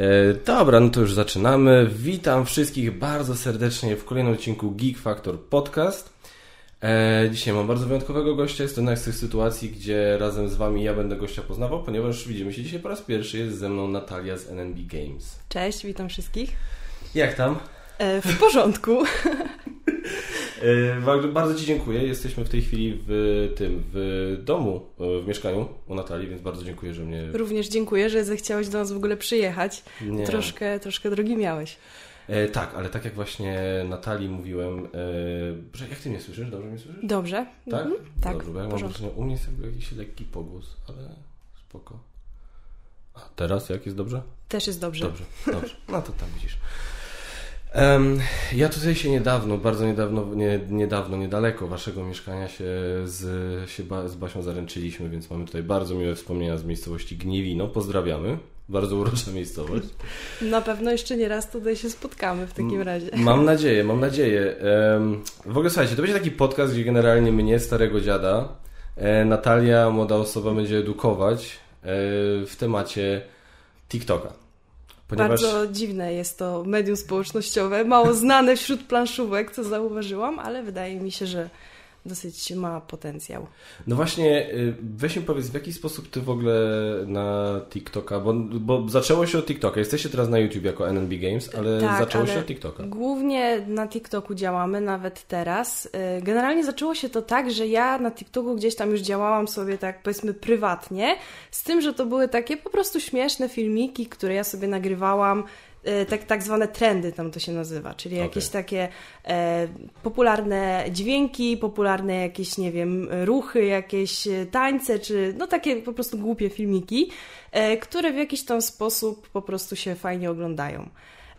E, dobra, no to już zaczynamy. Witam wszystkich bardzo serdecznie w kolejnym odcinku Geek Factor Podcast. E, dzisiaj mam bardzo wyjątkowego gościa. Jest to jedna z tych sytuacji, gdzie razem z Wami ja będę gościa poznawał, ponieważ widzimy się dzisiaj po raz pierwszy. Jest ze mną Natalia z NNB Games. Cześć, witam wszystkich. Jak tam? E, w porządku. E, bardzo Ci dziękuję. Jesteśmy w tej chwili w tym, w domu, e, w mieszkaniu u Natalii, więc bardzo dziękuję, że mnie... Również dziękuję, że zechciałeś do nas w ogóle przyjechać. Nie. Troszkę, troszkę drogi miałeś. E, tak, ale tak jak właśnie Natalii mówiłem, e, jak Ty mnie słyszysz? Dobrze mnie słyszysz? Dobrze. Tak? Mhm. Tak, Dobrze, bo ja mam wrażenie, u mnie jest jakby jakiś lekki pogłos, ale spoko. A teraz jak jest dobrze? Też jest dobrze. Dobrze, dobrze. No to tam widzisz. Ja tutaj się niedawno, bardzo niedawno, nie, niedawno, niedaleko waszego mieszkania się z, się ba, z Basią zaręczyliśmy, więc mamy tutaj bardzo miłe wspomnienia z miejscowości Gniewino. Pozdrawiamy. Bardzo urocza miejscowość. Na pewno jeszcze nie raz tutaj się spotkamy w takim razie. Mam nadzieję, mam nadzieję. W ogóle słuchajcie, to będzie taki podcast, gdzie generalnie mnie, starego dziada, e, Natalia, młoda osoba, będzie edukować e, w temacie TikToka. Ponieważ... Bardzo dziwne jest to medium społecznościowe, mało znane wśród planszówek, co zauważyłam, ale wydaje mi się, że dosyć ma potencjał. No właśnie, y, weź mi powiedz, w jaki sposób ty w ogóle na TikToka, bo, bo zaczęło się od TikToka, jesteście teraz na YouTube jako NNB Games, ale tak, zaczęło ale się od TikToka. Głównie na TikToku działamy, nawet teraz. Y, generalnie zaczęło się to tak, że ja na TikToku gdzieś tam już działałam sobie tak powiedzmy prywatnie, z tym, że to były takie po prostu śmieszne filmiki, które ja sobie nagrywałam tak, tak zwane trendy tam to się nazywa, czyli okay. jakieś takie e, popularne dźwięki, popularne jakieś, nie wiem, ruchy, jakieś tańce, czy no takie po prostu głupie filmiki, e, które w jakiś tam sposób po prostu się fajnie oglądają.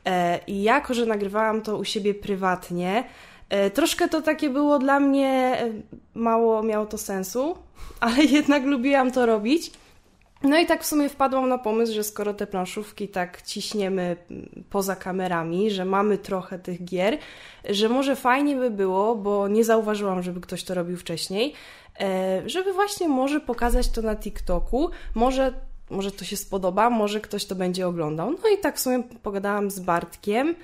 E, I jako, że nagrywałam to u siebie prywatnie, e, troszkę to takie było dla mnie, e, mało miało to sensu, ale jednak lubiłam to robić. No i tak w sumie wpadłam na pomysł, że skoro te planszówki tak ciśniemy poza kamerami, że mamy trochę tych gier, że może fajnie by było, bo nie zauważyłam, żeby ktoś to robił wcześniej, e, żeby właśnie może pokazać to na TikToku, może może to się spodoba, może ktoś to będzie oglądał. No i tak w sumie pogadałam z Bartkiem.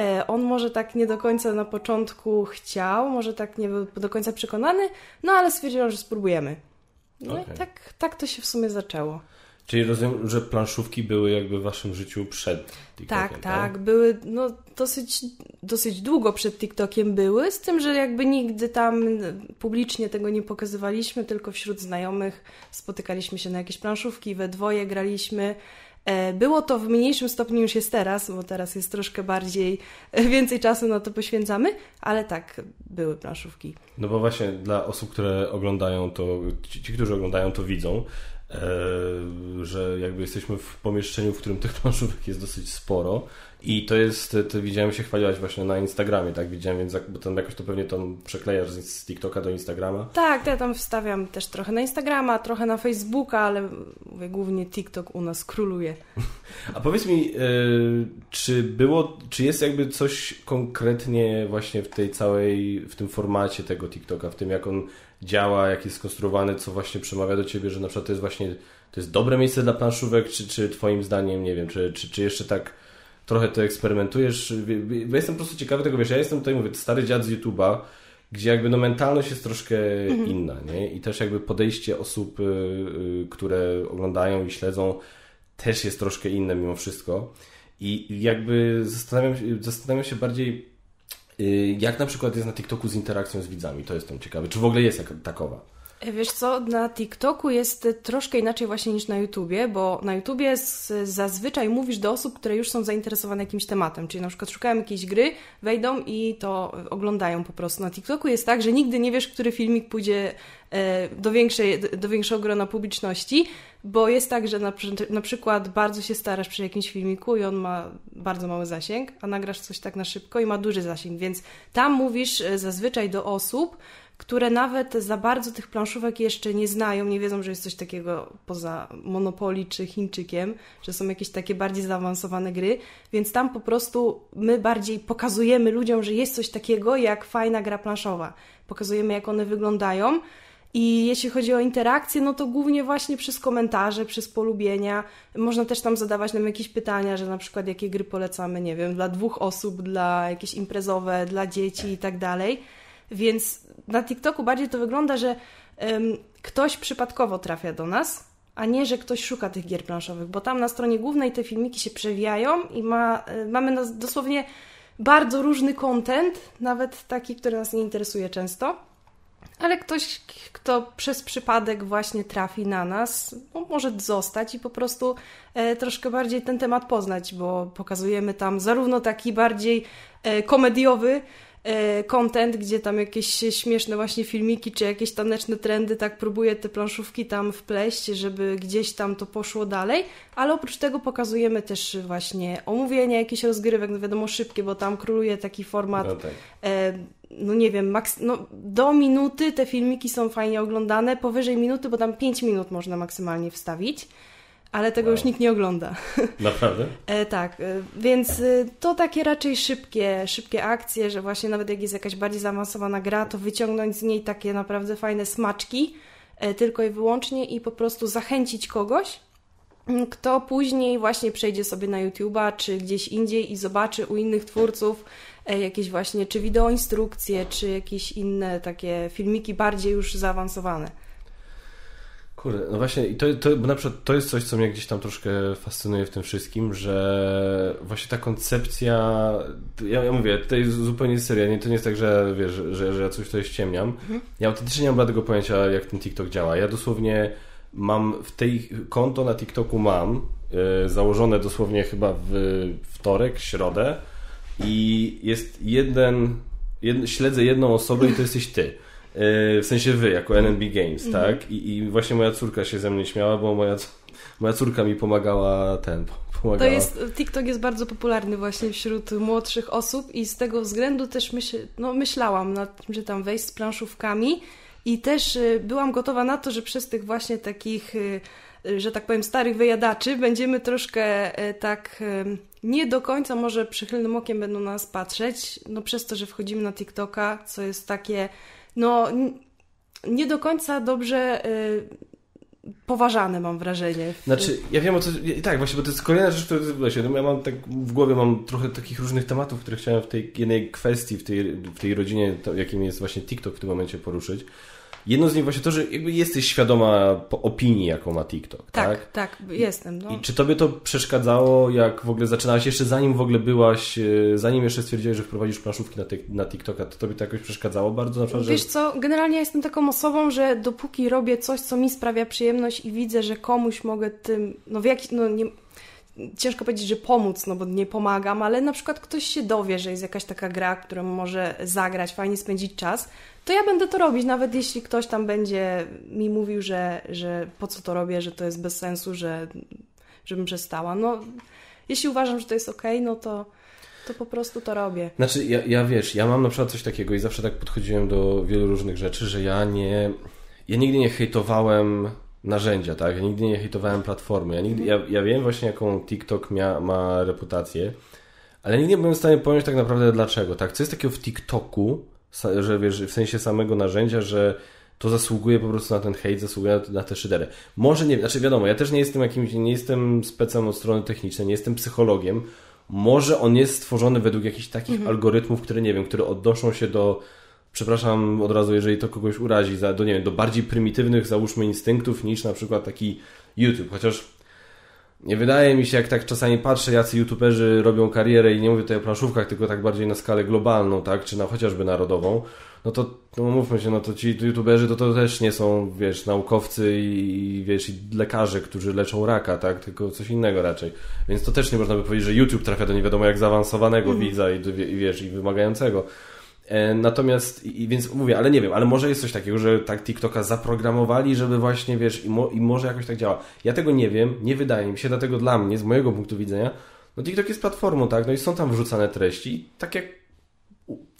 E, on może tak nie do końca na początku chciał, może tak nie był do końca przekonany, no ale stwierdziłam, że spróbujemy. No okay. i tak, tak to się w sumie zaczęło. Czyli rozumiem, że planszówki były jakby w waszym życiu przed TikTokiem, tak? Tak, tak. Były no, dosyć, dosyć długo przed TikTokiem były, z tym, że jakby nigdy tam publicznie tego nie pokazywaliśmy, tylko wśród znajomych spotykaliśmy się na jakieś planszówki, we dwoje graliśmy. E, było to w mniejszym stopniu niż jest teraz, bo teraz jest troszkę bardziej, więcej czasu na to poświęcamy, ale tak, były planszówki. No bo właśnie dla osób, które oglądają to, ci, ci którzy oglądają to widzą, E, że jakby jesteśmy w pomieszczeniu, w którym tych planszówek jest dosyć sporo i to jest, to widziałem się chwaliłaś właśnie na Instagramie, tak widziałem, więc bo tam jakoś to pewnie tam przeklejasz z TikToka do Instagrama. Tak, ja tam wstawiam też trochę na Instagrama, trochę na Facebooka, ale mówię, głównie TikTok u nas króluje. A powiedz mi, e, czy było, czy jest jakby coś konkretnie właśnie w tej całej, w tym formacie tego TikToka, w tym jak on działa, jak jest skonstruowany, co właśnie przemawia do Ciebie, że na przykład to jest właśnie, to jest dobre miejsce dla planszówek, czy, czy Twoim zdaniem, nie wiem, czy, czy, czy jeszcze tak trochę to eksperymentujesz? Bo jestem po prostu ciekawy tego, wiesz, ja jestem tutaj, mówię, stary dziad z YouTube'a, gdzie jakby no mentalność jest troszkę mhm. inna, nie? I też jakby podejście osób, y, y, które oglądają i śledzą też jest troszkę inne mimo wszystko. I jakby zastanawiam, zastanawiam się bardziej, Y, jak na przykład jest na TikToku z interakcją z widzami? To jestem ciekawy. Czy w ogóle jest jak takowa? Wiesz co, na TikToku jest troszkę inaczej właśnie niż na YouTubie, bo na YouTubie zazwyczaj mówisz do osób, które już są zainteresowane jakimś tematem, czyli na przykład szukają jakiejś gry, wejdą i to oglądają po prostu. Na TikToku jest tak, że nigdy nie wiesz, który filmik pójdzie e, do, większej, do większego grona publiczności, bo jest tak, że na, na przykład bardzo się starasz przy jakimś filmiku i on ma bardzo mały zasięg, a nagrasz coś tak na szybko i ma duży zasięg, więc tam mówisz e, zazwyczaj do osób, które nawet za bardzo tych planszówek jeszcze nie znają, nie wiedzą, że jest coś takiego poza Monopoly czy Chińczykiem, że są jakieś takie bardziej zaawansowane gry, więc tam po prostu my bardziej pokazujemy ludziom, że jest coś takiego jak fajna gra planszowa. Pokazujemy, jak one wyglądają I jeśli chodzi o interakcję, no to głównie właśnie przez komentarze, przez polubienia. Można też tam zadawać nam jakieś pytania, że na przykład jakie gry polecamy, nie wiem, dla dwóch osób, dla jakieś imprezowe, dla dzieci i tak dalej. Więc na TikToku bardziej to wygląda, że um, ktoś przypadkowo trafia do nas, a nie, że ktoś szuka tych gier planszowych, bo tam na stronie głównej te filmiki się przewijają i ma, y, mamy dosłownie bardzo różny content, nawet taki, który nas nie interesuje często. Ale ktoś, kto przez przypadek właśnie trafi na nas, no, może zostać i po prostu e, troszkę bardziej ten temat poznać, bo pokazujemy tam zarówno taki bardziej e, komediowy, E, content, gdzie tam jakieś śmieszne właśnie filmiki, czy jakieś taneczne trendy, tak próbuję te planszówki tam wpleść, żeby gdzieś tam to poszło dalej, ale oprócz tego pokazujemy też właśnie omówienia jakichś rozgrywek, no wiadomo szybkie, bo tam króluje taki format, no, tak. e, no nie wiem, maks- no, do minuty te filmiki są fajnie oglądane, powyżej minuty, bo tam 5 minut można maksymalnie wstawić ale tego wow. już nikt nie ogląda. Naprawdę? e, tak, e, więc e, to takie raczej szybkie, szybkie akcje, że właśnie nawet jak jest jakaś bardziej zaawansowana gra, to wyciągnąć z niej takie naprawdę fajne smaczki, e, tylko i wyłącznie i po prostu zachęcić kogoś, kto później właśnie przejdzie sobie na YouTube'a czy gdzieś indziej i zobaczy u innych twórców e, jakieś właśnie czy wideoinstrukcje, czy jakieś inne takie filmiki bardziej już zaawansowane. Kurde, no właśnie, i to, to, bo na przykład to jest coś, co mnie gdzieś tam troszkę fascynuje w tym wszystkim, że właśnie ta koncepcja, ja, ja mówię, to jest zupełnie seria, nie, to nie jest tak, że wiesz, że, że ja coś tutaj ściemniam. Mhm. Ja autentycznie nie mam tego pojęcia, jak ten TikTok działa. Ja dosłownie mam w tej konto na TikToku mam yy, założone dosłownie chyba w wtorek, środę i jest jeden, jed, śledzę jedną osobę i to jesteś ty. E, w sensie wy, jako NNB Games, mhm. tak? I, I, właśnie moja córka się ze mnie śmiała, bo moja, moja córka mi pomagała ten. Pomagała. To jest, TikTok jest bardzo popularny właśnie wśród młodszych osób i z tego względu też myśl, no, myślałam nad tym, że tam wejść z planszówkami i też y, byłam gotowa na to, że przez tych właśnie takich, y, y, że tak powiem, starych wyjadaczy będziemy troszkę tak nie do końca może przychylnym okiem będą nas patrzeć, no przez to, że wchodzimy na TikToka, co jest takie no nie do końca dobrze y, poważane, mam wrażenie. Znaczy, ja wiem o co... Tak, właśnie, bo to jest kolejna rzecz, która właśnie, no ja mam tak w głowie mam trochę takich różnych tematów, które chciałem w tej jednej kwestii, w tej, w tej rodzinie, to, jakim jest właśnie TikTok w tym momencie poruszyć. Jedno z nich właśnie to, że jakby jesteś świadoma opinii, jaką ma TikTok, tak? Tak, tak, jestem. No. I czy tobie to przeszkadzało, jak w ogóle zaczynałaś, jeszcze zanim w ogóle byłaś, e, zanim jeszcze stwierdziłeś, że wprowadzisz planszówki na, na TikToka, to tobie to jakoś przeszkadzało bardzo? Na przykład, Wiesz że... co, generalnie jestem taką osobą, że dopóki robię coś, co mi sprawia przyjemność i widzę, że komuś mogę tym, no w jaki, no nie, ciężko powiedzieć, że pomóc, no bo nie pomagam, ale na przykład ktoś się dowie, że jest jakaś taka gra, którą może zagrać, fajnie spędzić czas, to ja będę to robić, nawet jeśli ktoś tam będzie mi mówił, że, że po co to robię, że to jest bez sensu, że żebym przestała. No, jeśli uważam, że to jest ok, no to, to po prostu to robię. Znaczy, ja, ja wiesz, ja mam na przykład coś takiego i zawsze tak podchodziłem do wielu różnych rzeczy, że ja nie. Ja nigdy nie hejtowałem narzędzia, tak? Ja nigdy nie hejtowałem platformy. Ja, nigdy, ja, ja wiem właśnie, jaką TikTok mia, ma reputację, ale nigdy nie byłem w stanie pojąć tak naprawdę dlaczego, tak? Co jest takiego w TikToku, że wiesz, w sensie samego narzędzia, że to zasługuje po prostu na ten hejt, zasługuje na te szydery. Może nie, znaczy wiadomo, ja też nie jestem jakimś, nie jestem specem od strony technicznej, nie jestem psychologiem. Może on jest stworzony według jakichś takich mhm. algorytmów, które nie wiem, które odnoszą się do przepraszam od razu, jeżeli to kogoś urazi, za, do, nie wiem, do bardziej prymitywnych, załóżmy, instynktów niż na przykład taki YouTube. Chociaż nie wydaje mi się, jak tak czasami patrzę, jacy youtuberzy robią karierę i nie mówię tutaj o planszówkach, tylko tak bardziej na skalę globalną, tak, czy na chociażby narodową, no to no mówmy się, no to ci youtuberzy to, to też nie są, wiesz, naukowcy i, wiesz, i lekarze, którzy leczą raka, tak, tylko coś innego raczej. Więc to też nie można by powiedzieć, że YouTube trafia do nie wiadomo jak zaawansowanego mm. widza i, i, wiesz, i wymagającego. E, natomiast, i, więc mówię, ale nie wiem, ale może jest coś takiego, że tak TikToka zaprogramowali, żeby właśnie, wiesz, i, mo, i może jakoś tak działa. Ja tego nie wiem, nie wydaje mi się, dlatego dla mnie, z mojego punktu widzenia, no TikTok jest platformą, tak, no i są tam wrzucane treści tak jak,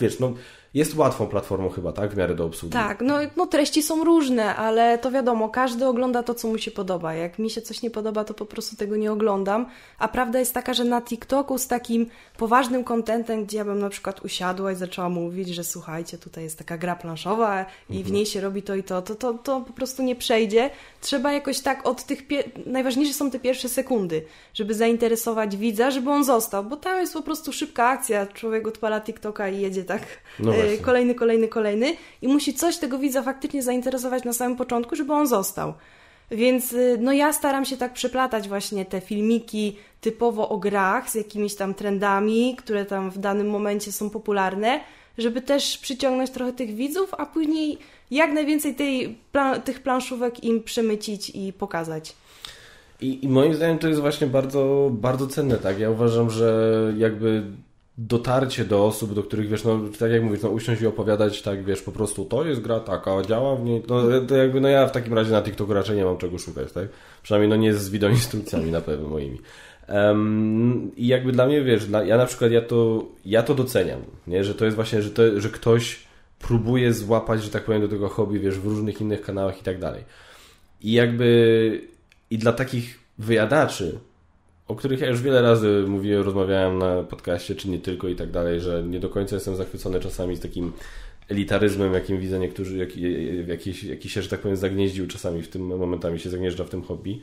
wiesz, no jest łatwą platformą chyba, tak? W miarę do obsługi. Tak, no, no treści są różne, ale to wiadomo, każdy ogląda to, co mu się podoba. Jak mi się coś nie podoba, to po prostu tego nie oglądam. A prawda jest taka, że na TikToku z takim poważnym kontentem, gdzie ja bym na przykład usiadła i zaczęła mówić, że słuchajcie, tutaj jest taka gra planszowa i mhm. w niej się robi to i to, to, to, to po prostu nie przejdzie. Trzeba jakoś tak od tych... Najważniejsze są te pierwsze sekundy, żeby zainteresować widza, żeby on został, bo tam jest po prostu szybka akcja. Człowiek odpala TikToka i jedzie tak no e, kolejny, kolejny, kolejny i musi coś tego widza faktycznie zainteresować na samym początku, żeby on został. Więc y, no ja staram się tak przeplatać właśnie te filmiki typowo o grach z jakimiś tam trendami, które tam w danym momencie są popularne, żeby też przyciągnąć trochę tych widzów, a później jak najwięcej tej, tych planszówek im przemycić i pokazać. I, I, moim zdaniem to jest właśnie bardzo, bardzo cenne, tak? Ja uważam, że jakby dotarcie do osób, do których wiesz, no tak jak mówisz, no usiąść i opowiadać, tak wiesz, po prostu to jest gra taka, działa w niej, no to jakby, no ja w takim razie na TikToku raczej nie mam czego szukać, tak? Przynajmniej no nie z wideoinstrukcjami na pewno moimi. Um, I jakby dla mnie, wiesz, dla, ja na przykład ja to, ja to doceniam, nie? że to jest właśnie, że, to, że ktoś próbuje złapać, że tak powiem, do tego hobby, wiesz, w różnych innych kanałach i tak dalej. I jakby, i dla takich wyjadaczy, o których ja już wiele razy mówiłem, rozmawiałem na podcaście, czy nie tylko i tak dalej, że nie do końca jestem zachwycony czasami z takim elitaryzmem, jakim widzę niektórzy, jaki, jakiś, jaki się, że tak powiem, zagnieździł czasami w tym momentami, się zagnieżdża w tym hobby.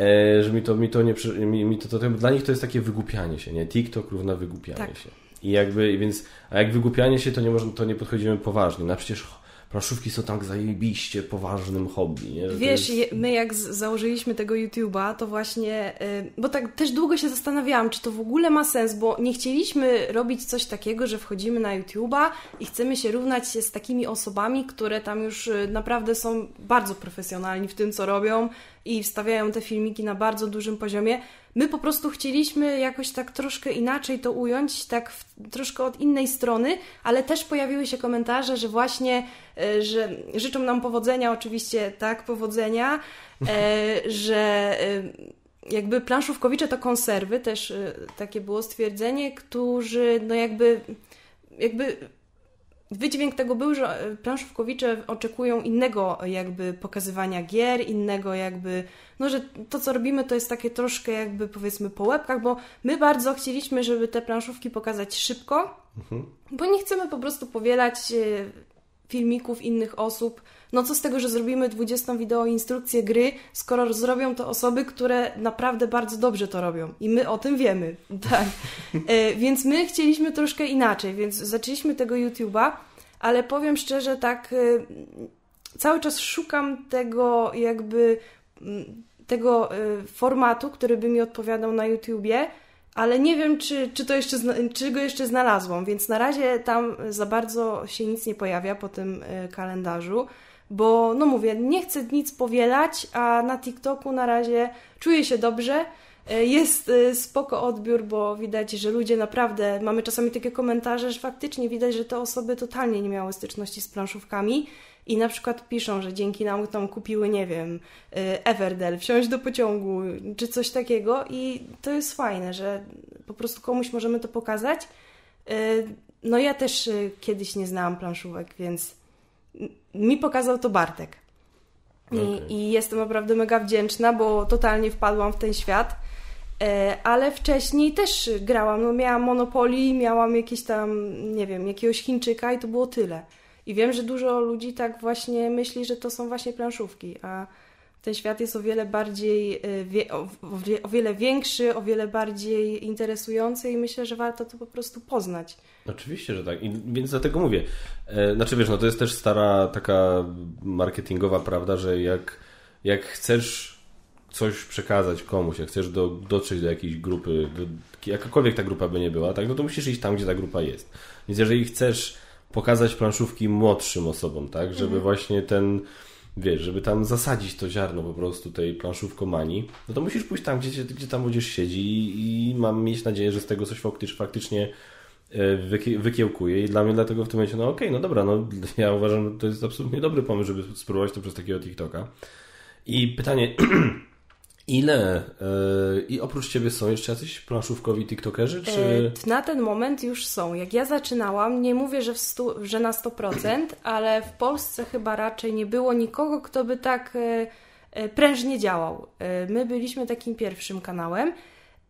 E, że mi to, mi to nie, mi, mi to, to, to, dla nich to jest takie wygłupianie się, nie? TikTok równa wygłupianie tak. się. I jakby, więc, a jak wygłupianie się, to nie, można, to nie podchodzimy poważnie. No przecież planszówki są tak zajebiście poważnym hobby. Nie? Wiesz, jest... my jak założyliśmy tego YouTube'a, to właśnie, y, bo tak też długo się zastanawiałam, czy to w ogóle ma sens, bo nie chcieliśmy robić coś takiego, że wchodzimy na YouTube'a i chcemy się równać się z takimi osobami, które tam już y, naprawdę są bardzo profesjonalni w tym, co robią i wstawiają te filmiki na bardzo dużym poziomie. My po prostu chcieliśmy jakoś tak troszkę inaczej to ująć, tak w, troszkę od innej strony, ale też pojawiły się komentarze, że właśnie, e, że życzą nam powodzenia, oczywiście tak, powodzenia, e, że e, jakby planszówkowicze to konserwy, też takie było stwierdzenie, którzy no jakby jakby wydźwięk tego był, że e, planszówkowicze oczekują innego jakby pokazywania gier, innego jakby, no że to co robimy to jest takie troszkę jakby powiedzmy po łebkach, bo my bardzo chcieliśmy, żeby te planszówki pokazać szybko, mhm. bo nie chcemy po prostu powielać e, filmików innych osób. No co z tego, że zrobimy 20 wideo instrukcję gry, skoro zrobią to osoby, które naprawdę bardzo dobrze to robią. I my o tym wiemy. Tak. E, więc my chcieliśmy troszkę inaczej, więc zaczęliśmy tego YouTube'a, ale powiem szczerze, tak e, cały czas szukam tego jakby tego e, formatu, który by mi odpowiadał na YouTubie, ale nie wiem, czy, czy, to jeszcze, czy go jeszcze znalazłam, więc na razie tam za bardzo się nic nie pojawia po tym e, kalendarzu, bo no mówię, nie chcę nic powielać, a na TikToku na razie czuję się dobrze. E, jest e, spoko odbiór, bo widać, że ludzie naprawdę, mamy czasami takie komentarze, że faktycznie widać, że te osoby totalnie nie miały styczności z planszówkami i na przykład piszą, że dzięki nam tam kupiły, nie wiem, y, Everdell, wsiąść do pociągu, czy coś takiego i to jest fajne, że po prostu komuś możemy to pokazać. No ja też kiedyś nie znałam planszówek, więc mi pokazał to Bartek. I, okay. I, jestem naprawdę mega wdzięczna, bo totalnie wpadłam w ten świat. Ale wcześniej też grałam. No, miałam Monopoly, miałam jakieś tam, nie wiem, jakiegoś Chińczyka i to było tyle. I wiem, że dużo ludzi tak właśnie myśli, że to są właśnie planszówki, a ten świat jest o wiele bardziej, y, o wiele większy, o wiele bardziej interesujący i myślę, że warto to po prostu poznać. Oczywiście, że tak. I więc dlatego mówię. E, znaczy wiesz, no to jest też stara taka marketingowa prawda, że jak, jak chcesz coś przekazać komuś, jak chcesz do, dotrzeć do jakiejś grupy, do, jakakolwiek ta grupa by nie była, tak, no to musisz iść tam, gdzie ta grupa jest. Więc jeżeli chcesz pokazać planszówki młodszym osobom, tak? Żeby mhm. właśnie ten, wiesz, żeby tam zasadzić to ziarno po prostu tej planszówkomanii, no to musisz pójść tam, gdzie, gdzie tam młodzież siedzi i, i mam mieć nadzieję, że z tego coś faktycznie e, wykiełkuje i dla mnie dlatego w tym momencie, no okej, okay, no dobra, no ja uważam, że to jest absolutnie dobry pomysł, żeby spróbować to przez takiego TikToka. I pytanie, Ile? Yy, I oprócz Ciebie są jeszcze jacyś planszówkowi tiktokerzy? Czy... Yy, na ten moment już są. Jak ja zaczynałam, nie mówię, że, stu, że na 100%, ale w Polsce chyba raczej nie było nikogo, kto by tak yy, prężnie działał. My byliśmy takim pierwszym kanałem.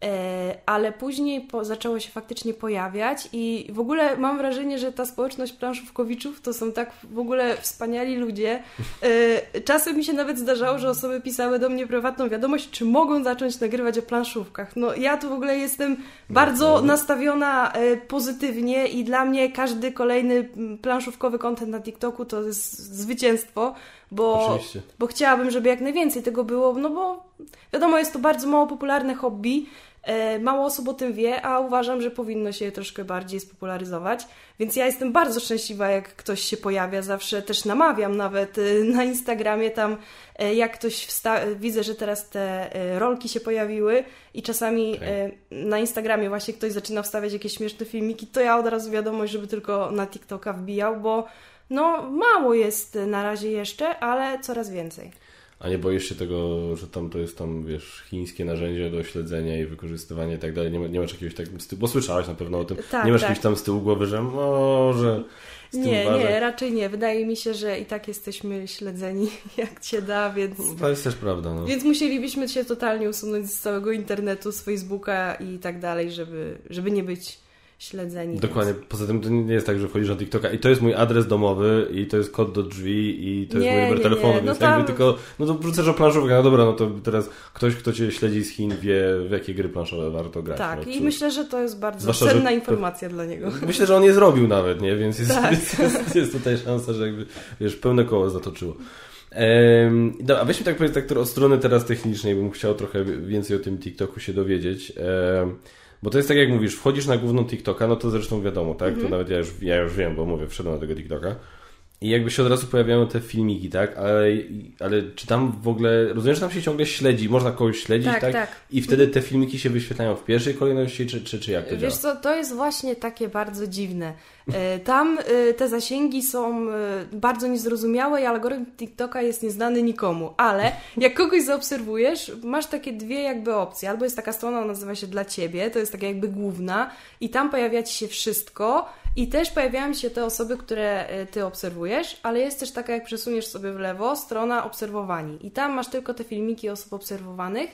E, ale później po, zaczęło się faktycznie pojawiać i w ogóle mam wrażenie, że ta społeczność planszówkowiczów to są tak w ogóle wspaniali ludzie. E, czasem mi się nawet zdarzało, że osoby pisały do mnie prywatną wiadomość, czy mogą zacząć nagrywać o planszówkach. No ja tu w ogóle jestem bardzo nastawiona e, pozytywnie i dla mnie każdy kolejny planszówkowy kontent na TikToku to jest zwycięstwo, bo, bo chciałabym, żeby jak najwięcej tego było, no bo wiadomo, jest to bardzo mało popularne hobby, e, mało osób o tym wie, a uważam, że powinno się je troszkę bardziej spopularyzować. Więc ja jestem bardzo szczęśliwa, jak ktoś się pojawia. Zawsze też namawiam nawet e, na Instagramie tam, e, jak ktoś wsta- widzę, że teraz te rolki się pojawiły i czasami okay. na Instagramie właśnie ktoś zaczyna wstawiać jakieś śmieszne filmiki, to ja od razu wiadomość, żeby tylko na TikToka wbijał, bo no, mało jest na razie jeszcze, ale coraz więcej. A nie boisz się tego, że tam to jest tam, wiesz, chińskie narzędzie do śledzenia i wykorzystywania i tak dalej? Nie, nie masz jakiegoś tak, bo słyszałaś na pewno o tym, tak, nie masz tak. jakiegoś tam z tyłu głowy, że może... Nie, nie, raczej nie. Wydaje mi się, że i tak jesteśmy śledzeni jak cię da, więc... No, to jest też prawda, no. Więc musielibyśmy się totalnie usunąć z całego internetu, z Facebooka i tak dalej, żeby, żeby nie być śledzeni. Dokładnie. Więc... Poza tym to nie jest tak, że wchodzisz na TikToka i to jest mój adres domowy i to jest kod do drzwi i to jest mój numer telefonu, nie. No więc tam... jakby tylko, no to wrzucasz o planszówkę, no dobra, no to teraz ktoś, kto Cię śledzi z Chin wie, w jakie gry planszowe warto grać. Tak, no, i myślę, że to jest bardzo Zwłaszcza, cenna informacja dla niego. Myślę, że on je zrobił nawet, nie? Więc jest, tak. jest, jest, jest tutaj szansa, że jakby, wiesz, pełne koło zatoczyło. Ehm, dobra, weźmy tak powiedzieć tak od strony teraz technicznej, bym chciał trochę więcej o tym TikToku się dowiedzieć. Ehm, bo to jest tak jak mówisz, wchodzisz na główną TikToka, no to zresztą wiadomo, tak? To mhm. nawet ja już, ja już wiem, bo mówię, wszedłem na tego TikToka. I jakby się od razu pojawiają te filmiki, tak? Ale, ale czy tam w ogóle, rozumiem, że tam się ciągle śledzi, można kogoś śledzić, tak? tak? tak. I wtedy te filmiki się wyświetlają w pierwszej kolejności, czy, czy, czy jak to Wiesz działa? Wiesz co, to jest właśnie takie bardzo dziwne. E, tam e, te zasięgi są e, bardzo niezrozumiałe i algorytm TikToka jest nieznany nikomu, ale jak kogoś zaobserwujesz, masz takie dwie jakby opcje. Albo jest taka strona, ona nazywa się dla Ciebie, to jest taka jakby główna i tam pojawia Ci się wszystko i też pojawiają się te osoby, które Ty obserwujesz, ale jest też taka, jak przesuniesz sobie w lewo, strona obserwowani i tam masz tylko te filmiki osób obserwowanych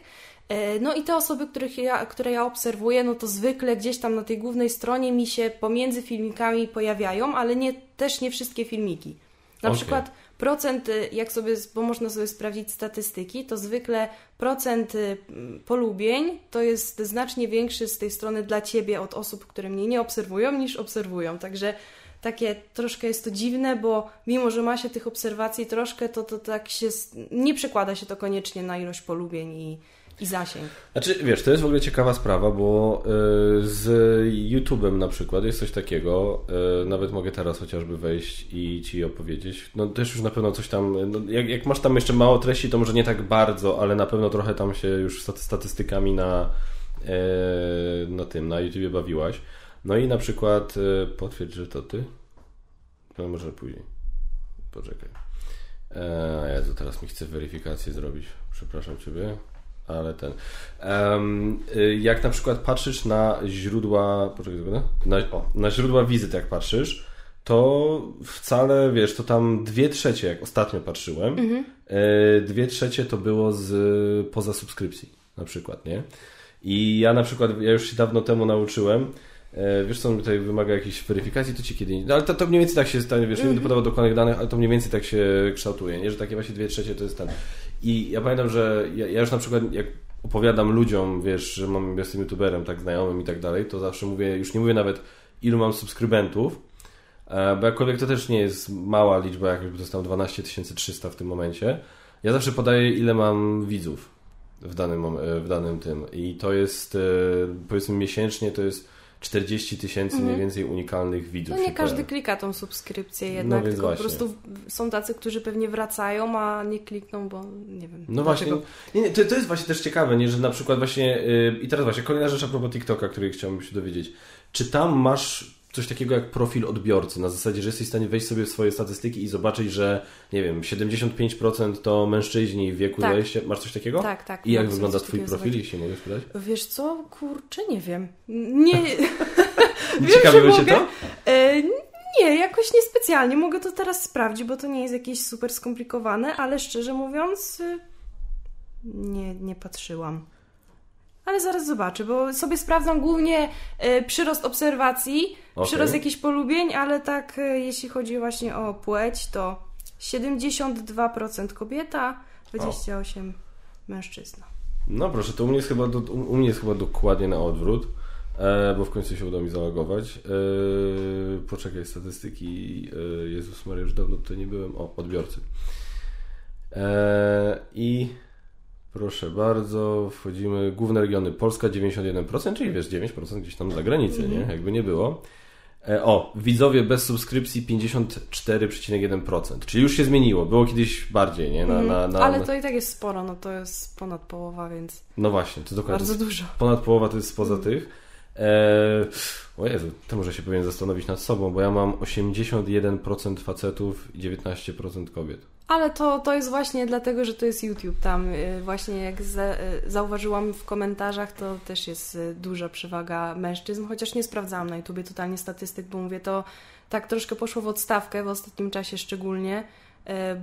E, no i te osoby, których ja, które ja obserwuję, no to zwykle gdzieś tam na tej głównej stronie mi się pomiędzy filmikami pojawiają, ale nie, też nie wszystkie filmiki. Na okay. przykład procent, y, jak sobie, bo można sobie sprawdzić statystyki, to zwykle procent y, polubień to jest znacznie większy z tej strony dla Ciebie od osób, które mnie nie obserwują, niż obserwują. Także takie troszkę jest to dziwne, bo mimo, że ma się tych obserwacji troszkę, to, to tak się nie przekłada się to koniecznie na ilość polubień i, i zasięg. Znaczy, wiesz, to jest w ogóle ciekawa sprawa, bo y, z YouTube'em na przykład jest coś takiego, y, nawet mogę teraz chociażby wejść i Ci opowiedzieć. No też już na pewno coś tam, no, jak, jak, masz tam jeszcze mało treści, to może nie tak bardzo, ale na pewno trochę tam się już statystykami na, y, na tym, na YouTubie bawiłaś. No i na przykład, potwierdź, że to Ty? No może później. Poczekaj. Eee, Jezu, teraz mi chce weryfikację zrobić. Przepraszam Ciebie ale ten. Um, jak na przykład patrzysz na źródła. Poczekaj, na, o, na źródła wizyt, jak patrzysz, to wcale wiesz, to tam dwie trzecie, jak ostatnio patrzyłem, mhm. E, dwie trzecie to było z poza subskrypcji, na przykład, nie? I ja na przykład, ja już się dawno temu nauczyłem, e, wiesz co, tutaj wymaga jakiejś weryfikacji, to ci kiedy... No ale to, to mniej więcej tak się stanie, wiesz, nie będę mhm. podawał dokładnych danych, ale to mniej więcej tak się kształtuje, nie? Że takie właśnie dwie trzecie to jest ten... I ja pamiętam, że ja, ja już na przykład jak opowiadam ludziom, wiesz, że mam, jestem youtuberem, tak znajomym i tak dalej, to zawsze mówię, już nie mówię nawet ilu mam subskrybentów, e, bo jakkolwiek to też nie jest mała liczba, jak już dostałem 12 300 w tym momencie. Ja zawsze podaję ile mam widzów w danym, e, w danym tym i to jest e, powiedzmy miesięcznie to jest 40 tysięcy mniej mhm. więcej unikalnych widzów. No nie każdy klika tą subskrypcję no jednak, no tylko właśnie. po prostu są tacy, którzy pewnie wracają, a nie klikną, bo nie wiem. No dlaczego. właśnie, nie, nie, to, to jest właśnie też ciekawe, nie, że na przykład właśnie yy, i teraz właśnie kolejna rzecz a propos TikToka, której chciałbym się dowiedzieć. Czy tam masz coś takiego jak profil odbiorcy, na zasadzie, że jesteś w stanie wejść sobie w swoje statystyki i zobaczyć, że nie wiem, 75% to mężczyźni w wieku Tak. 20. Masz coś takiego? Tak, tak. I jak wygląda twój profil, zobaczyć. jeśli mogę spytać? Wiesz co? Kurczę, nie wiem. Nie... Wiem, Ciekawiło cię to? E, nie, jakoś niespecjalnie. Mogę to teraz sprawdzić, bo to nie jest jakieś super skomplikowane, ale szczerze mówiąc, y, nie, nie patrzyłam. Ale zaraz zobaczę, bo sobie sprawdzam głównie e, przyrost obserwacji, Okej. przyrost jakichś polubień, ale tak e, jeśli chodzi właśnie o płeć, to 72% kobieta, 28% mężczyzna. No proszę, to u mnie jest chyba, do, u mnie jest chyba dokładnie na odwrót, e, bo w końcu się udało mi zalogować. Poczekaj, statystyki. Jezus Maria, już dawno tutaj nie byłem. O, odbiorcy. I proszę bardzo, wchodzimy. Główne regiony Polska 91%, czyli wiesz, 9% gdzieś tam za granicę, nie? Jakby nie było. E, O, widzowie bez subskrypcji 54,1%, czyli już się zmieniło. Było kiedyś bardziej, nie? Na, na, na, Ale to i tak jest sporo, no to jest ponad połowa, więc No właśnie, to dokładnie. bardzo dużo. Ponad połowa to jest spoza tych. Eee, o Jezu, to może się powinien zastanowić nad sobą, bo ja mam 81% facetów i 19% kobiet. Ale to, to jest właśnie dlatego, że to jest YouTube. Tam y, właśnie jak za, y, zauważyłam w komentarzach, to też jest y, duża przewaga mężczyzn, chociaż nie sprawdzałam na YouTubie totalnie statystyk, bo mówię, to tak troszkę poszło w odstawkę w ostatnim czasie szczególnie,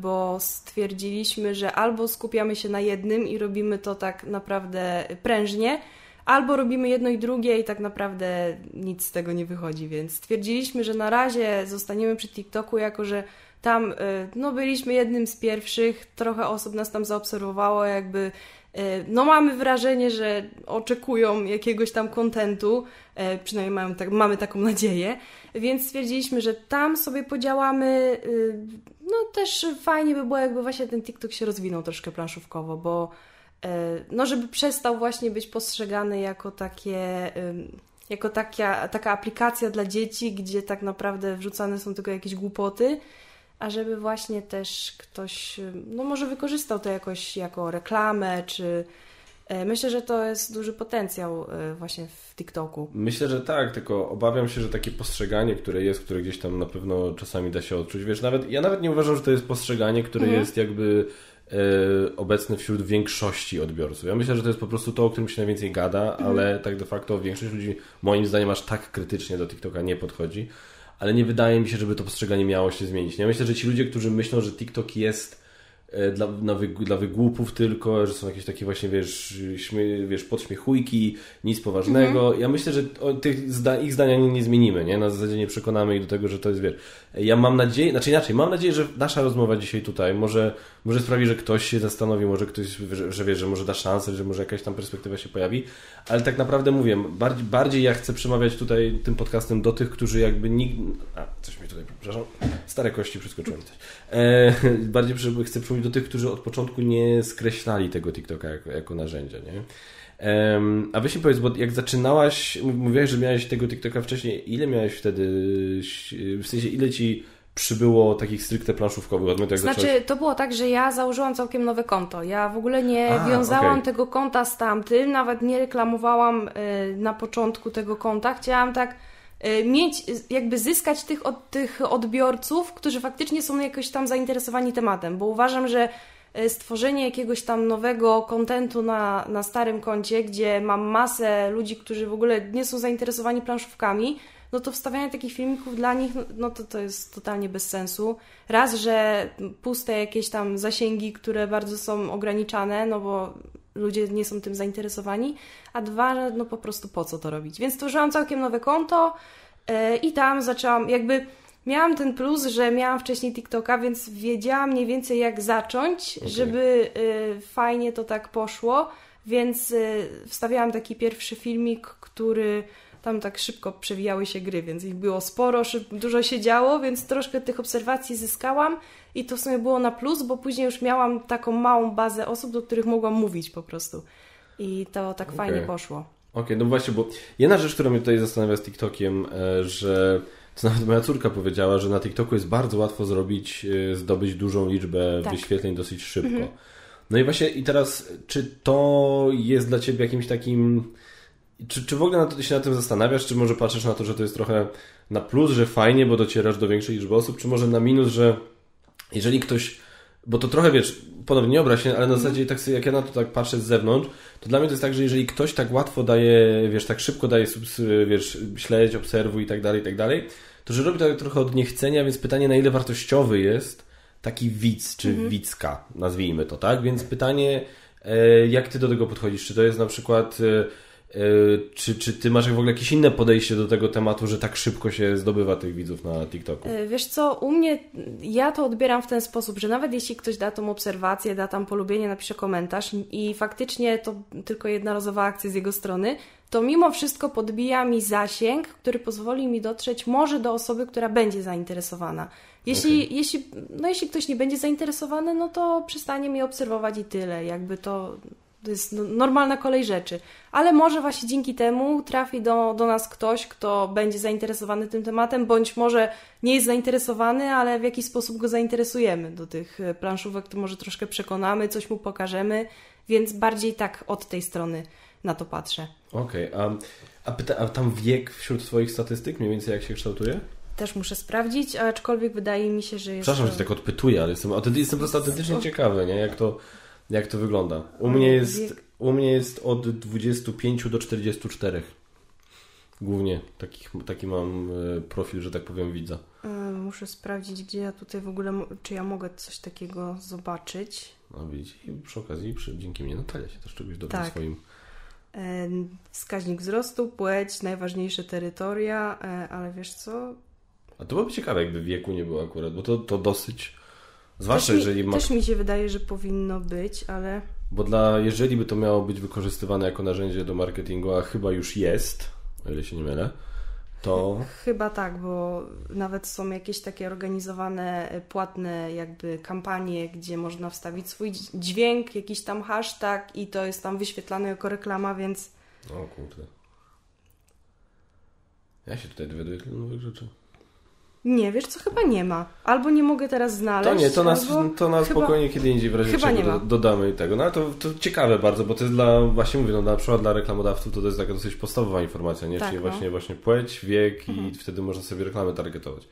bo stwierdziliśmy, że albo skupiamy się na jednym i robimy to tak naprawdę prężnie, albo robimy jedno i drugie i tak naprawdę nic z tego nie wychodzi, więc stwierdziliśmy, że na razie zostaniemy przy TikToku, jako że tam y, no, byliśmy jednym z pierwszych, trochę osób nas tam zaobserwowało, jakby y, no mamy wrażenie, że oczekują jakiegoś tam kontentu, y, przynajmniej mamy, tak, mamy taką nadzieję, więc stwierdziliśmy, że tam sobie podziałamy. y, No też fajnie by było, jakby właśnie ten TikTok się rozwinął troszkę planszówkowo, bo e, no żeby przestał właśnie być postrzegany jako takie jako taka, taka aplikacja dla dzieci, gdzie tak naprawdę wrzucane są tylko jakieś głupoty, a żeby właśnie też ktoś, no może wykorzystał to jakoś jako reklamę, czy e, myślę, że to jest duży potencjał e, właśnie w TikToku. Myślę, że tak, tylko obawiam się, że takie postrzeganie, które jest, które gdzieś tam na pewno czasami da się odczuć, wiesz, nawet ja nawet nie uważam, że to jest postrzeganie, które Mhm. jest jakby e, obecne wśród większości odbiorców. Ja myślę, że to jest po prostu to, o którym się najwięcej gada, Mhm. ale tak de facto większość ludzi moim zdaniem aż tak krytycznie do TikToka nie podchodzi. Ale nie wydaje mi się, żeby to postrzeganie miało się zmienić. Ja myślę, że ci ludzie, którzy myślą, że TikTok jest e, dla, na wyg- dla wygłupów tylko, że są jakieś takie właśnie, wiesz, śmie, wiesz podśmiechujki, nic poważnego. Mhm. Ja myślę, że tych zda, ich zdania nie, nie zmienimy, nie? Na zasadzie nie przekonamy ich do tego, że to jest, wiesz. Ja mam nadzieję, znaczy inaczej, mam nadzieję, że nasza rozmowa dzisiaj tutaj może, może sprawi, że ktoś się zastanowi, może ktoś, że, że wiesz, że może da szansę, że może jakaś tam perspektywa się pojawi, ale tak naprawdę mówię, bardziej, bardziej ja chcę przemawiać tutaj tym podcastem do tych, którzy jakby nikt... A, coś mi tutaj, przepraszam, stare kości przeskoczyłem coś. E, bardziej chcę przemówić do tych, którzy od początku nie skreślali tego TikToka jako, jako narzędzia, nie? Em, a weź mi powiedz, bo jak zaczynałaś, mów- mówiłaś, że miałeś tego TikToka wcześniej, ile miałeś wtedy, w sensie ile ci przybyło takich stricte planszówkowych od momentu, jak Znaczy, to było tak, że ja założyłam całkiem nowe konto. Ja w ogóle nie A, wiązałam okej. tego konta z tamtym, nawet nie reklamowałam y, na początku tego konta. Chciałam tak y, mieć, jakby zyskać tych, od, tych odbiorców, którzy faktycznie są jakoś tam zainteresowani tematem, bo uważam, że stworzenie jakiegoś tam nowego kontentu na, na starym koncie, gdzie mam masę ludzi, którzy w ogóle nie są zainteresowani planszówkami, no to wstawianie takich filmików dla nich, no- to to jest totalnie bez sensu. Raz, że puste jakieś tam zasięgi, które bardzo są ograniczane, no bo ludzie nie są tym zainteresowani, a dwa, no po prostu po co to robić. Więc stworzyłam całkiem nowe konto yy, i tam zaczęłam, jakby miałam ten plus, że miałam wcześniej TikToka, więc wiedziałam mniej więcej jak zacząć, Okej. żeby yy, fajnie to tak poszło, więc yy, wstawiałam taki pierwszy filmik, który tam tak szybko przewijały się gry, więc ich było sporo, dużo się działo, więc troszkę tych obserwacji zyskałam i to w sumie było na plus, bo później już miałam taką małą bazę osób, do których mogłam mówić po prostu. I to tak Okej. fajnie poszło. Okej, no właśnie, bo jedna rzecz, która mnie tutaj zastanawia z TikTokiem, e, że nawet moja córka powiedziała, że na TikToku jest bardzo łatwo zrobić, e, zdobyć dużą liczbę Tak. wyświetleń dosyć szybko. No i właśnie i teraz, czy to jest dla Ciebie jakimś takim czy, czy w ogóle na to, się na tym zastanawiasz, czy może patrzysz na to, że to jest trochę na plus, że fajnie, bo docierasz do większej liczby osób, czy może na minus, że jeżeli ktoś, bo to trochę wiesz, ponownie nie obraź się, ale na zasadzie tak sobie, jak ja na to tak patrzę z zewnątrz, to dla mnie to jest tak, że jeżeli ktoś tak łatwo daje, wiesz, tak szybko daje, wiesz, śledź, obserwuj i tak dalej, i tak dalej, to że robi to tak trochę od niechcenia, więc pytanie, na ile wartościowy jest taki widz, czy mhm. widzka, nazwijmy to, tak? Więc pytanie, e, jak ty do tego podchodzisz? Czy to jest na przykład E, czy, czy ty masz w ogóle jakieś inne podejście do tego tematu, że tak szybko się zdobywa tych widzów na TikToku? E, wiesz co, u mnie ja to odbieram w ten sposób, że nawet jeśli ktoś da tą obserwację, da tam polubienie, napisze komentarz i faktycznie to tylko jednorazowa akcja z jego strony, to mimo wszystko podbija mi zasięg, który pozwoli mi dotrzeć może do osoby, która będzie zainteresowana. Jeśli, okay. jeśli, no jeśli ktoś nie będzie zainteresowany, no to przestanie mnie obserwować i tyle. Jakby to to jest no, normalna kolej rzeczy. Ale może właśnie dzięki temu trafi do, do nas ktoś, kto będzie zainteresowany tym tematem, bądź może nie jest zainteresowany, ale w jakiś sposób go zainteresujemy do tych e, planszówek, to może troszkę przekonamy, coś mu pokażemy, więc bardziej tak od tej strony na to patrzę. Okej, okay, a, a, a tam wiek wśród Twoich statystyk mniej więcej jak się kształtuje? Też muszę sprawdzić, aczkolwiek wydaje mi się, że jest. Przepraszam, że tak odpytuję, ale jestem, jestem po prostu autentycznie ciekawy, nie? Jak to jak to wygląda? U mnie jest, u mnie jest od 25 do 44. Głównie takich, taki mam e, profil, że tak powiem, widza. E, muszę sprawdzić, gdzie ja tutaj w ogóle, czy ja mogę coś takiego zobaczyć. No widzisz, i przy okazji przy, dzięki mnie Natalia się też czegoś dowie tak. swoim. E, wskaźnik wzrostu, płeć, najważniejsze terytoria, ale wiesz co? A to byłoby ciekawe, jakby wieku nie było akurat, bo to, to dosyć Zwłaszcza też jeżeli mi, ma... Też mi się wydaje, że powinno być, ale... Bo dla, jeżeli by to miało być wykorzystywane jako narzędzie do marketingu, a chyba już jest, o ile się nie mylę, to... Chyba tak, bo nawet są jakieś takie organizowane, e, płatne jakby kampanie, gdzie można wstawić swój dźwięk, jakiś tam hashtag i to jest tam wyświetlane jako reklama, więc... O kurde. Ja się tutaj dowiaduję tyle nowych rzeczy. Nie, wiesz co, chyba nie ma. Albo nie mogę teraz znaleźć. To nie, to nas, to nas chyba, spokojnie kiedy indziej w razie chyba czego do, dodamy tego. No ale to, to ciekawe bardzo, bo to jest dla, właśnie mówię, no na przykład dla reklamodawców to, to jest taka dosyć podstawowa informacja, nie? Tak, Czyli no. właśnie, właśnie płeć, wiek mhm. i wtedy można sobie reklamy targetować.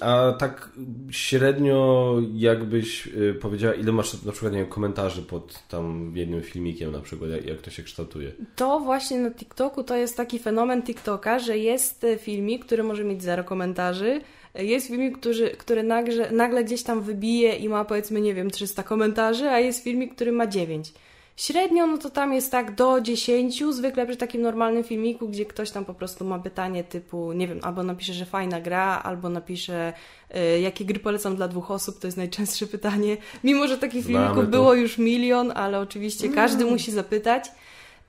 A tak średnio jakbyś y, powiedziała, ile masz na przykład nie wiem, komentarzy pod tam jednym filmikiem na przykład, jak, jak to się kształtuje? To właśnie na TikToku to jest taki fenomen TikToka, że jest y, filmik, który może mieć zero komentarzy, jest filmik, który, który nagle, nagle gdzieś tam wybije i ma powiedzmy, nie wiem, 300 komentarzy, a jest filmik, który ma 9. Średnio no to tam jest tak do 10, zwykle przy takim normalnym filmiku, gdzie ktoś tam po prostu ma pytanie typu, nie wiem, albo napisze, że fajna gra, albo napisze, y, jakie gry polecam dla dwóch osób, to jest najczęstsze pytanie. Mimo, że takich Znamy filmików to. było już milion, ale oczywiście mm. każdy musi zapytać.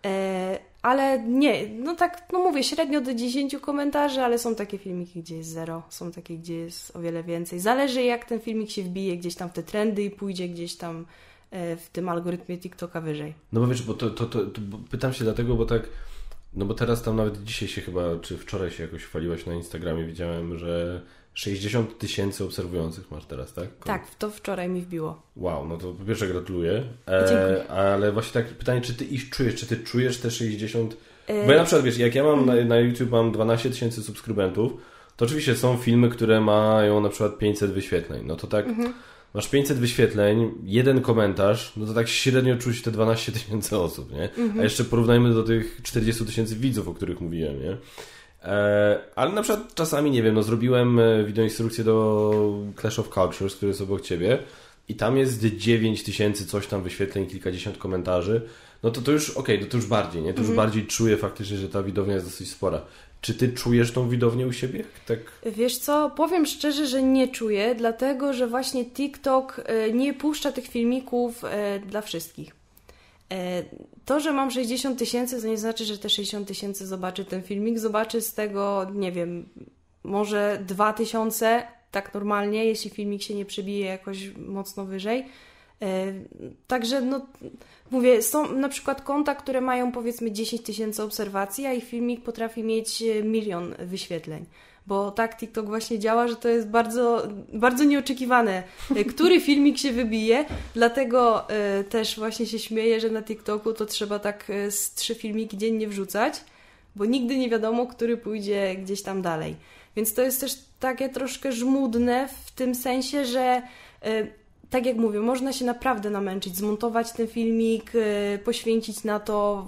E, ale nie, no tak, no mówię, średnio do 10 komentarzy, ale są takie filmiki, gdzie jest zero, są takie, gdzie jest o wiele więcej. Zależy jak ten filmik się wbije gdzieś tam w te trendy i pójdzie gdzieś tam w tym algorytmie TikToka wyżej. No bo wiesz, bo to, to, to, to pytam się dlatego, bo tak, no bo teraz tam nawet dzisiaj się chyba, czy wczoraj się jakoś chwaliłaś na Instagramie, widziałem, że 60 tysięcy obserwujących masz teraz, tak? Tak, to wczoraj mi wbiło. Wow, no to po pierwsze gratuluję. E, ale właśnie tak pytanie, czy ty ich czujesz, czy ty czujesz te 60... E... Bo ja na przykład, wiesz, jak ja mam na, na YouTube mam 12 tysięcy subskrybentów, to oczywiście są filmy, które mają na przykład 500 wyświetleń. No to tak... Mhm masz 500 wyświetleń, jeden komentarz, no to tak średnio czuć te 12 tysięcy osób, nie? Mhm. A jeszcze porównajmy do tych 40 tysięcy widzów, o których mówiłem, nie? E, ale na przykład czasami, nie wiem, no zrobiłem e, wideoinstrukcję do Clash of Cultures, który jest obok Ciebie i tam jest 9 tysięcy coś tam wyświetleń, kilkadziesiąt komentarzy, no to to już, okej, okay, to, to już bardziej, nie? To już mhm. bardziej czuję faktycznie, że ta widownia jest dosyć spora. Czy ty czujesz tą widownię u siebie? Tak. Wiesz co, powiem szczerze, że nie czuję, dlatego że właśnie TikTok e, nie puszcza tych filmików e, dla wszystkich. E, to, że mam 60 tysięcy, to nie znaczy, że te 60 tysięcy zobaczy ten filmik. Zobaczy z tego, nie wiem, może 2 tysiące, tak normalnie, jeśli filmik się nie przebije jakoś mocno wyżej. Także no, mówię, są na przykład konta, które mają powiedzmy 10 tysięcy obserwacji, a ich filmik potrafi mieć e, milion wyświetleń. bo tak TikTok właśnie działa, że to jest bardzo, bardzo nieoczekiwane, e, który filmik się wybije, dlatego y, też właśnie się śmieję, że na TikToku to trzeba tak z trzy filmiki dziennie wrzucać, bo nigdy nie wiadomo, który pójdzie gdzieś tam dalej. Więc to jest też takie troszkę żmudne w tym sensie, że tak jak mówię, można się naprawdę namęczyć, zmontować ten filmik, y, poświęcić na to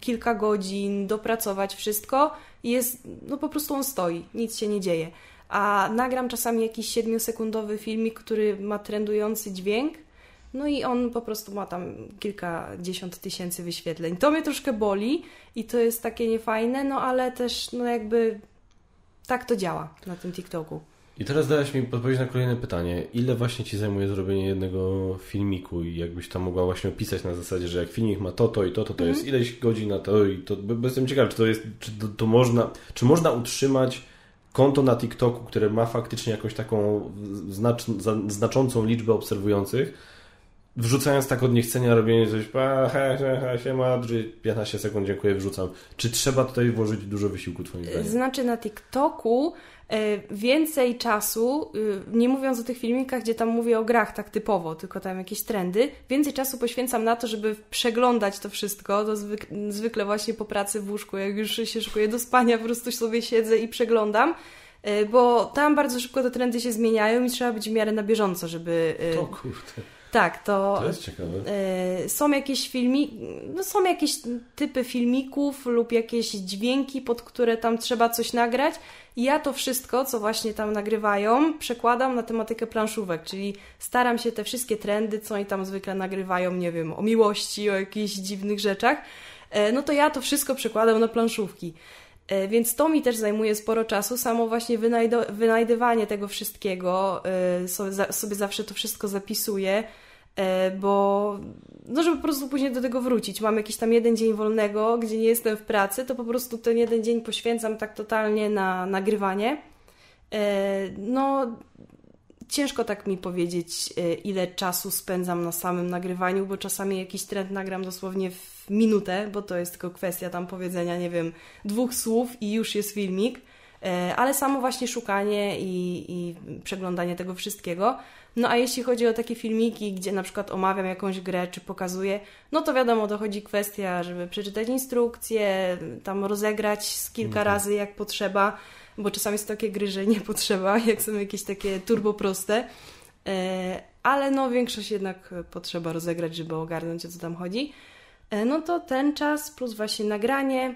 kilka godzin, dopracować wszystko i jest, no po prostu on stoi, nic się nie dzieje. A nagram czasami jakiś siedmiosekundowy filmik, który ma trendujący dźwięk, no i on po prostu ma tam kilkadziesiąt tysięcy wyświetleń. To mnie troszkę boli i to jest takie niefajne, no ale też no jakby tak to działa na tym TikToku. I teraz dałeś mi odpowiedź na kolejne pytanie. Ile właśnie Ci zajmuje zrobienie jednego filmiku i jakbyś tam mogła właśnie opisać na zasadzie, że jak filmik ma to, to i to, to, to mm. jest mhm. ileś godzin na to i to. Bo jestem ciekawy, czy to jest, czy to, to można, czy można utrzymać konto na TikToku, które ma faktycznie jakąś taką znacz, znaczącą liczbę obserwujących, wrzucając tak od niechcenia robienie coś, he, he, he, siema, 15 sekund, dziękuję, wrzucam. Czy trzeba tutaj włożyć dużo wysiłku twoim zdaniem? Znaczy na TikToku e, więcej czasu, y, nie mówiąc o tych filmikach, gdzie tam mówię o grach tak typowo, tylko tam jakieś trendy, więcej czasu poświęcam na to, żeby przeglądać to wszystko, to zwykle właśnie po pracy w łóżku, jak już się szykuję do spania, po prostu sobie siedzę i przeglądam, bo tam bardzo szybko te trendy się zmieniają i trzeba być w miarę na bieżąco, żeby... To kurde tak, to, to jest ciekawe. Y, są jakieś filmi, no są jakieś typy filmików lub jakieś dźwięki, pod które tam trzeba coś nagrać. I ja to wszystko, co właśnie tam nagrywają, przekładam na tematykę planszówek, czyli staram się te wszystkie trendy, co oni tam zwykle nagrywają, nie wiem, o miłości, o jakichś dziwnych rzeczach, y, no to ja to wszystko przekładam na planszówki. Y, więc to mi też zajmuje sporo czasu, samo właśnie wynajdywanie tego wszystkiego, sobie, sobie zawsze to wszystko zapisuję, E, bo no żeby po prostu później do tego wrócić. Mam jakiś tam jeden dzień wolnego, gdzie nie jestem w pracy, to po prostu ten jeden dzień poświęcam tak totalnie na nagrywanie. E, no, ciężko tak mi powiedzieć, e, ile czasu spędzam na samym nagrywaniu, bo czasami jakiś trend nagram dosłownie w minutę, bo to jest tylko kwestia tam powiedzenia, nie wiem, dwóch słów i już jest filmik. Ale samo właśnie szukanie i, i przeglądanie tego wszystkiego no a jeśli chodzi o takie filmiki, gdzie na przykład omawiam jakąś grę czy pokazuję, no to wiadomo, dochodzi kwestia, żeby przeczytać instrukcję, tam rozegrać z kilka mhm. razy jak potrzeba, bo czasami są takie gry, że nie potrzeba, jak są jakieś takie turbo proste. E, ale no większość jednak potrzeba rozegrać, żeby ogarnąć o co tam chodzi. E, no to ten czas plus właśnie nagranie.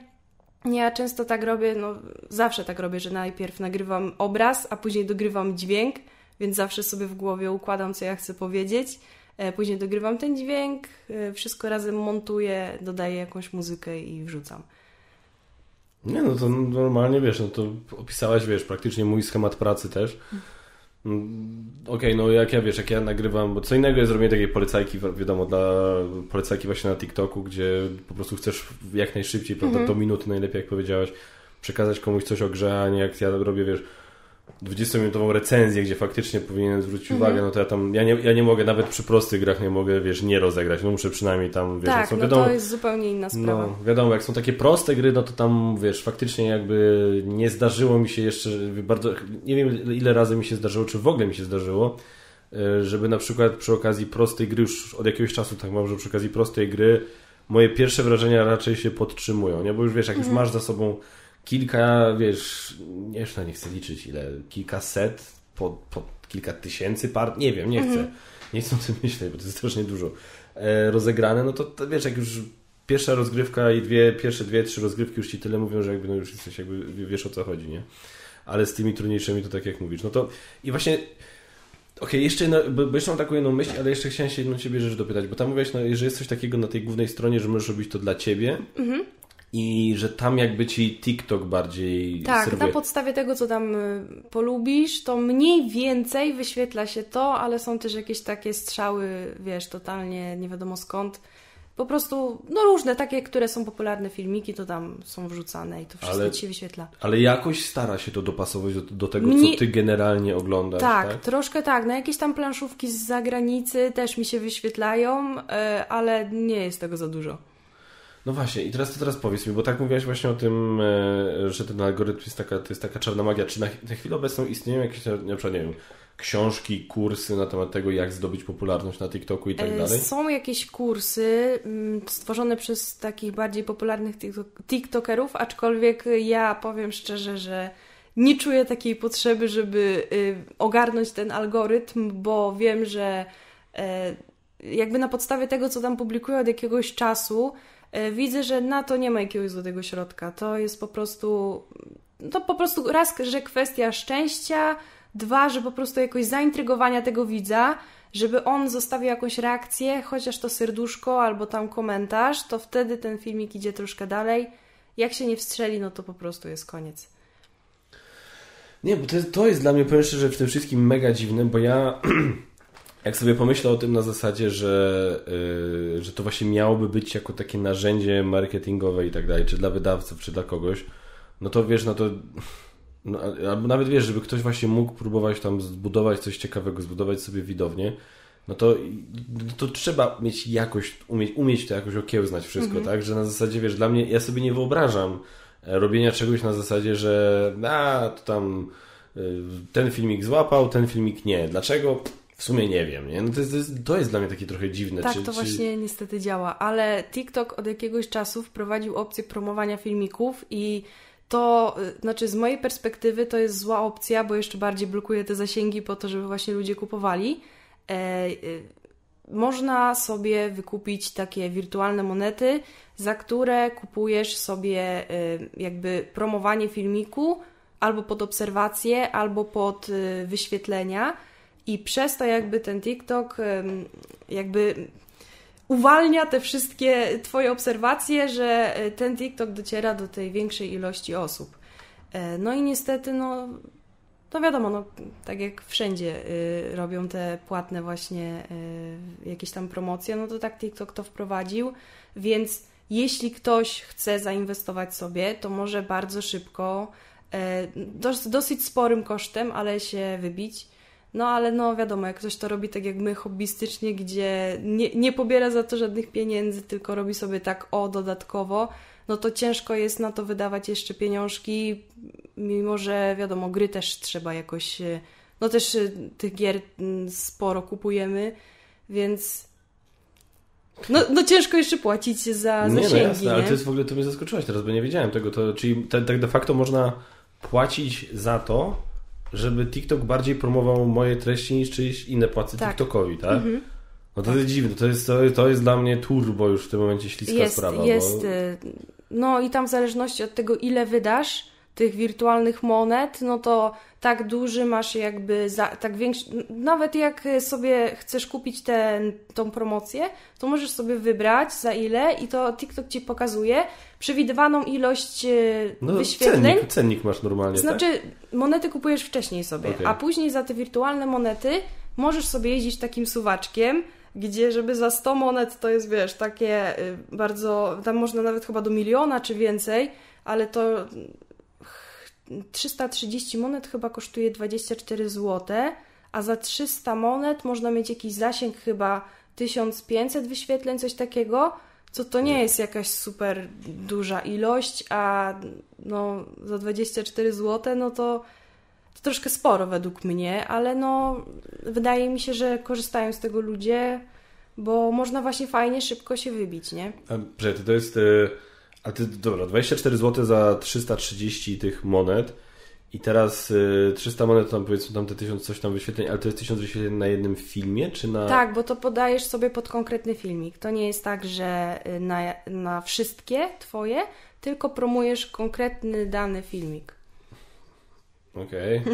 Ja często tak robię, no zawsze tak robię, że najpierw nagrywam obraz, a później dogrywam dźwięk więc zawsze sobie w głowie układam, co ja chcę powiedzieć. E, później dogrywam ten dźwięk, e, wszystko razem montuję, dodaję jakąś muzykę i wrzucam. Nie, no to normalnie wiesz, no to opisałaś, wiesz, praktycznie mój schemat pracy też. Mm, okej, okay, no jak ja wiesz, jak ja nagrywam, bo co innego jest robienie takiej polecajki, wiadomo, dla polecajki właśnie na TikToku, gdzie po prostu chcesz jak najszybciej, prawda, mm -hmm. do minuty najlepiej, jak powiedziałaś, przekazać komuś coś o grze, a nie jak ja robię, wiesz, 20-minutową recenzję, gdzie faktycznie powinien zwrócić mhm. uwagę, no to ja tam, ja nie, ja nie mogę, nawet przy prostych grach nie mogę, wiesz, nie rozegrać, no muszę przynajmniej tam, wiesz, tak, są, no wiadomo, to jest zupełnie inna sprawa. No, wiadomo, jak są takie proste gry, no to tam, wiesz, faktycznie jakby nie zdarzyło mi się jeszcze bardzo, nie wiem ile razy mi się zdarzyło, czy w ogóle mi się zdarzyło, e, żeby na przykład przy okazji prostej gry, już od jakiegoś czasu tak mam, że przy okazji prostej gry moje pierwsze wrażenia raczej się podtrzymują, nie? Bo już wiesz, jak mhm. już masz za sobą kilka, wiesz, jeszcze nie chcę liczyć ile, kilkaset, po, po kilka tysięcy par, nie wiem, nie chcę. Mhm. Nie chcę o tym myśleć, bo to jest strasznie dużo. E, rozegrane, no to, to, wiesz, jak już pierwsza rozgrywka i dwie, pierwsze dwie, trzy rozgrywki już ci tyle mówią, że jakby no już jesteś, jakby wiesz o co chodzi, nie? Ale z tymi trudniejszymi to tak jak mówisz. No to i właśnie Okej, okay, jeszcze no, bo jeszcze mam taką jedną myśl, ale jeszcze chciałem się jedną ciebie rzecz dopytać, bo tam mówiłeś, no, że jest coś takiego na tej głównej stronie, że możesz robić to dla ciebie, mhm i że tam jakby ci TikTok bardziej Tak, serwuje. na podstawie tego, co tam y, polubisz, to mniej więcej wyświetla się to, ale są też jakieś takie strzały, wiesz, totalnie nie wiadomo skąd. Po prostu, no różne, takie, które są popularne filmiki, to tam są wrzucane i to wszystko ale, ci się wyświetla. Ale jakoś stara się to dopasować do, do tego, Mnie... co ty generalnie oglądasz, tak, tak? troszkę tak. Na jakieś tam planszówki z zagranicy też mi się wyświetlają, y, ale nie jest tego za dużo. No właśnie, i teraz to teraz powiedz mi, bo tak mówiłaś właśnie o tym, e, że ten algorytm jest taka, to jest taka czarna magia. Czy na, na chwilę obecną istnieją jakieś, na przykład, nie wiem, książki, kursy na temat tego, jak zdobyć popularność na TikToku i tak E, dalej? Są jakieś kursy mm, stworzone przez takich bardziej popularnych tiktok- TikTokerów, aczkolwiek ja powiem szczerze, że nie czuję takiej potrzeby, żeby y, ogarnąć ten algorytm, bo wiem, że e, jakby na podstawie tego, co tam publikują od jakiegoś czasu, widzę, że na to nie ma jakiegoś złotego środka. To jest po prostu, to po prostu raz, że kwestia szczęścia, dwa, że po prostu jakoś zaintrygowania tego widza, żeby on zostawił jakąś reakcję, chociaż to serduszko albo tam komentarz, to wtedy ten filmik idzie troszkę dalej. Jak się nie wstrzeli, no to po prostu jest koniec. Nie, bo to jest, to jest dla mnie, powiem szczerze, w tym wszystkim mega dziwne, bo ja jak sobie pomyślę o tym na zasadzie, że, yy, że to właśnie miałoby być jako takie narzędzie marketingowe i tak dalej, czy dla wydawców, czy dla kogoś, no to wiesz, no to no, albo nawet wiesz, żeby ktoś właśnie mógł próbować tam zbudować coś ciekawego, zbudować sobie widownię, no to, no to trzeba mieć jakoś, umieć, umieć to jakoś okiełznać wszystko, tak? Że na zasadzie, wiesz, dla mnie, ja sobie nie wyobrażam e, robienia czegoś na zasadzie, że a, to tam y, ten filmik złapał, ten filmik nie. Dlaczego? W sumie nie wiem, nie? No to, jest, to, jest, dla mnie takie trochę dziwne. Tak, czy, to czy... właśnie niestety działa, ale TikTok od jakiegoś czasu wprowadził opcję promowania filmików i to, y, znaczy z mojej perspektywy to jest zła opcja, bo jeszcze bardziej blokuje te zasięgi po to, żeby właśnie ludzie kupowali. E, y, można sobie wykupić takie wirtualne monety, za które kupujesz sobie y, jakby promowanie filmiku albo pod obserwacje, albo pod wyświetlenia i przez to jakby ten TikTok jakby uwalnia te wszystkie Twoje obserwacje, że y, ten TikTok dociera do tej większej ilości osób. E, No i niestety, no, no wiadomo, no, tak jak wszędzie y, robią te płatne właśnie jakieś tam promocje, no to tak TikTok to wprowadził, więc jeśli ktoś chce zainwestować sobie, to może bardzo szybko, e, dos, dosyć sporym kosztem, ale się wybić. No ale no wiadomo, jak ktoś to robi tak jak my hobbystycznie, gdzie nie, nie pobiera za to żadnych pieniędzy, tylko robi sobie tak o dodatkowo, no to ciężko jest na to wydawać jeszcze pieniążki, mimo że wiadomo, gry też trzeba jakoś, e, no też e, tych gier sporo kupujemy, więc no, no ciężko jeszcze płacić za Nie, zasięgi, no jasne, nie? ale to jest w ogóle, to mnie zaskoczyłaś teraz, bo nie wiedziałem tego. To, czyli tak de facto można płacić za to, żeby TikTok bardziej promował moje treści niż czyjeś inne płacy Tak. TikTokowi, tak? Mhm. No to jest dziwne, to jest, to, jest dla mnie turbo już w tym momencie śliska jest, sprawa. jest. Bo... y, No i tam w zależności od tego, ile wydasz tych wirtualnych monet, no to tak duży masz jakby, za, tak większy, nawet jak sobie chcesz kupić ten, tą promocję, to możesz sobie wybrać za ile i to TikTok Ci pokazuje przewidywaną ilość y, No, wyświetleń. cennik, cennik masz normalnie, Znaczy, monety kupujesz wcześniej sobie, Okej. a później za te wirtualne monety możesz sobie jeździć takim suwaczkiem, gdzie żeby za 100 monet to jest, wiesz, takie y, bardzo, tam można nawet chyba do miliona czy więcej, ale to 330 monet chyba kosztuje 24 zł, a za 300 monet można mieć jakiś zasięg chyba 1500 wyświetleń, coś takiego, co to nie jest jakaś super duża ilość, a no za 24 zł, no to, to troszkę sporo według mnie, ale no wydaje mi się, że korzystają z tego ludzie, bo można właśnie fajnie, szybko się wybić, nie? A, to jest... y, A ty, dobra, 24 zł za 330 tych monet i teraz y, 300 monet, tam powiedzmy tam te 1000 coś tam wyświetleń, ale to jest 1000 wyświetleń na jednym filmie, czy na... Tak, bo to podajesz sobie pod konkretny filmik. To nie jest tak, że y, na, na wszystkie twoje, tylko promujesz konkretny dany filmik. Okej.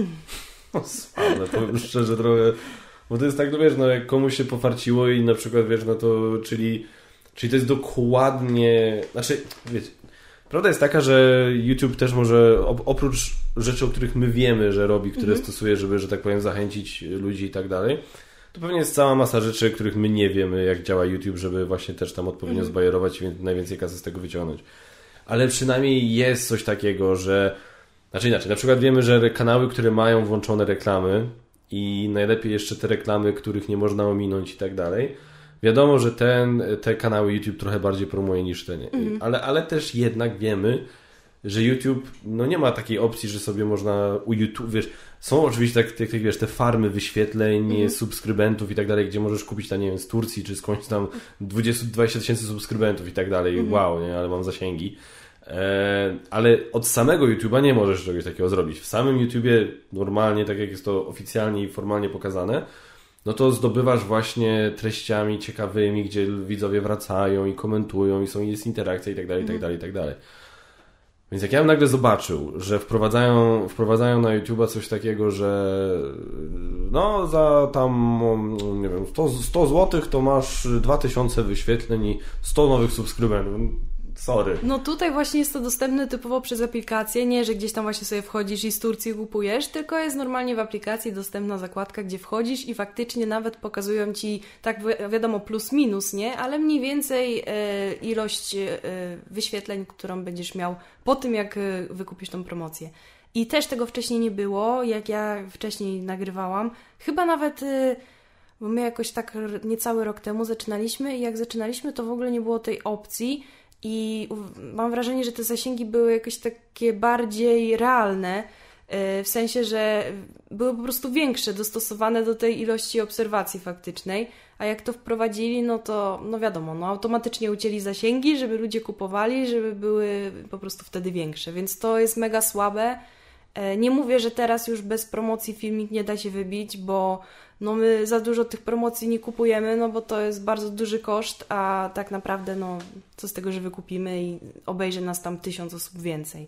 Okay. Sławne, powiem szczerze trochę. Bo to jest tak, no wiesz, no jak komuś się pofarciło i na przykład, wiesz, no to, czyli, czyli to jest dokładnie, znaczy, wiecie, prawda jest taka, że YouTube też może, op- oprócz rzeczy, o których my wiemy, że robi, które stosuje, żeby, że tak powiem, zachęcić ludzi i tak dalej, to pewnie jest cała masa rzeczy, których my nie wiemy, jak działa YouTube, żeby właśnie też tam odpowiednio zbajerować i najwięcej kasy z tego wyciągnąć. Ale przynajmniej jest coś takiego, że znaczy inaczej, na przykład wiemy, że kanały, które mają włączone reklamy i najlepiej jeszcze te reklamy, których nie można ominąć i tak dalej, Wiadomo, że ten, te kanały YouTube trochę bardziej promuje niż ten, mhm. ale, ale też jednak wiemy, że YouTube no nie ma takiej opcji, że sobie można u YouTube, wiesz, są oczywiście tak, tak, tak wiesz, te farmy wyświetleń, mm. subskrybentów i tak dalej, gdzie możesz kupić, tam, nie wiem, z Turcji, czy skądś tam 20, 20 tysięcy subskrybentów i tak dalej, mm. wow, nie, ale mam zasięgi. E, ale od samego YouTube'a nie możesz czegoś takiego zrobić. W samym YouTubie normalnie, tak jak jest to oficjalnie i formalnie pokazane, no to zdobywasz właśnie treściami ciekawymi, gdzie widzowie wracają i komentują i są, jest interakcja i tak dalej, i tak mhm. dalej, i tak dalej. Więc jak ja bym nagle zobaczył, że wprowadzają, wprowadzają na YouTube'a coś takiego, że no za tam, nie wiem, 100, 100 zł to masz 2000 wyświetleń i 100 nowych subskrybentów. Sorry. No tutaj właśnie jest to dostępne typowo przez aplikację, nie, że gdzieś tam właśnie sobie wchodzisz i z Turcji kupujesz, tylko jest normalnie w aplikacji dostępna zakładka, gdzie wchodzisz i faktycznie nawet pokazują Ci, tak wiadomo, plus minus, nie, ale mniej więcej e, ilość e, wyświetleń, którą będziesz miał po tym, jak e, wykupisz tą promocję. I też tego wcześniej nie było, jak ja wcześniej nagrywałam. Chyba nawet... E, bo my jakoś tak niecały rok temu zaczynaliśmy i jak zaczynaliśmy, to w ogóle nie było tej opcji, i mam wrażenie, że te zasięgi były jakieś takie bardziej realne, e, w sensie, że były po prostu większe, dostosowane do tej ilości obserwacji faktycznej, a jak to wprowadzili, no to no wiadomo, no automatycznie ucięli zasięgi, żeby ludzie kupowali, żeby były po prostu wtedy większe, więc to jest mega słabe. E, nie mówię, że teraz już bez promocji filmik nie da się wybić, bo no my za dużo tych promocji nie kupujemy, no bo to jest bardzo duży koszt, a tak naprawdę no co z tego, że wykupimy i obejrzy nas tam tysiąc osób więcej.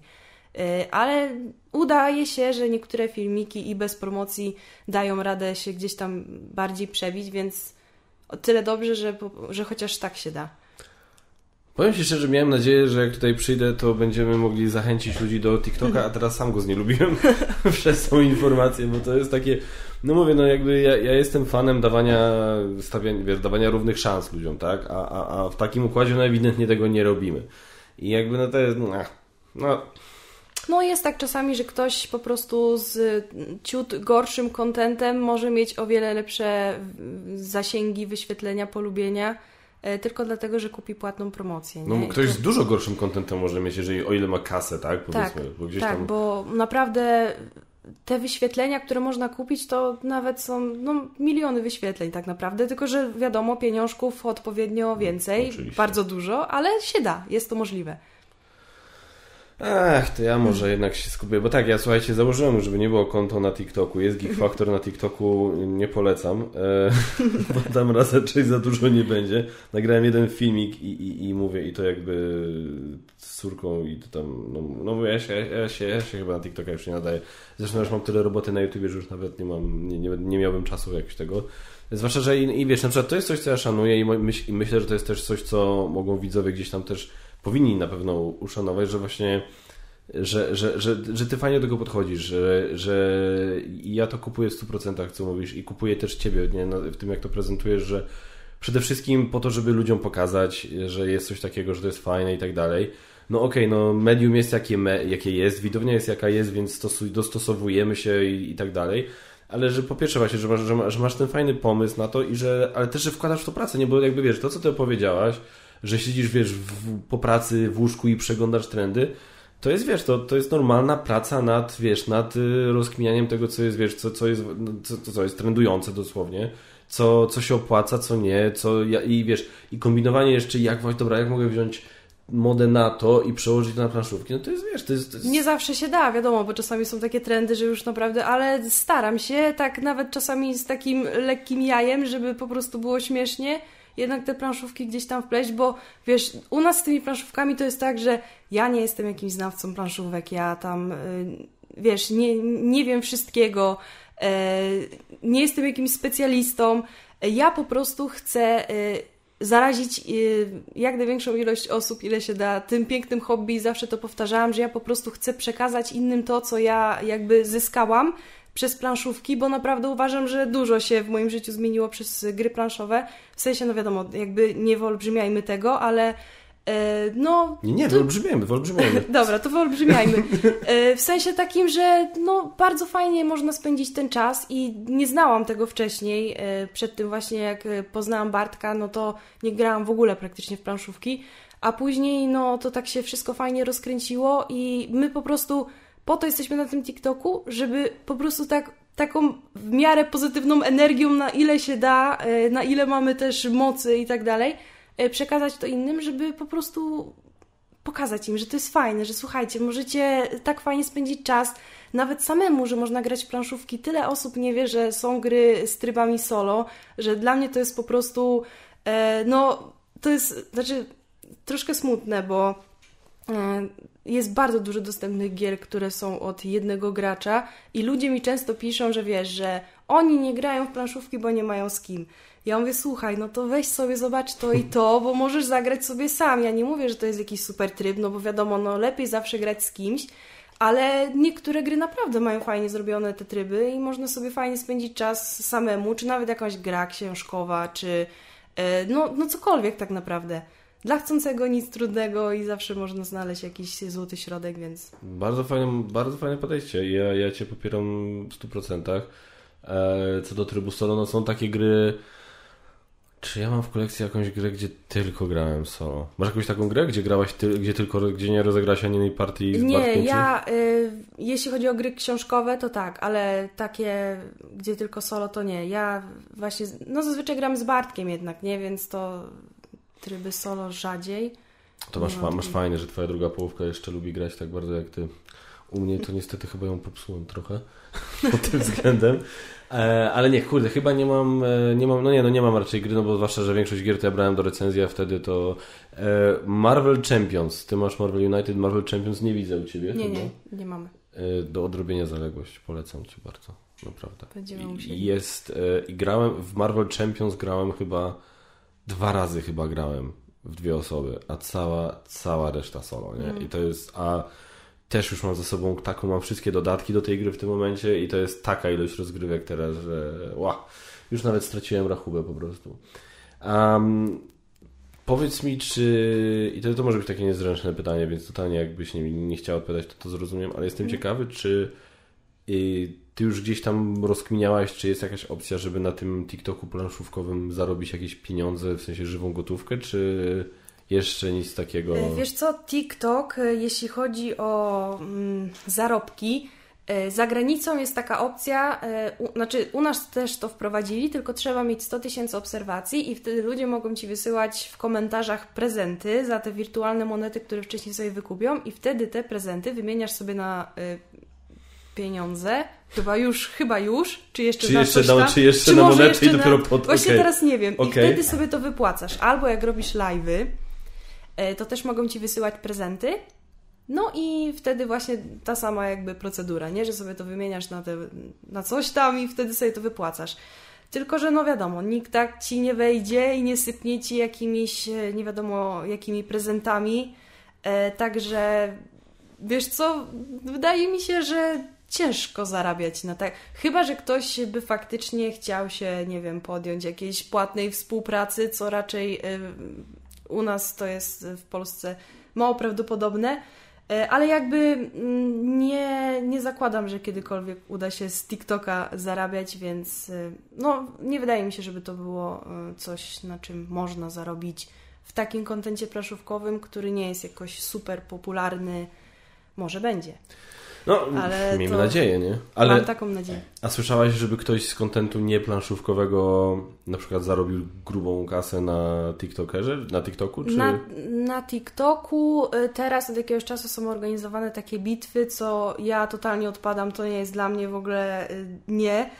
Y, ale udaje się, że niektóre filmiki i bez promocji dają radę się gdzieś tam bardziej przebić, więc o tyle dobrze, że, że chociaż tak się da. Powiem Ci szczerze, miałem nadzieję, że jak tutaj przyjdę, to będziemy mogli zachęcić ludzi do TikToka, a teraz sam go znielubiłem przez tą informację, bo to jest takie, no mówię, no jakby ja, ja jestem fanem dawania, stawiania, wiesz, dawania równych szans ludziom, tak? A, a, a w takim układzie no ewidentnie tego nie robimy. I jakby no to jest, no, no no jest tak czasami, że ktoś po prostu z ciut gorszym kontentem może mieć o wiele lepsze zasięgi, wyświetlenia, polubienia tylko dlatego, że kupi płatną promocję. Nie? No, ktoś to... z dużo gorszym kontentem może mieć, jeżeli o ile ma kasę, tak? Powiedzmy, tak, bo gdzieś tak, tam... bo naprawdę te wyświetlenia, które można kupić, to nawet są no, miliony wyświetleń tak naprawdę, tylko że wiadomo, pieniążków odpowiednio więcej, Oczywiście. bardzo dużo, ale się da, jest to możliwe. Ach, to ja może jednak się skupię, bo tak, ja słuchajcie, założyłem, żeby nie było konto na TikToku. Jest Geek Factor na TikToku, nie polecam, e, bo tam raczej za dużo nie będzie. Nagrałem jeden filmik i, i, i mówię, i to jakby z córką i to tam, no, no ja, się, ja, się, ja się chyba na TikToka już nie nadaję. Zresztą już mam tyle roboty na YouTubie, że już nawet nie mam, nie, nie, nie miałbym czasu jakiegoś tego. Zwłaszcza, że i, i wiesz, na przykład to jest coś, co ja szanuję i, myśl, i myślę, że to jest też coś, co mogą widzowie gdzieś tam też powinni na pewno uszanować, że właśnie że, że, że, że ty fajnie do tego podchodzisz, że, że ja to kupuję w 100%, co mówisz i kupuję też ciebie nie? No, w tym, jak to prezentujesz, że przede wszystkim po to, żeby ludziom pokazać, że jest coś takiego, że to jest fajne i tak dalej. No okej, okay, no medium jest jakie, me, jakie jest, widownia jest jaka jest, więc stosuj, dostosowujemy się i, i tak dalej ale że po pierwsze właśnie, że masz, że, masz, ten fajny pomysł na to i że, ale też, że wkładasz w to pracę, nie, bo jakby wiesz, to co ty opowiedziałaś, że siedzisz, wiesz, w, po pracy w łóżku i przeglądasz trendy, to jest, wiesz, to, to jest normalna praca nad, wiesz, nad y, rozkminianiem tego, co jest, wiesz, co, co, jest, no, co, co jest trendujące dosłownie, co, co się opłaca, co nie, co, i wiesz, i kombinowanie jeszcze, jak, dobra, jak mogę wziąć modę na to i przełożyć to na planszówki, no to jest, wiesz, to jest, to jest... Nie zawsze się da, wiadomo, bo czasami są takie trendy, że już naprawdę, ale staram się, tak nawet czasami z takim lekkim jajem, żeby po prostu było śmiesznie, jednak te planszówki gdzieś tam wpleść, bo wiesz, u nas z tymi planszówkami to jest tak, że ja nie jestem jakimś znawcą planszówek, ja tam, y, wiesz, nie, nie wiem wszystkiego, e, nie jestem jakimś specjalistą, ja po prostu chcę y, zarazić y, jak największą ilość osób, ile się da, tym pięknym hobby. Zawsze to powtarzałam, że ja po prostu chcę przekazać innym to, co ja jakby zyskałam przez planszówki, bo naprawdę uważam, że dużo się w moim życiu zmieniło przez gry planszowe. W sensie, no wiadomo, jakby nie wyolbrzymiajmy tego, ale E, no, nie, nie, wyolbrzymiajmy, wyolbrzymiajmy. Dobra, to wyolbrzymiajmy. E, w sensie takim, że no, bardzo fajnie można spędzić ten czas i nie znałam tego wcześniej. E, przed tym właśnie jak poznałam Bartka, no to nie grałam w ogóle praktycznie w planszówki, a później no to tak się wszystko fajnie rozkręciło i my po prostu po to jesteśmy na tym TikToku, żeby po prostu tak taką w miarę pozytywną energią, na ile się da, na ile mamy też mocy i tak dalej, E, przekazać to innym, żeby po prostu pokazać im, że to jest fajne, że słuchajcie, możecie tak fajnie spędzić czas, nawet samemu, że można grać w planszówki. Tyle osób nie wie, że są gry z trybami solo, że dla mnie to jest po prostu, e, no, to jest, znaczy, troszkę smutne, bo e, jest bardzo dużo dostępnych gier, które są od jednego gracza i ludzie mi często piszą, że wiesz, że oni nie grają w planszówki, bo nie mają z kim. Ja mówię, słuchaj, no to weź sobie, zobacz to i to, bo możesz zagrać sobie sam. Ja nie mówię, że to jest jakiś super tryb, no bo wiadomo, no lepiej zawsze grać z kimś, ale niektóre gry naprawdę mają fajnie zrobione te tryby i można sobie fajnie spędzić czas samemu, czy nawet jakąś gra książkowa, czy e, no, no cokolwiek tak naprawdę. Dla chcącego nic trudnego i zawsze można znaleźć jakiś złoty środek, więc... Bardzo fajne, bardzo fajne podejście. Ja, ja Cię popieram w 100%. E, co do trybu solo, no są takie gry czy ja mam w kolekcji jakąś grę, gdzie tylko grałem solo? Masz jakąś taką grę, gdzie grałaś, ty, gdzie tylko, gdzie nie rozegrałaś ani jednej partii z Nie, ja, y, jeśli chodzi o gry książkowe, to tak, ale takie, gdzie tylko solo, to nie. Ja właśnie, no zazwyczaj gram z Bartkiem jednak, nie? Więc to tryby solo rzadziej. To masz, no, masz fajne, że twoja druga połówka jeszcze lubi grać tak bardzo jak ty. U mnie to niestety chyba ją popsułem trochę pod tym względem. E, ale nie, kurde, chyba nie mam, e, nie mam, no nie, no nie mam raczej gry, no bo zwłaszcza, że większość gier to ja brałem do recenzji, a wtedy to e, Marvel Champions, ty masz Marvel United, Marvel Champions nie widzę u Ciebie Nie, chyba. nie, nie mamy. Do odrobienia zaległość, polecam Ci bardzo, naprawdę. Będziemy musieli. Jest, i grałem, w Marvel Champions grałem chyba, dwa razy chyba grałem w dwie osoby, a cała, cała reszta solo, nie? Mm. I to jest, a też już mam za sobą taką, mam wszystkie dodatki do tej gry w tym momencie i to jest taka ilość rozgrywek teraz, że wow, już nawet straciłem rachubę po prostu. Um, powiedz mi, czy, i to, to może być takie niezręczne pytanie, więc totalnie jakbyś nie, nie chciał odpowiadać, to to zrozumiem, ale jestem mm. ciekawy, czy y, ty już gdzieś tam rozkminiałaś, czy jest jakaś opcja, żeby na tym TikToku planszówkowym zarobić jakieś pieniądze, w sensie żywą gotówkę, czy jeszcze nic takiego. E, wiesz co, TikTok, e, jeśli chodzi o mm, zarobki, e, za granicą jest taka opcja, u, znaczy u nas też to wprowadzili, tylko trzeba mieć 100 tysięcy obserwacji i wtedy ludzie mogą Ci wysyłać w komentarzach prezenty za te wirtualne monety, które wcześniej sobie wykupią i wtedy te prezenty wymieniasz sobie na y, pieniądze. Chyba już, chyba już. Czy jeszcze czy na jeszcze, no, czy jeszcze czy na jeszcze i dopiero pod... Właśnie okay. teraz nie wiem. Okay. I wtedy sobie to wypłacasz. Albo jak robisz live'y, E, to też mogą Ci wysyłać prezenty. No i wtedy właśnie ta sama jakby procedura, nie? Że sobie to wymieniasz na, te, na coś tam i wtedy sobie to wypłacasz. Tylko, że no wiadomo, nikt tak Ci nie wejdzie i nie sypnie Ci jakimiś, e, nie wiadomo, jakimi prezentami. E, także wiesz co, wydaje mi się, że ciężko zarabiać na tak. Chyba, że ktoś by faktycznie chciał się, nie wiem, podjąć jakiejś płatnej współpracy, co raczej u nas to jest w Polsce mało prawdopodobne, e, ale jakby mm, nie, nie zakładam, że kiedykolwiek uda się z TikToka zarabiać, więc e, no, nie wydaje mi się, żeby to było coś, na czym można zarobić w takim kontencie praszówkowym, który nie jest jakoś super popularny. Może będzie. No, ale miejmy nadzieję, nie? Ale, mam taką nadzieję. A słyszałaś, żeby ktoś z kontentu nieplanszówkowego na przykład zarobił grubą kasę na TikTokerze, na TikToku? Czy... Na, na TikToku y, teraz od jakiegoś czasu są organizowane takie bitwy, co ja totalnie odpadam, to nie jest dla mnie w ogóle y, nie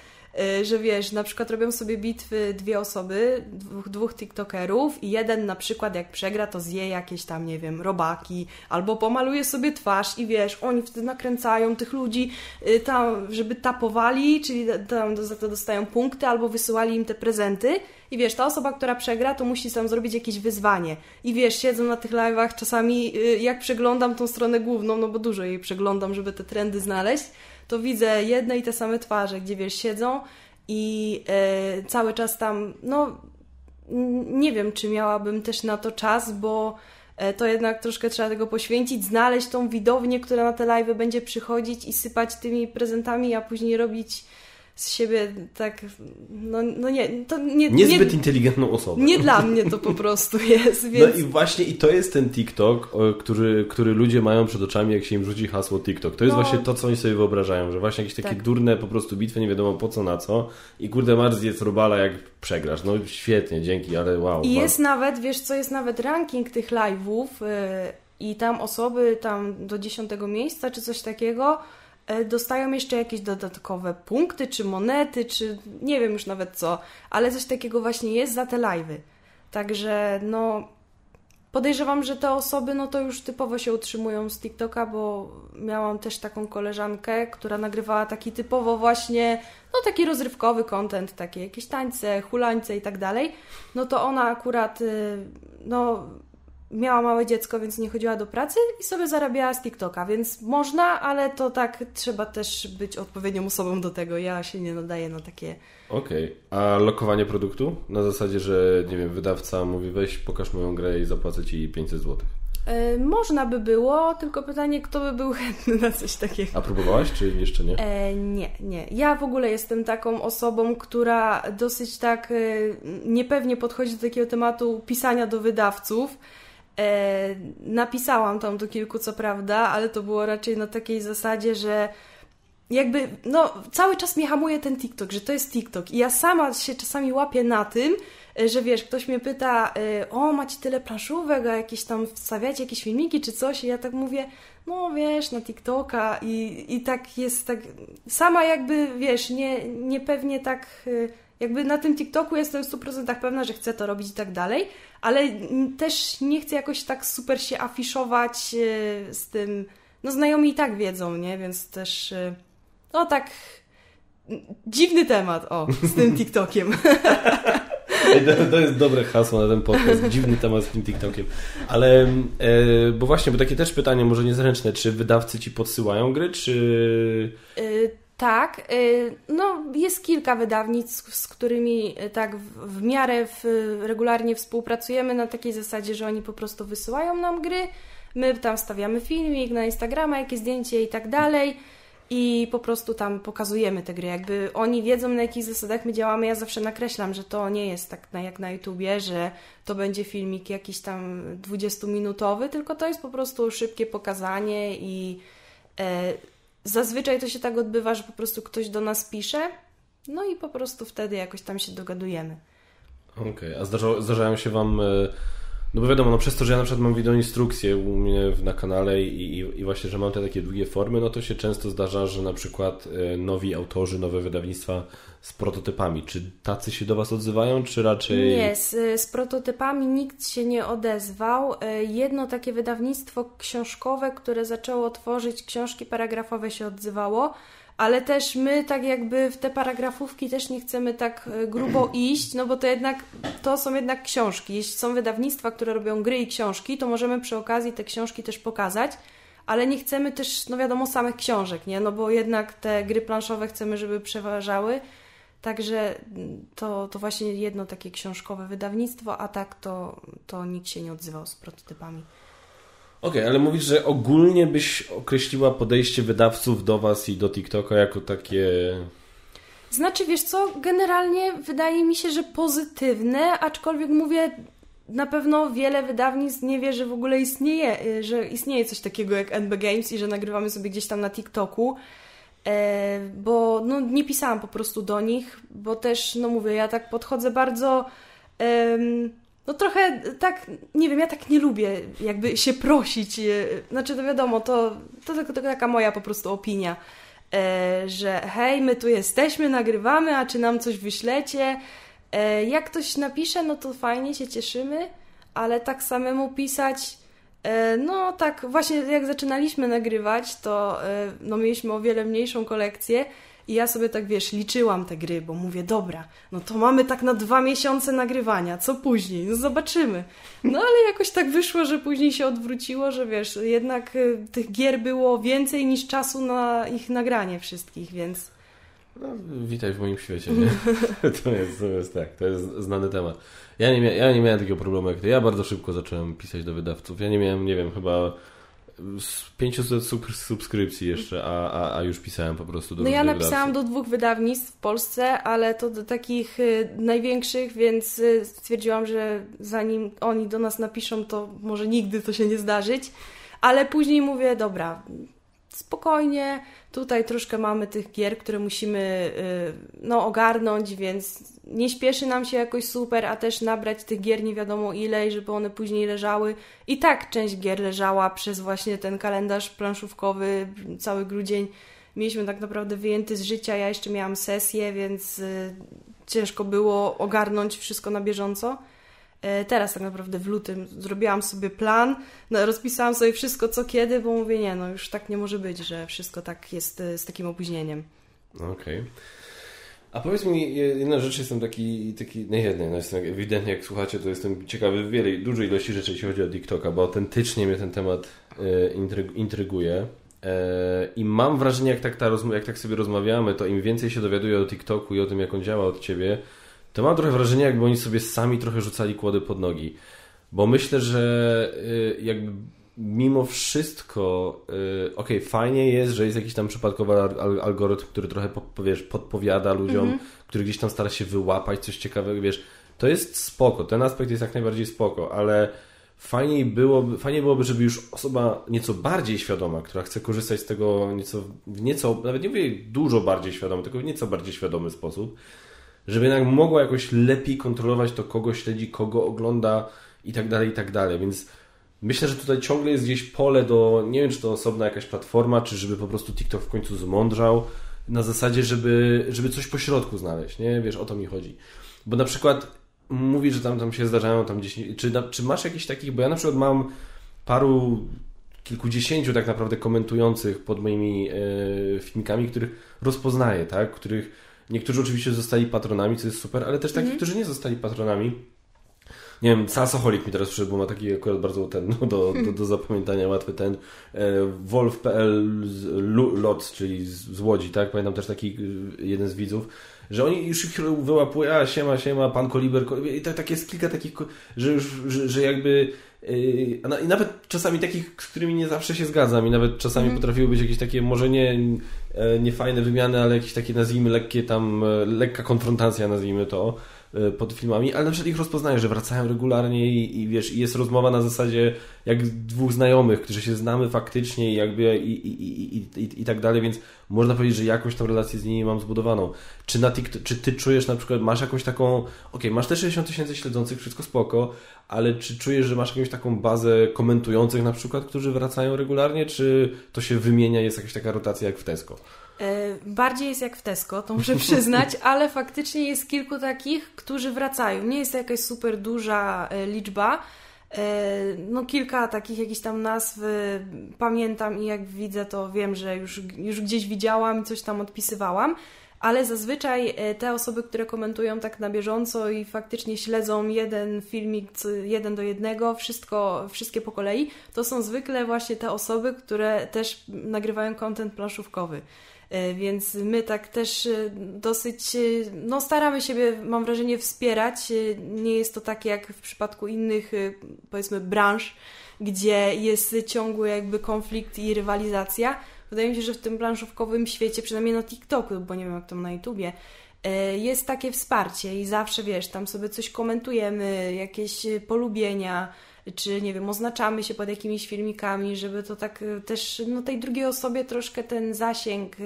że wiesz, na przykład robią sobie bitwy dwie osoby, dwóch, dwóch TikTokerów i jeden na przykład jak przegra, to zje jakieś tam, nie wiem, robaki, albo pomaluje sobie twarz i wiesz, oni wtedy nakręcają tych ludzi y, tam, żeby tapowali, czyli tam za to dostają punkty, albo wysyłali im te prezenty i wiesz, ta osoba, która przegra, to musi sam zrobić jakieś wyzwanie. I wiesz, siedzą na tych live'ach czasami, y, jak przeglądam tą stronę główną, no bo dużo jej przeglądam, żeby te trendy znaleźć, to widzę jedne i te same twarze, gdzie wiesz, siedzą i e, cały czas tam, no nie wiem, czy miałabym też na to czas, bo e, to jednak troszkę trzeba tego poświęcić, znaleźć tą widownię, która na te live będzie przychodzić i sypać tymi prezentami, a później robić z siebie tak, no, no nie, to nie... Niezbyt nie, inteligentną osobą. Nie dla mnie to po prostu jest, no więc... No i właśnie i to jest ten TikTok, który, który ludzie mają przed oczami, jak się im rzuci hasło TikTok. To jest no. właśnie to, co oni sobie wyobrażają, że właśnie jakieś takie tak. durne po prostu bitwy, nie wiadomo po co, na co i kurde masz zjedz robala, jak przegrasz. No świetnie, dzięki, ale wow. I jest nawet, wiesz co, jest nawet ranking tych live'ów yy, i tam osoby tam do dziesiątego miejsca, czy coś takiego dostają jeszcze jakieś dodatkowe punkty, czy monety, czy nie wiem już nawet co, ale coś takiego właśnie jest za te live'y. Także no podejrzewam, że te osoby no to już typowo się utrzymują z TikToka, bo miałam też taką koleżankę, która nagrywała taki typowo właśnie, no taki rozrywkowy content, takie jakieś tańce, hulańce i tak dalej. No to ona akurat y, no miała małe dziecko, więc nie chodziła do pracy i sobie zarabiała z TikToka, więc można, ale to tak trzeba też być odpowiednią osobą do tego. Ja się nie nadaję na takie. Okej, okay. a lokowanie produktu? Na zasadzie, że nie wiem, wydawca mówi weź pokaż moją grę i zapłacę ci 500 zł. Yy, można by było, tylko pytanie, kto by był chętny na coś takiego. A próbowałaś, czy jeszcze nie? E, nie, nie. Ja w ogóle jestem taką osobą, która dosyć tak yy, niepewnie podchodzi do takiego tematu pisania do wydawców E, napisałam tam do kilku, co prawda, ale to było raczej na takiej zasadzie, że jakby, no, cały czas mnie hamuje ten TikTok, że to jest TikTok. I ja sama się czasami łapię na tym, e, że wiesz, ktoś mnie pyta, e, o, macie tyle planszówek, a jakieś tam wstawiacie jakieś filmiki czy coś, i ja tak mówię, no wiesz, na TikToka i, i tak jest, tak, sama jakby, wiesz, nie, niepewnie tak jakby na tym TikToku jestem w 100% pewna, że chcę to robić i tak dalej, ale też nie chcę jakoś tak super się afiszować e, z tym. No, znajomi i tak wiedzą, nie? Więc też. No, tak. Dziwny temat, o, z tym TikTokiem. To jest dobre hasło na ten podcast. Dziwny temat z tym TikTokiem. Ale, e, bo właśnie, bo takie też pytanie, może niezręczne, czy wydawcy ci podsyłają gry, czy. Tak, y, no jest kilka wydawnictw, z którymi y, tak w, miarę w, regularnie współpracujemy na takiej zasadzie, że oni po prostu wysyłają nam gry, my tam stawiamy filmik na Instagrama, jakieś zdjęcie i tak dalej i po prostu tam pokazujemy te gry. Jakby oni wiedzą na jakich zasadach my działamy, ja zawsze nakreślam, że to nie jest tak jak na YouTubie, że to będzie filmik jakiś tam 20-minutowy, tylko to jest po prostu szybkie pokazanie i e, Zazwyczaj to się tak odbywa, że po prostu ktoś do nas pisze, no i po prostu wtedy jakoś tam się dogadujemy. Okej, okay. a zdarza, zdarzają się Wam, e, no bo wiadomo, no przez to, że ja na przykład mam wideoinstrukcję u mnie na kanale i, i, i, właśnie, że mam te takie długie formy, no to się często zdarza, że na przykład e, nowi autorzy, nowe wydawnictwa z prototypami. Czy tacy się do Was odzywają, czy raczej... Nie, z, z prototypami nikt się nie odezwał. E, jedno takie wydawnictwo książkowe, które zaczęło tworzyć książki paragrafowe się odzywało, ale też my tak jakby w te paragrafówki też nie chcemy tak e, grubo iść, no bo to jednak, to są jednak książki. Jeśli są wydawnictwa, które robią gry i książki, to możemy przy okazji te książki też pokazać, ale nie chcemy też, no wiadomo, samych książek, nie? No bo jednak te gry planszowe chcemy, żeby przeważały, Także to, to właśnie jedno takie książkowe wydawnictwo, a tak to, to nikt się nie odzywał z prototypami. Okej, okay, ale mówisz, że ogólnie byś określiła podejście wydawców do Was i do TikToka jako takie. Znaczy, wiesz co, generalnie wydaje mi się, że pozytywne, aczkolwiek mówię, na pewno wiele wydawnictw nie wie, że w ogóle istnieje, że istnieje coś takiego jak NB Games i że nagrywamy sobie gdzieś tam na TikToku. E, bo no, nie pisałam po prostu do nich, bo też, no mówię, ja tak podchodzę bardzo. No trochę tak, nie wiem, ja tak nie lubię jakby się prosić. E, znaczy, to wiadomo, to, to tylko, taka moja po prostu opinia, e, że hej, my tu jesteśmy, nagrywamy, a czy nam coś wyślecie? Jak ktoś napisze, no to fajnie, się cieszymy, ale tak samemu pisać E, no tak, właśnie jak zaczynaliśmy nagrywać, to e, no, mieliśmy o wiele mniejszą kolekcję i ja sobie tak, wiesz, liczyłam te gry, bo mówię, dobra, no to mamy tak na dwa miesiące nagrywania, co później? No zobaczymy. No ale jakoś tak wyszło, że później się odwróciło, że wiesz, jednak e, tych gier było więcej niż czasu na ich nagranie wszystkich, więc... No, witaj w moim świecie, nie? to, jest, to jest tak, to jest znany temat. Ja nie, mia ja nie miałem takiego problemu jak ty. Ja bardzo szybko zacząłem pisać do wydawców. Ja nie miałem, nie wiem, chyba z 500 sub subskrypcji jeszcze, a, a, a, już pisałem po prostu do No ja napisałam do dwóch wydawnictw w Polsce, ale to do takich y, największych, więc y, stwierdziłam, że zanim oni do nas napiszą, to może nigdy to się nie zdarzyć. Ale później mówię, dobra, spokojnie, tutaj troszkę mamy tych gier, które musimy y, no, ogarnąć, więc nie śpieszy nam się jakoś super, a też nabrać tych gier nie wiadomo ile, i żeby one później leżały. I tak część gier leżała przez właśnie ten kalendarz planszówkowy, cały grudzień. Mieliśmy tak naprawdę wyjęty z życia, ja jeszcze miałam sesję, więc y, ciężko było ogarnąć wszystko na bieżąco. E, Teraz tak naprawdę w lutym zrobiłam sobie plan, no, rozpisałam sobie wszystko co kiedy, bo mówię, nie, no już tak nie może być, że wszystko tak jest e, z takim opóźnieniem. Okej. A powiedz mi, jedna rzecz, jestem taki, taki nie jednej, no jestem ewidentnie jak słuchacie, to jestem ciekawy wiele, dużej ilości rzeczy, jeśli chodzi o TikToka, bo autentycznie mnie ten temat e, intryg, intryguje. I mam wrażenie, jak tak, ta jak tak sobie rozmawiamy, to im więcej się dowiaduję o TikToku i o tym, jak on działa od ciebie, to mam trochę wrażenie, jakby oni sobie sami trochę rzucali kłody pod nogi. Bo myślę, że y, jakby mimo wszystko, y, okej, okay, fajnie jest, że jest jakiś tam przypadkowy al algorytm, który trochę wiesz, podpowiada ludziom, mm -hmm. który gdzieś tam stara się wyłapać coś ciekawego, wiesz, to jest spoko, ten aspekt jest jak najbardziej spoko, ale fajniej byłoby, fajnie byłoby, żeby już osoba nieco bardziej świadoma, która chce korzystać z tego nieco, w nieco, nawet nie mówię dużo bardziej świadomy, tylko w nieco bardziej świadomy sposób, żeby jednak mogła jakoś lepiej kontrolować to, kogo śledzi, kogo ogląda i tak dalej, i tak dalej. Więc myślę, że tutaj ciągle jest gdzieś pole do, nie wiem, czy to osobna jakaś platforma, czy żeby po prostu TikTok w końcu zmądrzał na zasadzie, żeby, żeby coś po środku znaleźć, nie? Wiesz, o to mi chodzi. Bo na przykład mówi, że tam, tam się zdarzają tam gdzieś, czy, czy masz jakiś takich, bo ja na przykład mam paru kilkudziesięciu tak naprawdę komentujących pod moimi e, filmikami, których rozpoznaję, tak? Których Niektórzy oczywiście zostali patronami, co jest super, ale też takich, mm. którzy nie zostali patronami. Nie wiem, Salsoholik mi teraz przyszedł, bo ma taki akurat bardzo ten, no, do, do, do zapamiętania łatwy ten. E, Wolf.pl Lot, czyli z, Łodzi, tak? Pamiętam też taki e, jeden z widzów, że oni już ich wyłapuje, a siema, siema, pan Koliber, i tak, tak jest kilka takich, że już, że, że jakby i nawet czasami takich, z którymi nie zawsze się zgadzam i nawet czasami mm. potrafiły być jakieś takie, może nie, e, nie fajne wymiany, ale jakieś takie, nazwijmy, lekkie tam, e, lekka konfrontacja, nazwijmy to, e, pod filmami, ale na przykład ich rozpoznaję, że wracają regularnie i, i wiesz, i jest rozmowa na zasadzie jak dwóch znajomych, którzy się znamy faktycznie i jakby i, i, i, i, i tak dalej, więc można powiedzieć, że jakąś tą relację z nimi mam zbudowaną. Czy, na TikTok, czy ty czujesz na przykład, masz jakąś taką, okej, okay, masz te 60 tysięcy śledzących, wszystko spoko, ale czy czujesz, że masz jakąś taką bazę komentujących na przykład, którzy wracają regularnie, czy to się wymienia, jest jakaś taka rotacja jak w Tesco? E, bardziej jest jak w Tesco, to muszę przyznać, ale faktycznie jest kilku takich, którzy wracają. Nie jest to jakaś super duża e, liczba. E, no kilka takich jakichś tam nazw pamiętam i jak widzę, to wiem, że już, już gdzieś widziałam i coś tam odpisywałam ale zazwyczaj e, te osoby, które komentują tak na bieżąco i faktycznie śledzą jeden filmik jeden do jednego, wszystko, wszystkie po kolei, to są zwykle właśnie te osoby, które też nagrywają content planszówkowy. E, więc my tak też e, dosyć, no staramy siebie, mam wrażenie, wspierać. Nie jest to tak jak w przypadku innych, powiedzmy, branż, gdzie jest ciągły jakby konflikt i rywalizacja wydaje mi się, że w tym planszówkowym świecie, przynajmniej na TikToku, bo nie wiem jak tam na YouTubie, e, jest takie wsparcie i zawsze, wiesz, tam sobie coś komentujemy, jakieś polubienia, czy nie wiem, oznaczamy się pod jakimiś filmikami, żeby to tak e, też no, tej drugiej osobie troszkę ten zasięg e,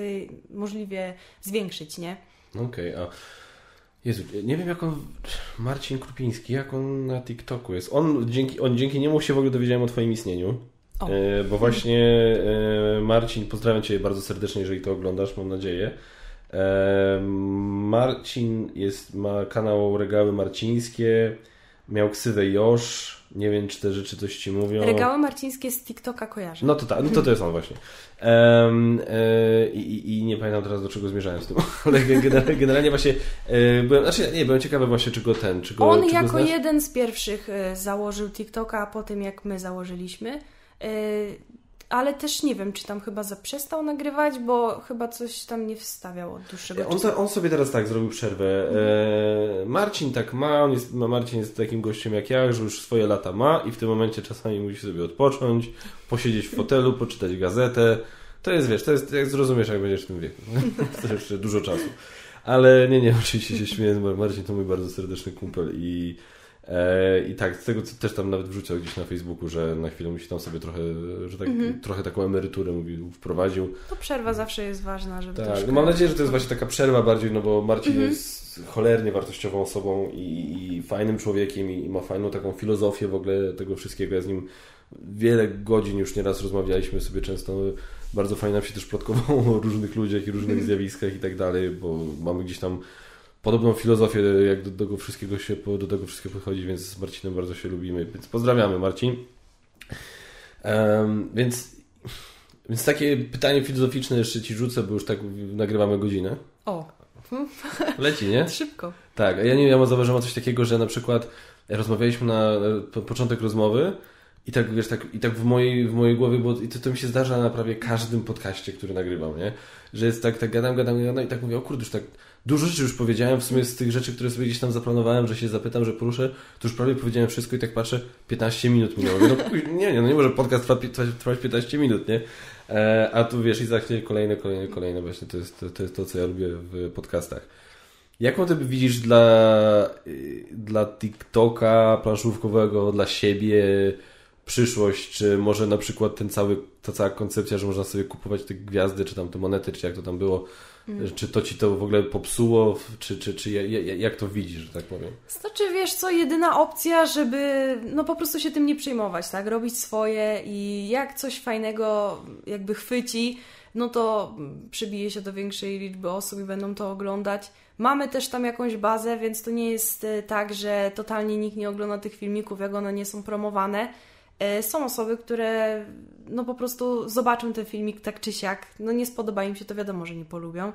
możliwie zwiększyć, nie? Okej, okay, a Jezu, nie wiem jak on, Marcin Krupiński, jak on na TikToku jest. On dzięki, on dzięki niemu się w ogóle dowiedziałem o Twoim istnieniu. O. E, bo właśnie e, Marcin, pozdrawiam Cię bardzo serdecznie, jeżeli to oglądasz, mam nadzieję. E, Marcin jest, ma kanał Regały Marcińskie, miał ksywę Josz, nie wiem czy te rzeczy coś Ci mówią. Regały Marcińskie z TikToka kojarzę. No to tak, no to to jest on właśnie. Um, e, i, I nie pamiętam teraz do czego zmierzałem z tym, ale generalnie, generalnie właśnie e, byłem, znaczy nie, byłem ciekawy właśnie czy go ten, czy go On czy jako go jeden z pierwszych założył TikToka po tym jak my założyliśmy. Ale też nie wiem, czy tam chyba zaprzestał nagrywać, bo chyba coś tam nie wstawiał od dłuższego On, czasu. on sobie teraz tak zrobił przerwę. E, Marcin tak ma, on jest, ma- Marcin jest takim gościem jak ja, że już swoje lata ma i w tym momencie czasami musi sobie odpocząć, posiedzieć w fotelu, poczytać gazetę. To jest, wiesz, to jest, jak zrozumiesz, jak będziesz w tym wieku. to jeszcze dużo czasu. Ale nie, nie, oczywiście się śmieję, bo Marcin to mój bardzo serdeczny kumpel i I tak, z tego co też tam nawet wrzucał gdzieś na Facebooku, że na chwilę musi tam sobie trochę, że tak, trochę taką emeryturę mówił, wprowadził. To przerwa zawsze jest ważna, żeby Tak, troszkę... no mam nadzieję, że to jest właśnie taka przerwa bardziej, no bo Marcin jest cholernie wartościową osobą i, i fajnym człowiekiem i, i ma fajną taką filozofię w ogóle tego wszystkiego. Ja z nim wiele godzin już nieraz rozmawialiśmy sobie często. Bardzo fajnie nam się też plotkowało o różnych ludziach i różnych zjawiskach i tak dalej, bo mamy gdzieś tam podobną filozofię, jak do, do tego wszystkiego się do tego wszystkiego podchodzi, więc z Marcinem bardzo się lubimy. Więc pozdrawiamy Marcin. Więc, więc takie pytanie filozoficzne jeszcze ci rzucę, bo już tak nagrywamy godzinę. O, Leci, nie? szybko. Tak, a ja nie wiem, ja zauważyłem coś takiego, że na przykład rozmawialiśmy na po, początek rozmowy i tak, wiesz, tak, i tak w mojej, w mojej głowie, bo i to, to mi się zdarza na prawie każdym podcaście, który nagrywam, nie? Że jest tak, tak gadam, gadam, gadam i tak mówię, o kurde, już tak dużo rzeczy już powiedziałem, w sumie z tych rzeczy, które sobie gdzieś tam zaplanowałem, że się zapytam, że poruszę, to już prawie powiedziałem wszystko i tak patrzę, 15 minut minęło. No, nie, nie, no nie może podcast trwać, trwać 15 minut, nie? E, a tu wiesz, i za chwilę kolejne, kolejne, kolejne, właśnie to jest to, to jest to, co ja lubię w podcastach. Jaką ty widzisz dla, y, dla TikToka planszówkowego, dla siebie przyszłość, czy może na przykład ten cały, ta cała koncepcja, że można sobie kupować te gwiazdy, czy tam te monety, czy jak to tam było, czy to ci to w ogóle popsuło, czy, czy, czy ja- ja- jak to widzisz, że tak powiem? Znaczy, wiesz co, jedyna opcja, żeby no po prostu się tym nie przejmować, tak? Robić swoje i jak coś fajnego jakby chwyci, no to przybije się do większej liczby osób i będą to oglądać. Mamy też tam jakąś bazę, więc to nie jest e, tak, że totalnie nikt nie ogląda tych filmików, jak one nie są promowane. E, Są osoby, które no po prostu zobaczą ten filmik tak czy siak. No nie spodoba im się, to wiadomo, że nie polubią.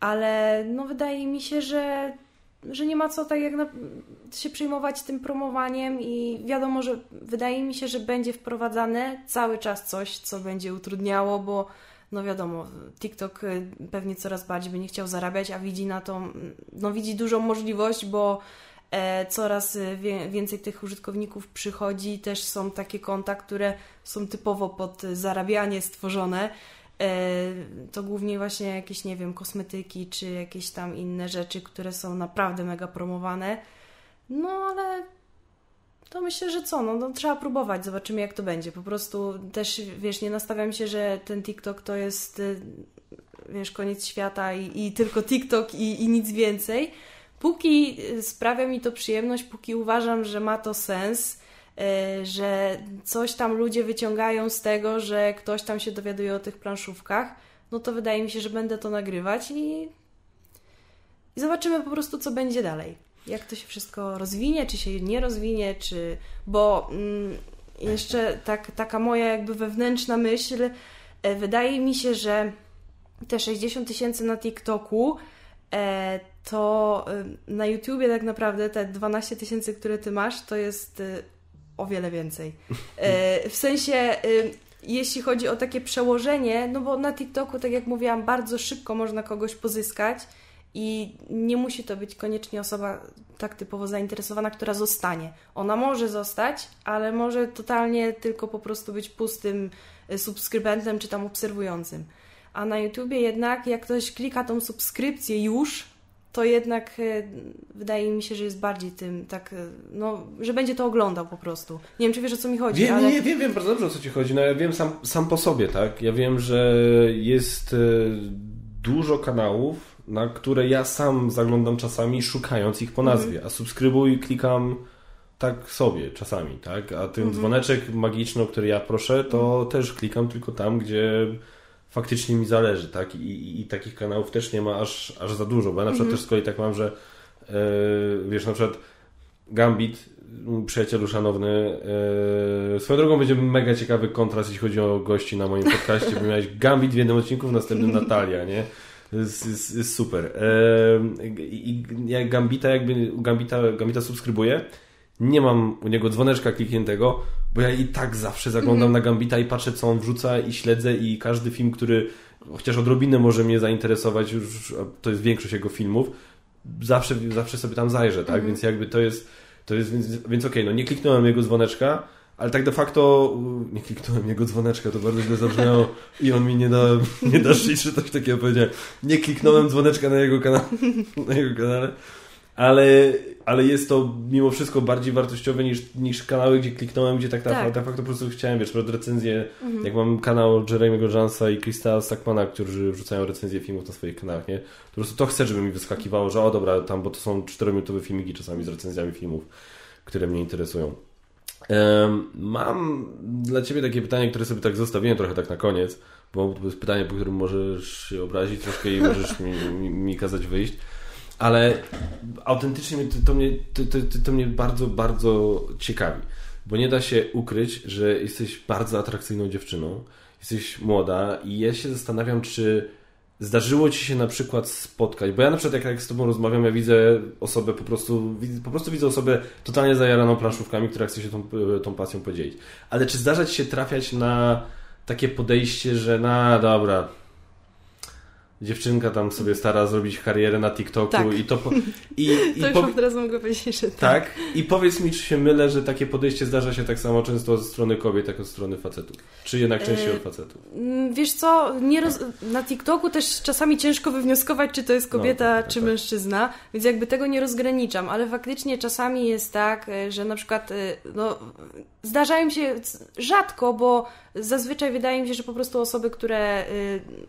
Ale no wydaje mi się, że że nie ma co tak jak na, się przejmować tym promowaniem i wiadomo, że wydaje mi się, że będzie wprowadzane cały czas coś, co będzie utrudniało, bo no wiadomo, TikTok y, pewnie coraz bardziej będzie chciał zarabiać, a widzi na to, no widzi dużą możliwość, bo coraz y, wie, więcej tych użytkowników przychodzi, też są takie konta, które są typowo pod zarabianie stworzone, E, to głównie właśnie jakieś, nie wiem, kosmetyki czy jakieś tam inne rzeczy, które są naprawdę mega promowane. No ale to myślę, że co, no, no trzeba próbować, zobaczymy jak to będzie. Po prostu też, wiesz, nie nastawiam się, że ten TikTok to jest, wiesz, koniec świata i, i tylko TikTok i, i nic więcej. Póki y, sprawia mi to przyjemność, póki uważam, że ma to sens, y, że coś tam ludzie wyciągają z tego, że ktoś tam się dowiaduje o tych planszówkach, no to wydaje mi się, że będę to nagrywać i, i zobaczymy po prostu, co będzie dalej. Jak to się wszystko rozwinie, czy się nie rozwinie, czy. Bo mm, jeszcze tak, taka moja jakby wewnętrzna myśl, e, wydaje mi się, że te 60 tysięcy na TikToku e, to e, na YouTubie tak naprawdę te 12 tysięcy, które ty masz, to jest e, o wiele więcej. E, w sensie, jeśli chodzi o takie przełożenie, no bo na TikToku, tak jak mówiłam, bardzo szybko można kogoś pozyskać i nie musi to być koniecznie osoba tak typowo zainteresowana, która zostanie. Ona może zostać, ale może totalnie tylko po prostu być pustym subskrybentem czy tam obserwującym. A na YouTubie jednak, jak ktoś klika tą subskrypcję już, to jednak e, wydaje mi się, że jest bardziej tym tak, e, no, że będzie to oglądał po prostu. Nie wiem, czy wiesz o co mi chodzi, Wiem, ale... nie, wiem, wiem bardzo dobrze o co ci chodzi. No ja wiem sam, sam po sobie, tak? Ja wiem, że jest e, dużo kanałów, na które ja sam zaglądam czasami, szukając ich po nazwie, a subskrybuj klikam tak sobie czasami, tak? A ten dzwoneczek magiczny, o który ja proszę, to też klikam tylko tam, gdzie faktycznie mi zależy, tak? I, i, i takich kanałów też nie ma aż, aż za dużo, bo ja na przykład też z kolei tak mam, że e, wiesz, na przykład Gambit, przyjacielu szanowny, e, swoją drogą będzie mega ciekawy kontrast, jeśli chodzi o gości na moim podcaście, bo miałeś Gambit w jednym odcinku, w następnym Natalia, nie? Jest, jest, jest super. E, I i ja Gambita jakby, Gambita, Gambita subskrybuję. nie mam u niego dzwoneczka klikniętego, bo ja i tak zawsze zaglądam mm -hmm. na Gambita i patrzę, co on wrzuca i śledzę i każdy film, który chociaż odrobinę może mnie zainteresować, już to jest większość jego filmów, zawsze, zawsze sobie tam zajrzę, tak? Mm -hmm. Więc jakby to jest, to jest więc, więc okej, okay, no nie kliknąłem jego dzwoneczka, ale tak de facto nie kliknąłem jego dzwoneczka, to bardzo źle zabrzmiało i on mi nie da, nie da żyć, że coś takiego powiedziałem. Nie kliknąłem dzwoneczka na jego, kanale, na jego kanale, ale, ale jest to mimo wszystko bardziej wartościowe niż, niż kanały, gdzie kliknąłem, gdzie tak, tak. de facto po prostu chciałem, wiesz, recenzję, mhm. jak mam kanał Jeremy'ego Jonesa i Krista Stackmana, którzy wrzucają recenzję filmów na swoich kanałach, nie? Po prostu to chcę, żeby mi wyskakiwało, że o dobra, tam, bo to są 4-minutowe filmiki czasami z recenzjami filmów, które mnie interesują. Mam dla Ciebie takie pytanie, które sobie tak zostawiłem trochę tak na koniec, bo to jest pytanie, po którym możesz się obrazić troszkę i możesz mi, mi, mi kazać wyjść. Ale autentycznie to, to, mnie, to, to, to mnie bardzo, bardzo ciekawi, bo nie da się ukryć, że jesteś bardzo atrakcyjną dziewczyną, jesteś młoda i ja się zastanawiam, czy zdarzyło Ci się na przykład spotkać, bo ja na przykład jak, jak z Tobą rozmawiam, ja widzę osobę po prostu, po prostu widzę osobę totalnie zajaraną planszówkami, która chce się tą, tą pasją podzielić. Ale czy zdarzać się trafiać na takie podejście, że na dobra, dziewczynka tam sobie stara zrobić karierę na TikToku tak. i to... Po, i, i to już po... teraz mogę powiedzieć, że tak. tak. I powiedz mi, czy się mylę, że takie podejście zdarza się tak samo często ze strony kobiet, jak od strony facetów? Czy jednak częściej e... od facetów? Mm, wiesz co, nie roz... na TikToku też czasami ciężko wywnioskować, czy to jest no, kobieta, no, tak, tak, czy tak. mężczyzna, więc jakby tego nie rozgraniczam, ale faktycznie czasami jest tak, e, że na przykład e, no, zdarzają się rzadko, bo zazwyczaj wydaje mi się, że po prostu osoby, które,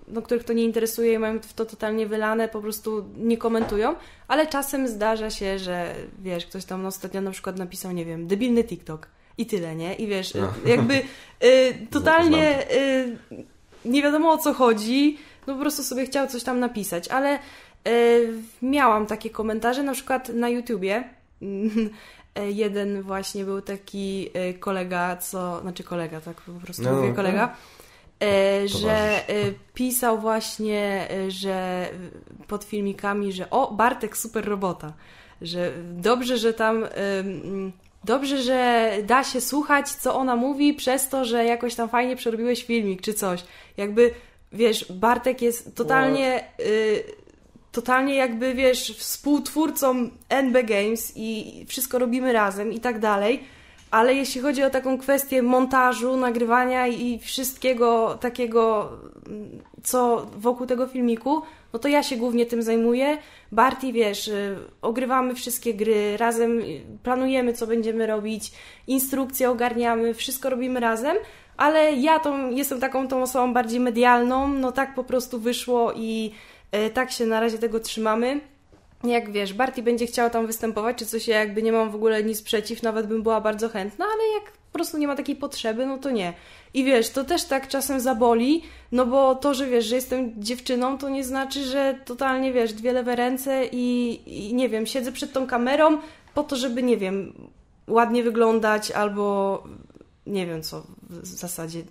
no, których to nie interesuje mają w to totalnie wylane, po prostu nie komentują, ale czasem zdarza się, że wiesz, ktoś tam ostatnio na przykład napisał, nie wiem, debilny TikTok i tyle, nie? I wiesz, no. jakby y, totalnie y, nie wiadomo o co chodzi, no po prostu sobie chciał coś tam napisać, ale y, miałam takie komentarze, na przykład na YouTubie. Jeden właśnie był taki y, kolega, co, znaczy kolega, tak po prostu no, mówię no, kolega, no E, że e, pisał właśnie, e, że pod filmikami, że o, Bartek super robota, że dobrze, że tam dobrze, że da się słuchać, co ona mówi, przez to, że jakoś tam fajnie przerobiłeś filmik czy coś. Jakby, wiesz, Bartek jest totalnie, y, totalnie jakby, wiesz, współtwórcą NB Games i wszystko robimy razem i tak dalej ale jeśli chodzi o taką kwestię montażu, nagrywania i wszystkiego takiego, co wokół tego filmiku, no to ja się głównie tym zajmuję. Barty, wiesz, y, ogrywamy wszystkie gry, razem y, planujemy, co będziemy robić, instrukcje ogarniamy, wszystko robimy razem, ale ja tą, jestem taką tą osobą bardziej medialną, no tak po prostu wyszło i tak się na razie tego trzymamy jak wiesz, Barty będzie chciała tam występować, czy coś, ja jakby nie mam w ogóle nic przeciw, nawet bym była bardzo chętna, ale jak po prostu nie ma takiej potrzeby, no to nie. I wiesz, to też tak czasem zaboli, no bo to, że wiesz, że jestem dziewczyną, to nie znaczy, że totalnie wiesz, dwie lewe ręce i, i nie wiem, siedzę przed tą kamerą po to, żeby, nie wiem, ładnie wyglądać albo nie wiem co w zasadzie.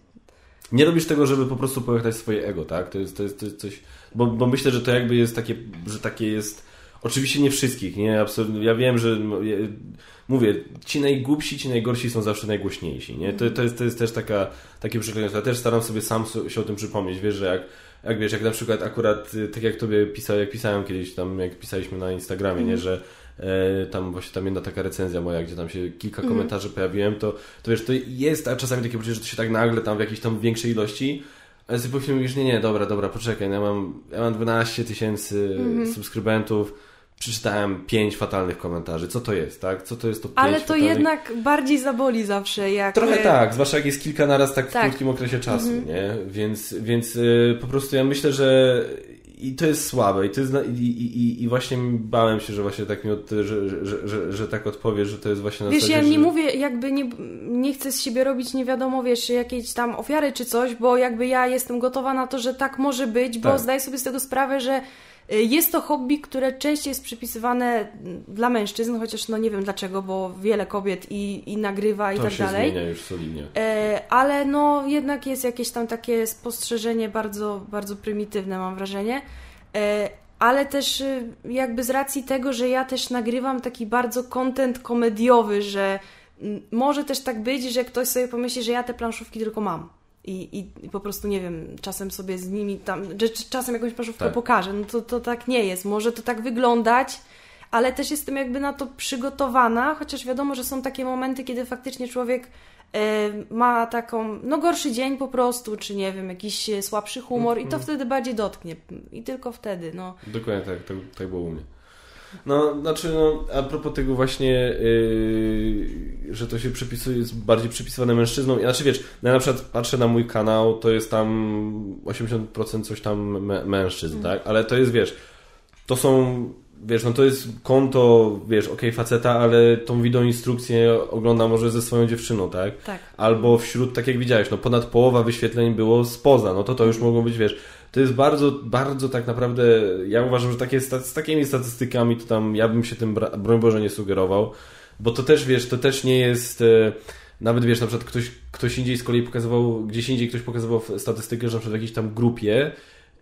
Nie robisz tego, żeby po prostu pojechać swoje ego, tak? To jest, to jest, to jest coś. Bo, bo myślę, że to jakby jest takie, że takie jest Oczywiście nie wszystkich, nie? Absolutnie. Ja wiem, że mówię, ci najgłupsi, ci najgorsi są zawsze najgłośniejsi, nie? To, to, jest, to jest też taka, takie przekleństwo. Ja też staram sobie sam się o tym przypomnieć, wiesz, że jak, jak wiesz, jak na przykład akurat, y, tak jak tobie pisał, jak pisałem kiedyś tam, jak pisaliśmy na Instagramie, nie, że e, tam właśnie tam jedna taka recenzja moja, gdzie tam się kilka mm. komentarzy pojawiłem, to, to wiesz, to jest a czasami takie poczucie, że to się tak nagle tam w jakiejś tam większej ilości ale sobie po mówisz, nie, nie, dobra, dobra, poczekaj, no ja mam, ja mam 12 tysięcy -hmm. subskrybentów, przeczytałem pięć fatalnych komentarzy. Co to jest, tak? Co to jest to pięć Ale to fatalnych... jednak bardziej zaboli zawsze. Jak... Trochę tak, zwłaszcza jak jest kilka naraz tak, tak. w krótkim okresie czasu, mhm. nie? Więc, więc yy, po prostu ja myślę, że i to jest słabe i, to jest, i, i, i właśnie bałem się, że właśnie tak mi od, że, że, że, że, tak odpowiesz, że to jest właśnie na Wiesz, zasadzie, ja nie mówię, jakby nie, nie chcę z siebie robić nie wiadomo, wiesz, jakiejś tam ofiary czy coś, bo jakby ja jestem gotowa na to, że tak może być, bo tak. zdaję sobie z tego sprawę, że jest to hobby, które częściej jest przypisywane dla mężczyzn, chociaż no nie wiem dlaczego, bo wiele kobiet i, i nagrywa i to tak się dalej. Zmienia już solidnie. E, ale no jednak jest jakieś tam takie spostrzeżenie bardzo, bardzo prymitywne, mam wrażenie. E, ale też y, jakby z racji tego, że ja też nagrywam taki bardzo content komediowy, że może też tak być, że ktoś sobie pomyśli, że ja te planszówki tylko mam. I, i, po prostu nie wiem, czasem sobie z nimi tam, czasem jakąś planszówkę tak. pokażę. No to, to tak nie jest. Może to tak wyglądać, ale też jestem jakby na to przygotowana, chociaż wiadomo, że są takie momenty, kiedy faktycznie człowiek e, ma taką, no gorszy dzień po prostu, czy nie wiem, jakiś słabszy humor mm i to mhm. wtedy bardziej dotknie. I tylko wtedy, no. Dokładnie tak, tak, tak było u mnie. No, znaczy, no, a propos tego właśnie, yy, że to się przypisuje, jest bardziej przypisywane mężczyznom. Znaczy, wiesz, no ja na przykład patrzę na mój kanał, to jest tam 80% coś tam mężczyzn, mm. tak? Ale to jest, wiesz, to są wiesz, no to jest konto, wiesz, okej, okay, faceta, ale tą instrukcję ogląda może ze swoją dziewczyną, tak? Tak. Albo wśród, tak jak widziałeś, no ponad połowa wyświetleń było spoza, no to to już mogą być, wiesz, to jest bardzo, bardzo tak naprawdę, ja uważam, że takie, z takimi statystykami to tam ja bym się tym, broń Boże, nie sugerował, bo to też, wiesz, to też nie jest... E, nawet wiesz, na przykład ktoś, ktoś indziej z kolei pokazywał, gdzieś indziej ktoś pokazywał statystykę, że na przykład w jakiejś tam grupie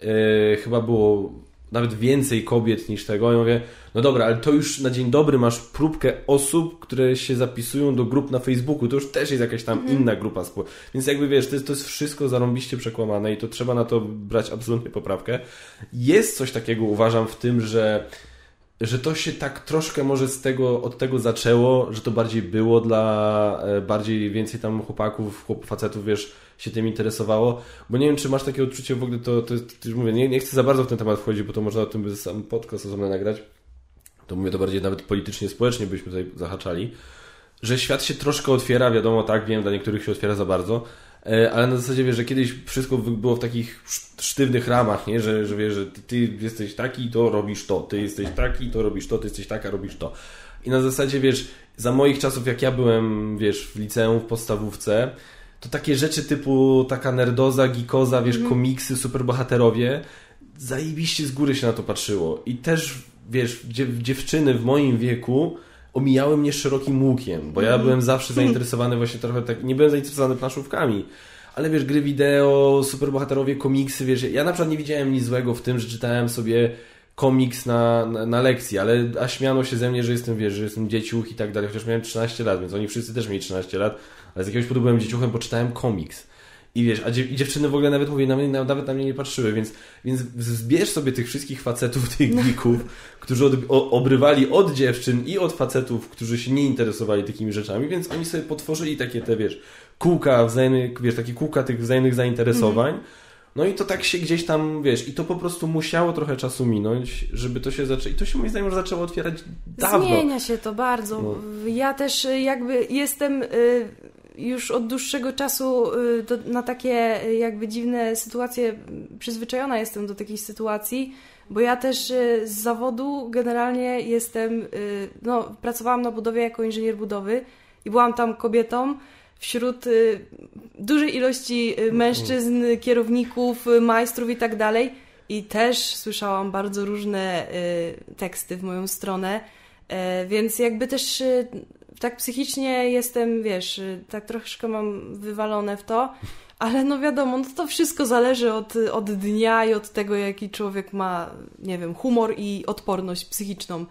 yy, chyba było nawet więcej kobiet niż tego. I mówię, no dobra, ale to już na dzień dobry masz próbkę osób, które się zapisują do grup na Facebooku. To już też jest jakaś tam mhm. inna grupa. Więc jakby wiesz, to jest, to jest wszystko zarąbiście przekłamane i to trzeba na to brać absolutnie poprawkę. Jest coś takiego, uważam, w tym, że że to się tak troszkę może z tego, od tego zaczęło, że to bardziej było dla e, bardziej więcej tam chłopaków, chłop, facetów, wiesz, się tym interesowało, bo nie wiem, czy masz takie odczucie w ogóle, to, to, to już mówię, nie, nie chcę za bardzo w ten temat wchodzić, bo to można o tym by sam podcast osobny nagrać, to mówię to bardziej nawet politycznie, społecznie byśmy tutaj zahaczali, że świat się troszkę otwiera, wiadomo, tak, wiem, dla niektórych się otwiera za bardzo, ale na zasadzie wiesz, że kiedyś wszystko było w takich sztywnych ramach, nie? Że, że wiesz, że ty, ty jesteś taki, to robisz to, ty jesteś taki, to robisz to, ty jesteś taka, robisz to. I na zasadzie wiesz, za moich czasów, jak ja byłem, wiesz, w liceum, w podstawówce, to takie rzeczy typu taka nerdoza, gikoza, wiesz, mm. komiksy, superbohaterowie, zajebiście z góry się na to patrzyło. I też, wiesz, dziewczyny w moim wieku omijały mnie szerokim łukiem, bo ja mhm. byłem zawsze zainteresowany właśnie trochę tak, nie byłem zainteresowany planszówkami, ale wiesz, gry wideo, superbohaterowie, komiksy, wiesz, ja na przykład nie widziałem nic złego w tym, że czytałem sobie komiks na, na, na, lekcji, ale a śmiano się ze mnie, że jestem, wiesz, że jestem dzieciuch i tak dalej, chociaż miałem 13 lat, więc oni wszyscy też mieli 13 lat, ale z jakiegoś powodu byłem dzieciuchem, bo czytałem komiks. I wiesz, a dziewczyny w ogóle nawet mówię, na mnie, nawet na mnie nie patrzyły, więc, więc zbierz sobie tych wszystkich facetów, tych no. geeków, którzy od, o, obrywali od dziewczyn i od facetów, którzy się nie interesowali takimi rzeczami, więc oni sobie potworzyli takie te, wiesz, kółka wzajemnych, wiesz, takie kółka tych wzajemnych zainteresowań. Mm. No i to tak się gdzieś tam, wiesz, i to po prostu musiało trochę czasu minąć, żeby to się zaczęło. I to się moim zdaniem już zaczęło otwierać dawno. Zmienia się to bardzo. No. Ja też jakby jestem y, już od dłuższego czasu y, do, na takie y, jakby dziwne sytuacje przyzwyczajona jestem do takich sytuacji, bo ja też y, z zawodu generalnie jestem, no, pracowałam na budowie jako inżynier budowy i byłam tam kobietą wśród dużej ilości mężczyzn, kierowników, majstrów i tak dalej. I też słyszałam bardzo różne teksty w moją stronę, więc jakby też tak psychicznie jestem, wiesz, tak troszkę mam wywalone w to, ale no wiadomo, no to wszystko zależy od, od dnia i od tego, jaki człowiek ma, nie wiem, humor i odporność psychiczną.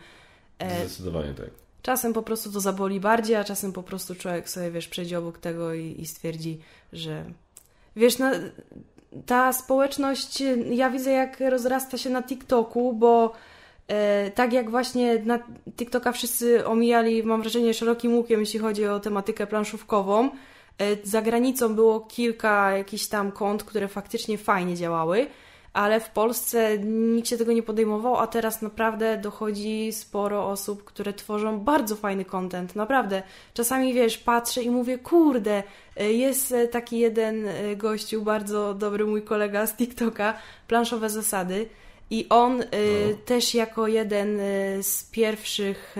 E, Zdecydowanie tak. Czasem po prostu to zaboli bardziej, a czasem po prostu człowiek sobie, wiesz, przejdzie obok tego i, i stwierdzi, że wiesz, no, ta społeczność, ja widzę jak rozrasta się na TikToku, bo tak jak właśnie na TikToka wszyscy omijali, mam wrażenie, szerokim łukiem, jeśli chodzi o tematykę planszówkową. E, za granicą było kilka jakichś tam kont, które faktycznie fajnie działały, ale w Polsce nikt się tego nie podejmował, a teraz naprawdę dochodzi sporo osób, które tworzą bardzo fajny content. Naprawdę. Czasami wiesz, patrzę i mówię, kurde, e, jest taki jeden gościu, bardzo dobry mój kolega z TikToka, planszowe zasady i on y, no. też jako jeden y, z pierwszych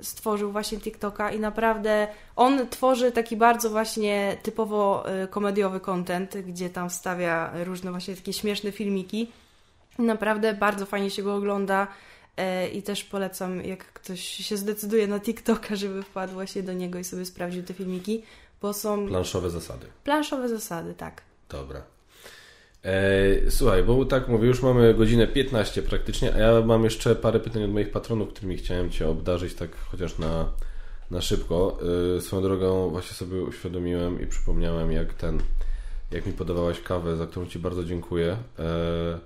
y, stworzył właśnie TikToka i naprawdę on tworzy taki bardzo właśnie typowo y, komediowy content, gdzie tam wstawia różne właśnie takie śmieszne filmiki. I naprawdę bardzo fajnie się go ogląda y, i też polecam, jak ktoś się zdecyduje na TikToka, żeby wpadł właśnie do niego i sobie sprawdził te filmiki, bo są... Planszowe zasady. Planszowe zasady, tak. Dobra. E, słuchaj, bo tak mówię, już mamy godzinę 15 praktycznie, a ja mam jeszcze parę pytań od moich patronów, którymi chciałem Cię obdarzyć tak chociaż na, na szybko. E, swoją drogą właśnie sobie uświadomiłem i przypomniałem jak ten, jak mi podawałaś kawę, za którą Ci bardzo dziękuję. E,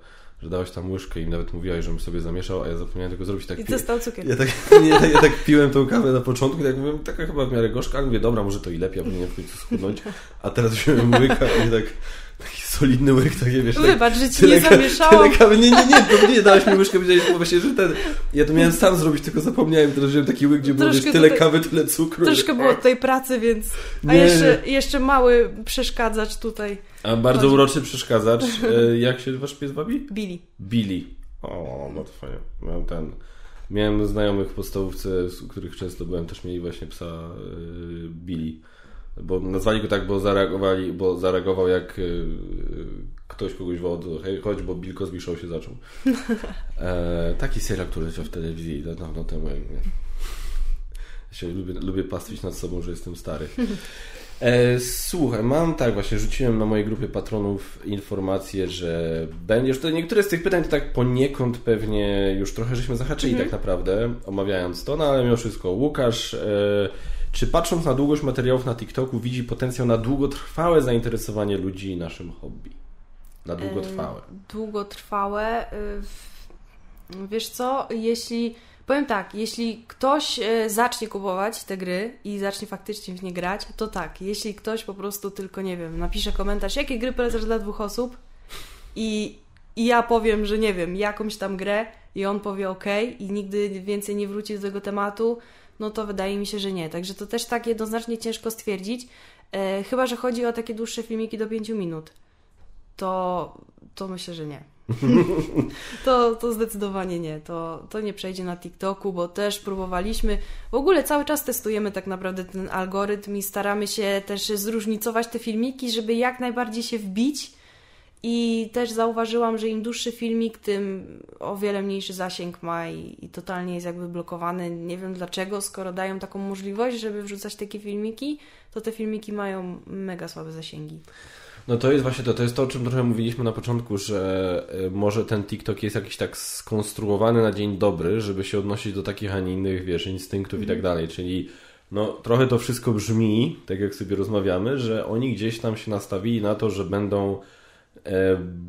że dałeś tam łyżkę i nawet mówiłaś, żebym sobie zamieszał, a ja zapomniałem tego zrobić. Tak I został cukier. Ja tak, nie, ja, ja tak piłem tą kawę na początku, tak mówię, taka chyba w miarę gorzka, ale mówię, dobra, może to i lepiej, a powinienem w końcu schudnąć. A teraz wziąłem łyka i tak taki solidny łyk, takie wiesz... Wybacz, tak, że ci nie zamieszałam. Kawy, nie, nie, nie, to nie dałaś mi łyżkę, powiedziałeś, bo właśnie, że ten... Ja to miałem sam zrobić, tylko zapomniałem, teraz wziąłem taki łyk, gdzie było wiesz, tyle tutaj, kawy, tyle cukru. Troszkę było tej pracy, więc... A nie, jeszcze, nie. jeszcze mały przeszkadzacz tutaj. A bardzo Chodź. uroczy przeszkadzacz. E, jak się wasz pies bawi? Billy. Billy. O, no to fajnie. Miałem ten... Miałem znajomych w podstawówce, z których często byłem, też mieli właśnie psa yy, Billy. Bo nazwali go tak, bo zareagowali, bo zareagował jak yy, ktoś kogoś wołał, hej, chodź, bo Bill Cosby Show się zaczął. E, taki serial, który leciał w telewizji dawno temu. Jak, nie. Ja się lubię, lubię pastwić nad sobą, że jestem stary. E, słuchaj, mam tak, właśnie rzuciłem na mojej grupie patronów informację, że będziesz. To niektóre z tych pytań to tak poniekąd pewnie już trochę żeśmy zahaczyli mm -hmm. tak naprawdę, omawiając to, no ale mimo wszystko. Łukasz, e, czy patrząc na długość materiałów na TikToku, widzi potencjał na długotrwałe zainteresowanie ludzi naszym hobby? Na długotrwałe. E, długotrwałe. Y, wiesz co, jeśli Powiem tak, jeśli ktoś e, zacznie kupować te gry i zacznie faktycznie w nie grać, to tak. Jeśli ktoś po prostu tylko, nie wiem, napisze komentarz, jakie gry polecasz dla dwóch osób i, i ja powiem, że nie wiem, jakąś tam grę i on powie ok i nigdy więcej nie wróci do tego tematu, no to wydaje mi się, że nie. Także to też tak jednoznacznie ciężko stwierdzić. E, chyba, że chodzi o takie dłuższe filmiki do 5 minut. To, to myślę, że nie. to, to zdecydowanie nie. To, to nie przejdzie na TikToku, bo też próbowaliśmy. W ogóle cały czas testujemy tak naprawdę ten algorytm i staramy się też zróżnicować te filmiki, żeby jak najbardziej się wbić. I też zauważyłam, że im dłuższy filmik, tym o wiele mniejszy zasięg ma i, i, totalnie jest jakby blokowany. Nie wiem dlaczego, skoro dają taką możliwość, żeby wrzucać takie filmiki, to te filmiki mają mega słabe zasięgi. No to jest właśnie to, to jest to, o czym trochę mówiliśmy na początku, że e, może ten TikTok jest jakiś tak skonstruowany na dzień dobry, żeby się odnosić do takich, a nie innych, wiesz, instynktów mm. i tak mhm. dalej, czyli no trochę to wszystko brzmi, tak jak sobie rozmawiamy, że oni gdzieś tam się nastawili na to, że będą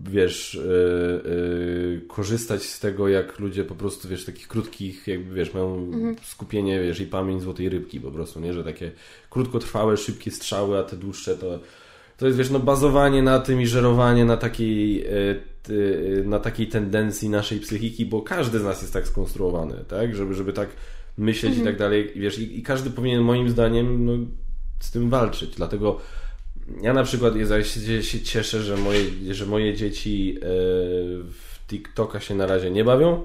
wiesz, e, e, korzystać z tego, jak ludzie po prostu, wiesz, takich krótkich, jakby, wiesz, mają mhm. skupienie, wiesz, i pamięć złotej rybki po prostu, nie, że takie krótkotrwałe, szybkie strzały, a te dłuższe to to jest wiesz, no bazowanie na tym i żerowanie na takiej, e, na takiej tendencji naszej psychiki, bo każdy z nas jest tak skonstruowany, tak? Żeby, żeby tak myśleć mhm. i tak dalej. Wiesz, i, i, każdy powinien moim zdaniem no, z tym walczyć. Dlatego ja na przykład się, się cieszę, że moje, że moje dzieci e, w TikToka się na razie nie bawią,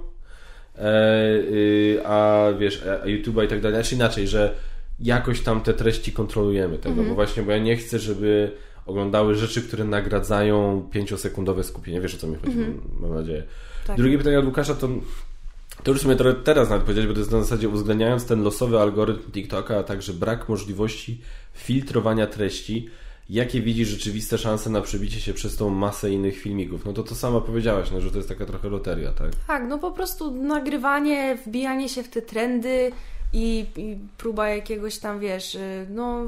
e, y, a wiesz, a YouTube'a i tak dalej. Znaczy inaczej, że jakoś tam te treści kontrolujemy tego, mhm. bo właśnie, bo ja nie chcę, żeby oglądały rzeczy, które nagradzają pięciosekundowe skupienie. Wiesz o co mi chodzi, -hmm. mam nadzieję. Tak. Drugie pytanie od Łukasza to to już sobie teraz nawet powiedzieć, bo to jest na zasadzie uwzględniając ten losowy algorytm TikToka, a także brak możliwości filtrowania treści, jakie widzisz rzeczywiste szanse na przebicie się przez tą masę innych filmików? No to to sama powiedziałaś, no, że to jest taka trochę loteria, tak? Tak, no po prostu nagrywanie, wbijanie się w te trendy i, i próba jakiegoś tam, wiesz, y, no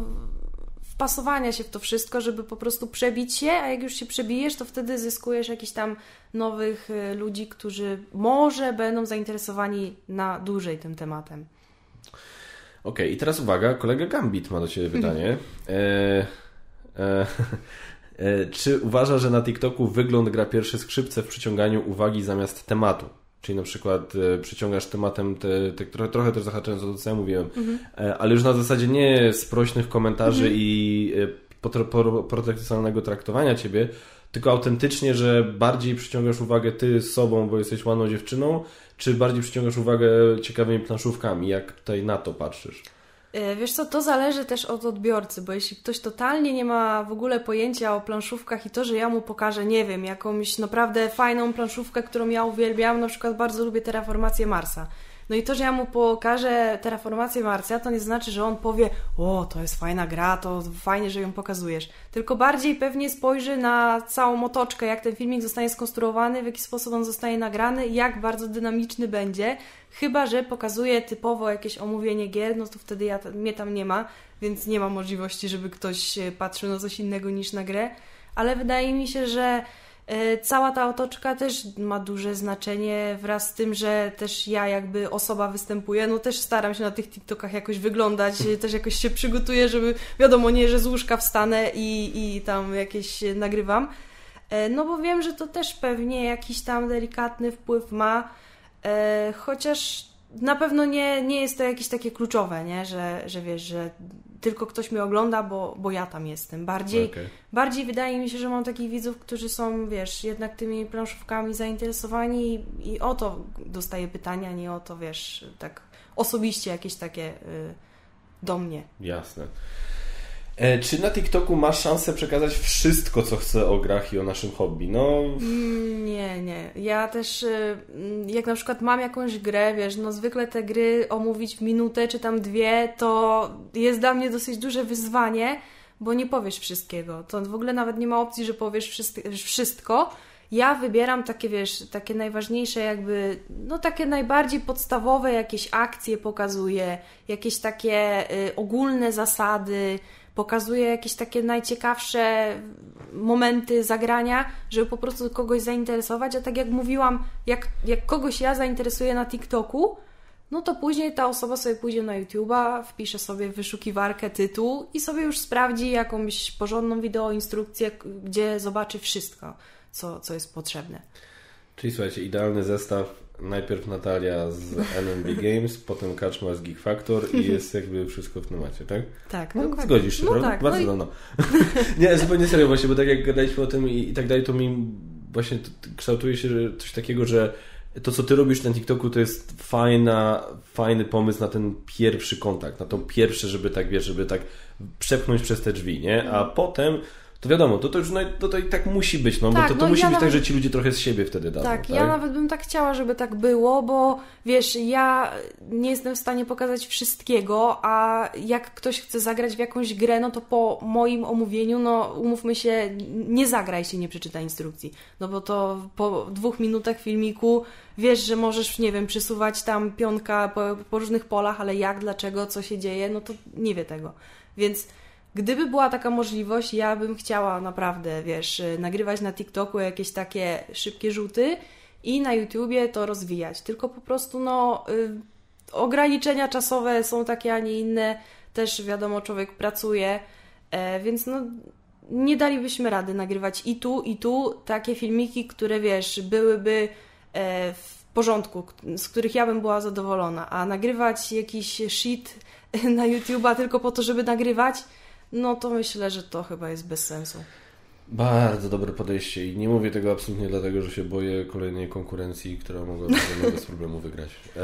wpasowania się w to wszystko, żeby po prostu przebić się, a jak już się przebijesz, to wtedy zyskujesz jakichś tam nowych y, ludzi, którzy może będą zainteresowani na dłużej tym tematem. Okej, okay, i teraz uwaga, kolega Gambit ma do Ciebie pytanie. E, czy uważa, że na TikToku wygląd gra pierwsze skrzypce w przyciąganiu uwagi zamiast tematu? Czyli na przykład e, przyciągasz tematem, te, te, trochę, trochę też zahaczając o to, co ja mówiłem, mhm. e, ale już na zasadzie nie sprośnych komentarzy mhm. i e, protekcjonalnego traktowania ciebie, tylko autentycznie, że bardziej przyciągasz uwagę ty z sobą, bo jesteś ładną dziewczyną, czy bardziej przyciągasz uwagę ciekawymi planszówkami? Jak tutaj na to patrzysz? E, wiesz co, to zależy też od odbiorcy, bo jeśli ktoś totalnie nie ma w ogóle pojęcia o planszówkach i to, że ja mu pokażę, nie wiem, jakąś naprawdę fajną planszówkę, którą ja uwielbiam, na przykład bardzo lubię Terraformację Marsa. No i to, że ja mu pokażę terraformację Marsa, to nie znaczy, że on powie, o, to jest fajna gra, to fajnie, że ją pokazujesz. Tylko bardziej pewnie spojrzy na całą otoczkę, jak ten filmik zostanie skonstruowany, w jaki sposób on zostaje nagrany, jak bardzo dynamiczny będzie. Chyba, że pokazuje typowo jakieś omówienie gier, no to wtedy ja, mnie tam nie ma, więc nie ma możliwości, żeby ktoś patrzył na coś innego niż na grę. Ale wydaje mi się, że cała ta otoczka też ma duże znaczenie wraz z tym, że też ja jakby osoba występuję, no też staram się na tych TikTokach jakoś wyglądać, też jakoś się przygotuję, żeby wiadomo, nie, że z łóżka wstanę i, i tam jakieś nagrywam. E, no bo wiem, że to też pewnie jakiś tam delikatny wpływ ma, e, chociaż na pewno nie, nie jest to jakieś takie kluczowe, nie? Że, że wiesz, że tylko ktoś mnie ogląda, bo, bo ja tam jestem. Bardziej, okay. bardziej wydaje mi się, że mam takich widzów, którzy są, wiesz, jednak tymi planszówkami zainteresowani i, i o to dostaję pytania, nie o to, wiesz, tak osobiście jakieś takie y, do mnie. Jasne. E, czy na TikToku masz szansę przekazać wszystko, co chcę o grach i o naszym hobby? No... Nie, nie. Ja też, y, mm, jak na przykład mam jakąś grę, wiesz, no zwykle te gry omówić w minutę czy tam dwie, to jest dla mnie dosyć duże wyzwanie, bo nie powiesz wszystkiego. To w ogóle nawet nie ma opcji, że powiesz wszystko. Ja wybieram takie, wiesz, takie najważniejsze jakby, no takie najbardziej podstawowe jakieś akcje pokazuję, jakieś takie y, ogólne zasady, pokazuje jakieś takie najciekawsze momenty zagrania, żeby po prostu kogoś zainteresować, a tak jak mówiłam, jak, jak kogoś ja zainteresuję na TikToku, no to później ta osoba sobie pójdzie na YouTube'a, wpisze sobie wyszukiwarkę tytuł i sobie już sprawdzi jakąś porządną wideoinstrukcję, gdzie zobaczy wszystko, co, co jest potrzebne. Czyli słuchajcie, idealny zestaw najpierw Natalia z NMB Games, potem Kaczma z Geek Factor i jest jakby wszystko w temacie, tak? Tak, no, dokładnie. Zgodzisz się, no prawda? Tak, Bardzo no, i... no. Nie, zupełnie serio właśnie, bo tak jak gadaliśmy o tym i, i tak dalej, to mi właśnie kształtuje się coś takiego, że to, co ty robisz na TikToku, to jest fajna, fajny pomysł na ten pierwszy kontakt, na to pierwsze, żeby tak, wiesz, żeby tak przepchnąć przez te drzwi, nie? A mhm. potem to wiadomo, to, to już no, to, to i tak musi być, no tak, bo to, to no musi ja być tak, nawet, tak, że ci ludzie trochę z siebie wtedy dadzą. Tak, tak, ja nawet bym tak chciała, żeby tak było, bo wiesz, ja nie jestem w stanie pokazać wszystkiego, a jak ktoś chce zagrać w jakąś grę, no to po moim omówieniu, no umówmy się, nie zagraj się, nie przeczytaj instrukcji, no bo to po dwóch minutach filmiku wiesz, że możesz, nie wiem, przesuwać tam pionka po, po różnych polach, ale jak, dlaczego, co się dzieje, no to nie wie tego. Więc Gdyby była taka możliwość, ja bym chciała naprawdę, wiesz, nagrywać na TikToku jakieś takie szybkie rzuty i na YouTubie to rozwijać. Tylko po prostu, no, y, ograniczenia czasowe są takie, a nie inne. Też wiadomo, człowiek pracuje, e, więc no, nie dalibyśmy rady nagrywać i tu, i tu takie filmiki, które wiesz, byłyby e, w porządku, z których ja bym była zadowolona, a nagrywać jakiś shit na YouTube'a tylko po to, żeby nagrywać, no to myślę, że to chyba jest bez sensu. Bardzo dobre podejście i nie mówię tego absolutnie dlatego, że się boję kolejnej konkurencji, która mogłaby bez problemu wygrać. E,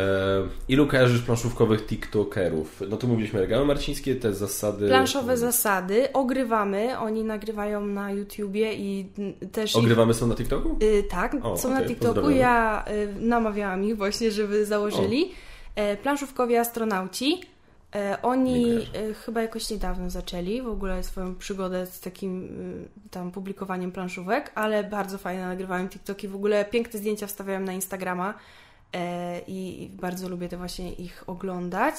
ilu kojarzysz planszówkowych TikTokerów? No tu mówiliśmy regały marcińskie, te zasady... Planszowe zasady, ogrywamy, oni nagrywają na YouTubie i też... Ogrywamy ich... są na TikToku? Y, tak, o, są okay, na TikToku, ja y, namawiałam ich właśnie, żeby założyli. O. E, planszówkowi astronauci, oni e, chyba jakoś niedawno zaczęli w ogóle swoją przygodę z takim y, tam publikowaniem planszówek, ale bardzo fajne nagrywają TikToki, w ogóle piękne zdjęcia wstawiają na Instagrama e, i bardzo lubię te właśnie ich oglądać.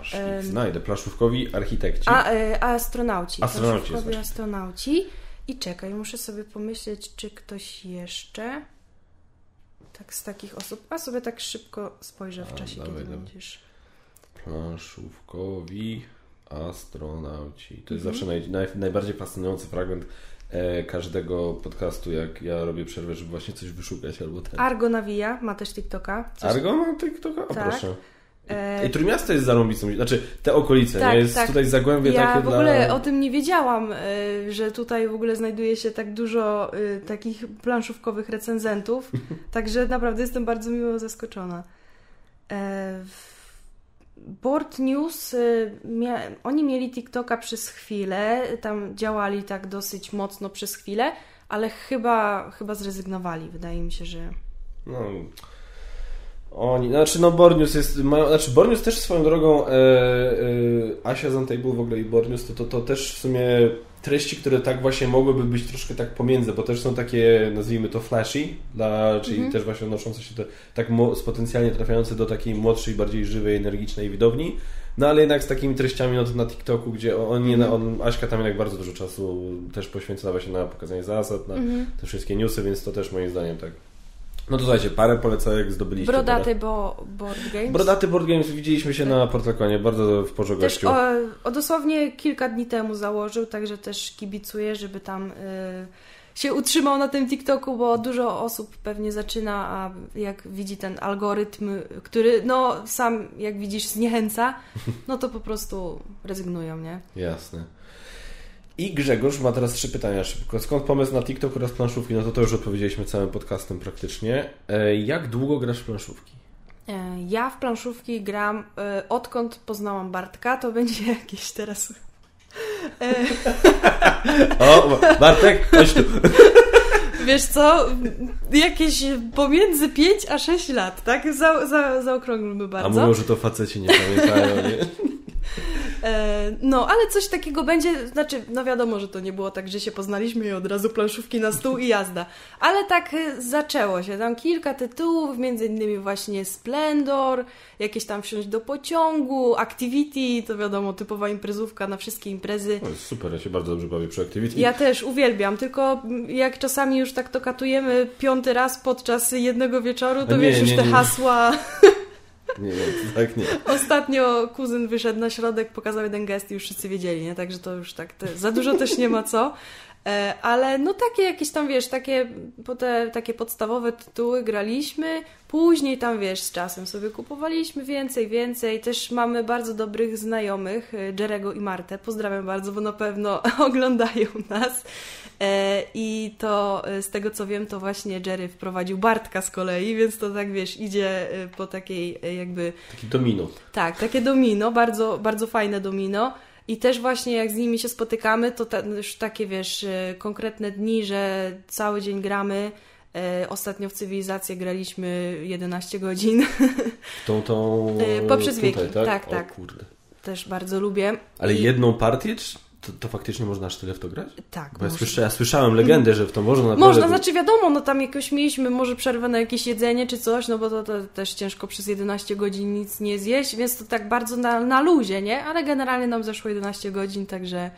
Aż ich znajdę. Planszówkowi architekci. A, a astronauci. Astronauci. Planszówkowi astronauci. I czekaj, muszę sobie pomyśleć, czy ktoś jeszcze tak z takich osób, a sobie tak szybko spojrzę w a, czasie, dawaj, kiedy dawaj. będziesz planszówkowi astronauci. To jest mhm. zawsze naj, naj, najbardziej fascynujący fragment e, każdego podcastu, jak ja robię przerwę, żeby właśnie coś wyszukać albo ten. Argo nawija, ma też TikToka. Coś... Argo ma TikToka? O tak. proszę. E... I Trójmiasto jest zarąbicą, znaczy te okolice, tak, nie? Jest tak. tutaj Zagłębie ja takie w ogóle o tym nie wiedziałam, e, że tutaj w ogóle znajduje się tak dużo e, takich planszówkowych recenzentów, także naprawdę jestem bardzo miło zaskoczona. Board News, y, mia oni mieli TikToka przez chwilę, tam działali tak dosyć mocno przez chwilę, ale chyba, chyba zrezygnowali. Wydaje mi się, że. No, Oni, znaczy no Bornius jest, mają, znaczy Bornius też swoją drogą, e, e, Asia z Untable w ogóle i Bornius to, to, to też w sumie treści, które tak właśnie mogłyby być troszkę tak pomiędzy, bo też są takie, nazwijmy to flashy, dla, czyli mm -hmm. też właśnie odnoszące się do, tak potencjalnie trafiające do takiej młodszej, bardziej żywej, energicznej widowni, no ale jednak z takimi treściami no, na TikToku, gdzie on, nie, on, Aśka tam jednak bardzo dużo czasu też poświęcała właśnie na pokazanie zasad, na mm -hmm. te wszystkie newsy, więc to też moim zdaniem tak no to słuchajcie, parę polecajek zdobyliście. Brodaty bo board games. Brodaty board games, widzieliśmy się na Portlekonie, bardzo w porządku gościu. O, o, dosłownie kilka dni temu założył, także też kibicuję, żeby tam y, się utrzymał na tym TikToku, bo dużo osób pewnie zaczyna, a jak widzi ten algorytm, który no sam, jak widzisz, zniechęca, no to po prostu rezygnują, nie? Jasne. I Grzegorz ma teraz trzy pytania szybko. Skąd pomysł na TikTok oraz planszówki? No to to już odpowiedzieliśmy całym podcastem praktycznie. E, jak długo grasz w planszówki? E, ja w planszówki gram e, odkąd poznałam Bartka, to będzie jakieś teraz... o, Bartek, chodź tu. Wiesz co, jakieś pomiędzy 5 a 6 lat, tak? Za, za, zaokrąglmy bardzo. A mówią, że to faceci nie pamiętają, nie? E, no, ale coś takiego będzie, znaczy, no wiadomo, że to nie było tak, że się poznaliśmy i od razu planszówki na stół i jazda. Ale tak e, zaczęło się. Tam kilka tytułów, między innymi właśnie Splendor, jakieś tam wsiąść do pociągu, Activity, to wiadomo, typowa imprezówka na wszystkie imprezy. O, super, ja się bardzo dobrze bawię przy Activity. Ja też uwielbiam, tylko jak czasami już tak to katujemy piąty raz podczas jednego wieczoru, to nie, wiesz, już nie, te nie. hasła... Nie, tak nie. Ostatnio kuzyn wyszedł na środek, pokazał jeden gest i już wszyscy wiedzieli, nie? Także to już tak, te, za dużo też nie ma co. E, ale no takie jakieś tam, wiesz, takie, te, takie podstawowe tytuły graliśmy, później tam, wiesz, z czasem sobie kupowaliśmy więcej, więcej. Też mamy bardzo dobrych znajomych, e, Jerego i Martę. Pozdrawiam bardzo, bo na pewno oglądają nas. E, I to z tego co wiem, to właśnie Jerry wprowadził Bartka z kolei, więc to tak wiesz, idzie po takiej jakby. Taki domino. Tak, takie domino, bardzo, bardzo fajne domino. I też właśnie jak z nimi się spotykamy, to już takie, wiesz, e, konkretne dni, że cały dzień gramy. E, ostatnio w cywilizację graliśmy 11 godzin. Tą, tą... E, poprzez wieki, tak, tak. tak. kurde. Też bardzo lubię. Ale I... jedną partię, czy to, to, faktycznie można aż tyle w to grać? Tak. Bo ja, słysza, ja, słyszałem legendę, że w to można naprawdę... Można, znaczy wiadomo, no tam jakoś mieliśmy może przerwę na jakieś jedzenie czy coś, no bo to, to też ciężko przez 11 godzin nic nie zjeść, więc to tak bardzo na, na luzie, nie? Ale generalnie nam zeszło 11 godzin, także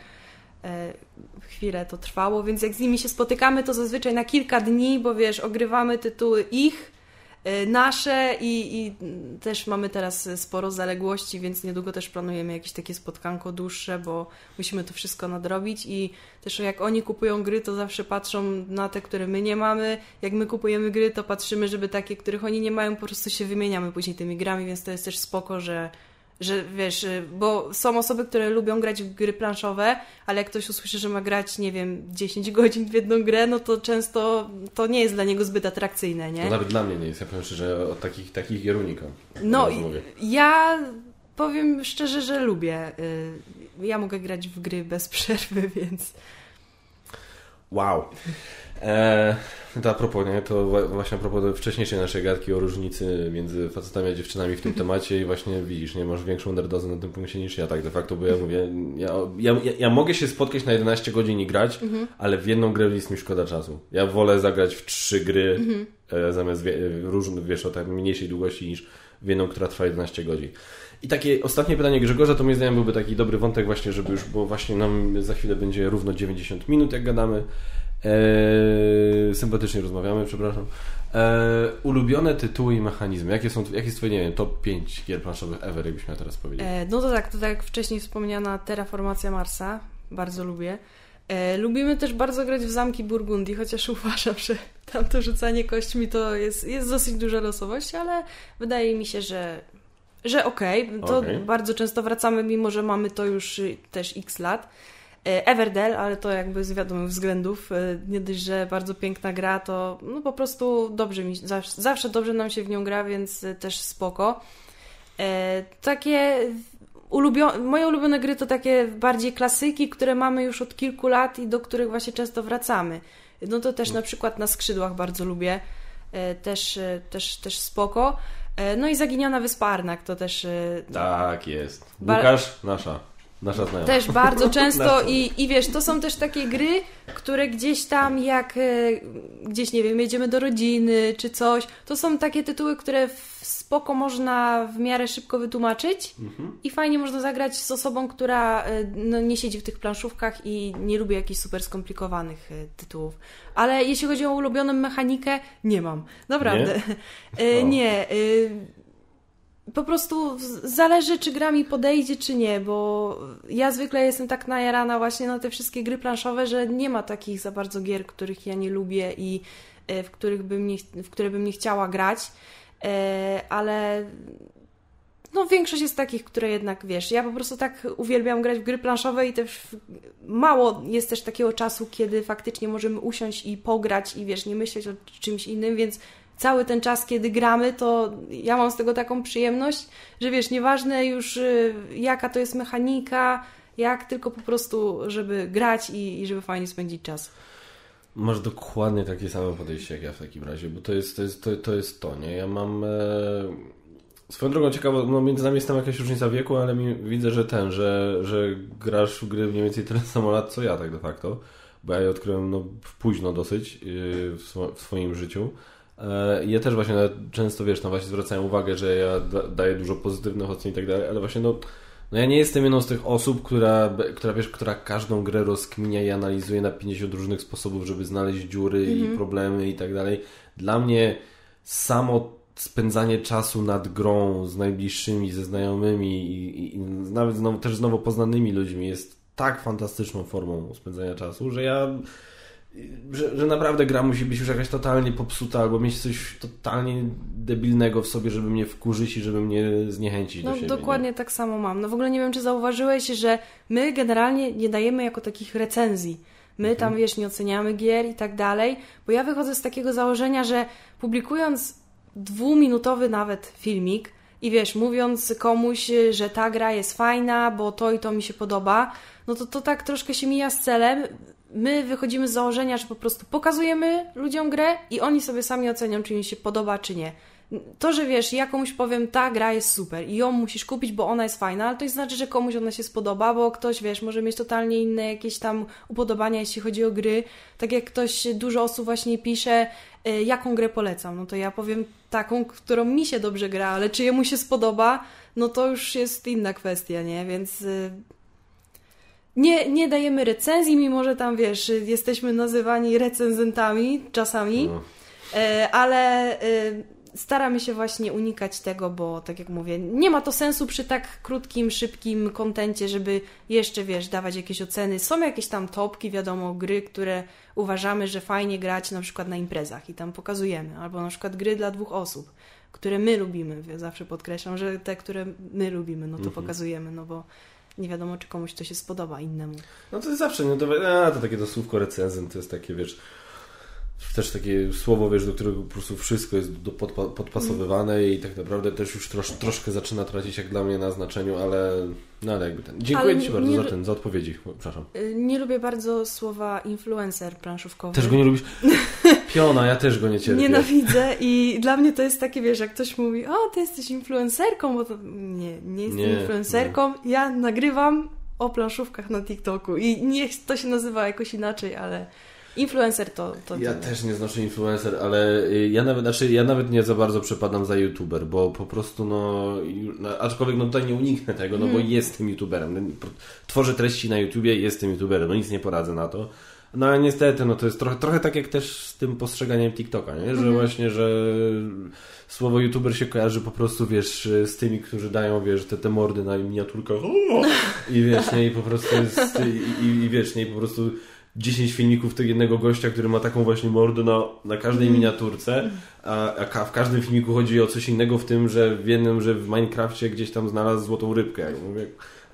e, chwilę to trwało, więc jak z nimi się spotykamy, to zazwyczaj na kilka dni, bo wiesz, ogrywamy tytuły ich, nasze i, i, też mamy teraz sporo zaległości, więc niedługo też planujemy jakieś takie spotkanko dłuższe, bo musimy to wszystko nadrobić i też jak oni kupują gry, to zawsze patrzą na te, które my nie mamy. Jak my kupujemy gry, to patrzymy, żeby takie, których oni nie mają, po prostu się wymieniamy później tymi grami, więc to jest też spoko, że że wiesz, y, bo są osoby, które lubią grać w gry planszowe, ale jak ktoś usłyszy, że ma grać, nie wiem, 10 godzin w jedną grę, no to często to nie jest dla niego zbyt atrakcyjne, nie? To nawet dla mnie nie jest. Ja powiem szczerze, od takich, takich gier unikam. No, ja powiem szczerze, że lubię. Y, ja mogę grać w gry bez przerwy, więc... Wow. Eee, to a propos, nie? To właśnie a propos wcześniejszej naszej gadki o różnicy między facetami a dziewczynami w tym mhm. temacie i właśnie widzisz, nie masz większą nerdozę na tym punkcie niż ja tak de facto, bo ja mówię, ja, ja, ja mogę się spotkać na 11 godzin i grać, mhm. ale w jedną grę jest mi szkoda czasu. Ja wolę zagrać w trzy gry mhm. e, zamiast wie, różnych, wiesz, o tak mniejszej długości niż w jedną, która trwa 11 godzin. I takie ostatnie pytanie Grzegorza, to moim zdaniem byłby taki dobry wątek właśnie, żeby już, bo właśnie nam za chwilę będzie równo 90 minut, jak gadamy. Eee, sympatycznie rozmawiamy, przepraszam. Eee, ulubione tytuły i mechanizmy. Jakie są, jakie jest twoje, nie wiem, top 5 gier planszowych ever, jakbyś miał teraz powiedzieć? Eee, no to tak, to tak jak wcześniej wspomniana Terraformacja Marsa. Bardzo lubię. E, lubimy też bardzo grać w zamki Burgundii, chociaż uważam, że tam to rzucanie kośćmi to jest, jest dosyć duża losowość, ale wydaje mi się, że, że okej. Okay. To okay. bardzo często wracamy, mimo że mamy to już też x lat. E, Everdell, ale to jakby z wiadomych względów. E, nie dość, że bardzo piękna gra, to no po prostu dobrze mi, zawsze, zawsze dobrze nam się w nią gra, więc też spoko. E, takie ulubio moje ulubione gry to takie bardziej klasyki, które mamy już od kilku lat i do których właśnie często wracamy. No to też na przykład na skrzydłach bardzo lubię. Też, też, też spoko. E, no i Zaginiona Wyspa Arnak to też... e, Tak jest. Łukasz, nasza. Nasza znajoma. Też bardzo często i, i wiesz, to są też takie gry, które gdzieś tam jak e, gdzieś, nie wiem, jedziemy do rodziny czy coś, to są takie tytuły, które spoko można w miarę szybko wytłumaczyć Mhm. i fajnie można zagrać z osobą, która e, no, nie siedzi w tych planszówkach i nie lubi jakichś super skomplikowanych e, tytułów. Ale jeśli chodzi o ulubioną mechanikę, nie mam. Naprawdę. Nie. O. nie. Po prostu zależy, czy gra mi podejdzie, czy nie, bo ja zwykle jestem tak najarana właśnie na te wszystkie gry planszowe, że nie ma takich za bardzo gier, których ja nie lubię i e, w, których bym nie, w które bym nie chciała grać, E, ale no większość jest takich, które jednak, wiesz, ja po prostu tak uwielbiam grać w gry planszowe i też mało jest też takiego czasu, kiedy faktycznie możemy usiąść i pograć i wiesz, nie myśleć o czymś innym, więc cały ten czas, kiedy gramy, to ja mam z tego taką przyjemność, że wiesz, nieważne już y, jaka to jest mechanika, jak tylko po prostu, żeby grać i, i żeby fajnie spędzić czas. Masz dokładnie takie samo podejście jak ja w takim razie, bo to jest to, jest, to, to, jest to nie? Ja mam... E... Swoją drogą ciekawo, no między nami jest tam jakaś różnica wieku, ale mi, widzę, że ten, że, że grasz w gry mniej więcej tyle samo lat, co ja tak de facto, bo ja je odkryłem no, późno dosyć yy, w, w swoim życiu. E, Ja też właśnie często, wiesz, no właśnie zwracają uwagę, że ja da, daję dużo pozytywnych ocen i tak dalej, ale właśnie no, no ja nie jestem jedną z tych osób, która, która wiesz, która każdą grę rozkminia i analizuje na 50 różnych sposobów, żeby znaleźć dziury i problemy i tak dalej. Dla mnie samo spędzanie czasu nad grą z najbliższymi, ze znajomymi i, i, i nawet znowu, też z nowo poznanymi ludźmi jest tak fantastyczną formą spędzania czasu, że ja że, że naprawdę gra musi być już jakaś totalnie popsuta albo mieć coś totalnie debilnego w sobie, żeby mnie wkurzyć i żeby mnie zniechęcić No do siebie. dokładnie tak samo mam. No w ogóle nie wiem, czy zauważyłeś, że my generalnie nie dajemy jako takich recenzji. My tam, wiesz, nie oceniamy gier i tak dalej, bo ja wychodzę z takiego założenia, że publikując dwuminutowy nawet filmik i wiesz, mówiąc komuś, że ta gra jest fajna, bo to i to mi się podoba, no to to tak troszkę się mija z celem. My wychodzimy z założenia, że po prostu pokazujemy ludziom grę i oni sobie sami ocenią, czy im się podoba, czy nie. To, że wiesz, ja komuś powiem, ta gra jest super i ją musisz kupić, bo ona jest fajna, ale to nie znaczy, że komuś ona się spodoba, bo ktoś, wiesz, może mieć totalnie inne jakieś tam upodobania, jeśli chodzi o gry. Tak jak ktoś, dużo osób właśnie pisze, y, jaką grę polecam, no to ja powiem taką, którą mi się dobrze gra, ale czy jemu się spodoba, no to już jest inna kwestia, nie? Więc y, nie, nie dajemy recenzji, mimo że tam, wiesz, jesteśmy nazywani recenzentami czasami, No. e, ale e, staramy się właśnie unikać tego, bo tak jak mówię, nie ma to sensu przy tak krótkim, szybkim kontencie, żeby jeszcze, wiesz, dawać jakieś oceny. Są jakieś tam topki, wiadomo, gry, które uważamy, że fajnie grać na przykład na imprezach i tam pokazujemy, albo na przykład gry dla dwóch osób, które my lubimy. Ja zawsze podkreślam, że te, które my lubimy, no to pokazujemy, no bo nie wiadomo, czy komuś to się spodoba innemu. No to jest zawsze, no to, a, to takie to słówko recenzent, to jest takie, wiesz, też takie słowo, wiesz, do którego po prostu wszystko jest do, podpa, podpasowywane i tak naprawdę też już trosz, troszkę zaczyna tracić jak dla mnie na znaczeniu, ale no ale jakby ten. Dziękuję Ale Ci bardzo nie- za ten, za odpowiedzi. Przepraszam. Y, Nie lubię bardzo słowa influencer planszówkowy. Też go nie lubisz? Piona, ja też go nie cierpię. Nienawidzę i dla mnie to jest takie, wiesz, jak ktoś mówi, o, ty jesteś influencerką, bo to... Nie, nie jestem Nie, influencerką, ja nagrywam o planszówkach na TikToku i niech to się nazywa jakoś inaczej, ale influencer to... to Ja też nie znoszę influencer, ale y, ja nawet, znaczy ja nawet nie za bardzo przepadam za youtuber, bo po prostu no, no aczkolwiek no tutaj nie uniknę tego, no Mhm. bo jestem youtuberem. No, Tworzę treści na YouTubie jestem youtuberem, no nic nie poradzę na to. No ale niestety, no to jest trochę, trochę tak jak też z tym postrzeganiem TikToka, nie? Mhm. że właśnie, że słowo youtuber się kojarzy po prostu, wiesz, z tymi, którzy dają, wiesz, te, te mordy na miniaturkach i wiesz, nie? i po prostu jest, i, i, i wiesz, nie? i po prostu 10 filmików tego jednego gościa, który ma taką właśnie mordę na, na każdej miniaturce, a, a ka- w każdym filmiku chodzi o coś innego, w tym, że w jednym, że w Minecrafcie gdzieś tam znalazł złotą rybkę. Jak mówię,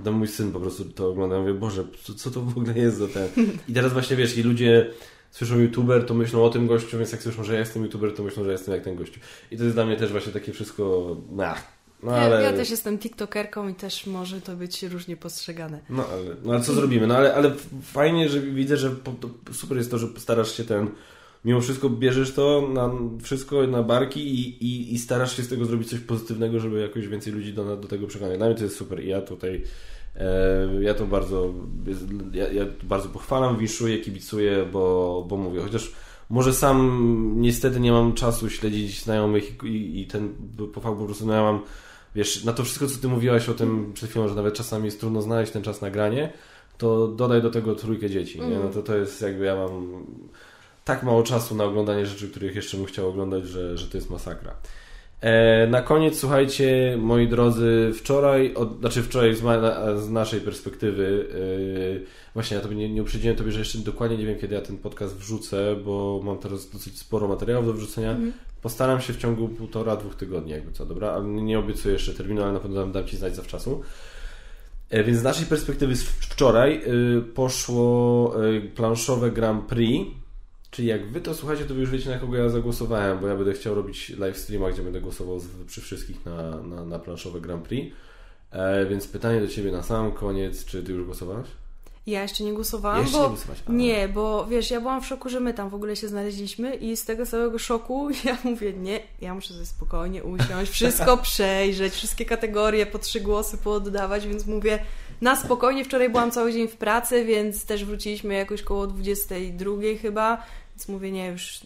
tam mój syn po prostu to ogląda, mówię, Boże, co, co to w ogóle jest za ten... I teraz właśnie, wiesz, i ludzie słyszą youtuber, to myślą o tym gościu, więc jak słyszą, że ja jestem youtuber, to myślą, że jestem jak ten gościu. I to jest dla mnie też właśnie takie wszystko... Nah. No Ja, ale... ja też jestem tiktokerką i też może to być różnie postrzegane. No ale, no ale co zrobimy? No ale, ale fajnie, że widzę, że po, super jest to, że starasz się ten mimo wszystko bierzesz to na wszystko na barki i, i, i starasz się z tego zrobić coś pozytywnego, żeby jakoś więcej ludzi do, do tego przekonać. Dla mnie to jest super i ja tutaj e, ja to bardzo ja, ja bardzo pochwalam, wiszuję, kibicuję, bo, bo mówię, chociaż może sam niestety nie mam czasu śledzić znajomych i, i ten po po prostu no ja mam wiesz, na to wszystko, co ty mówiłaś o tym przed chwilą, że nawet czasami jest trudno znaleźć ten czas nagranie, to dodaj do tego trójkę dzieci, mm. No to to jest jakby ja mam tak mało czasu na oglądanie rzeczy, których jeszcze bym chciał oglądać, że, że to jest masakra. E, na koniec, słuchajcie, moi drodzy, wczoraj, od, znaczy wczoraj z, ma, z naszej perspektywy, e, właśnie ja to nie, nie uprzedziłem Tobie, że jeszcze dokładnie nie wiem, kiedy ja ten podcast wrzucę, bo mam teraz dosyć sporo materiałów do wrzucenia. Mm. Postaram się w ciągu półtora, dwóch tygodni, jakby co, dobra? Nie obiecuję jeszcze terminu, ale na pewno dam, Ci znać zawczasu. E, więc z naszej perspektywy wczoraj y, poszło y, planszowe Grand Prix, czyli jak Wy to słuchacie, to Wy już wiecie na kogo ja zagłosowałem, bo ja będę chciał robić live streama, gdzie będę głosował przy wszystkich na, na, na planszowe Grand Prix. E, więc pytanie do Ciebie na sam koniec, czy Ty już głosowałeś? Ja jeszcze nie głosowałam, jeszcze bo... Nie, głosować. nie, bo wiesz, ja byłam w szoku, że my tam w ogóle się znaleźliśmy i z tego całego szoku ja mówię, nie, ja muszę sobie spokojnie usiąść, wszystko przejrzeć, wszystkie kategorie po trzy głosy pooddawać, więc mówię, na spokojnie, wczoraj byłam cały dzień w pracy, więc też wróciliśmy jakoś koło 22 chyba, więc mówię, nie, już...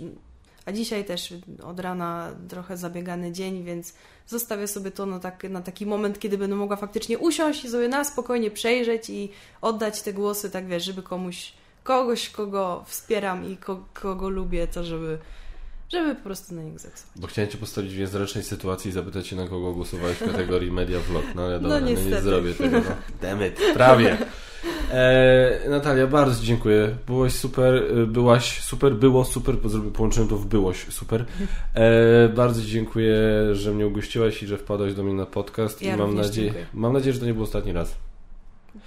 A dzisiaj też od rana trochę zabiegany dzień, więc zostawię sobie to na, tak, na taki moment, kiedy będę mogła faktycznie usiąść i sobie na spokojnie przejrzeć i oddać te głosy, tak wiesz, żeby komuś, kogoś, kogo wspieram i ko, kogo lubię, to żeby żeby po prostu na zagłosować. Bo chciałem Cię postawić w niezręcznej sytuacji i zapytać Cię, na kogo głosowałeś w kategorii Media Vlog, no ale dobra, no, no nie zrobię tego. No. Demet, prawie. E, Natalia, bardzo dziękuję. Byłaś super, byłaś super, było super, połączyłem to w byłoś super. E, bardzo dziękuję, że mnie ugościłaś i że wpadłaś do mnie na podcast ja i mam nadzieję, mam nadzieję, że to nie był ostatni raz.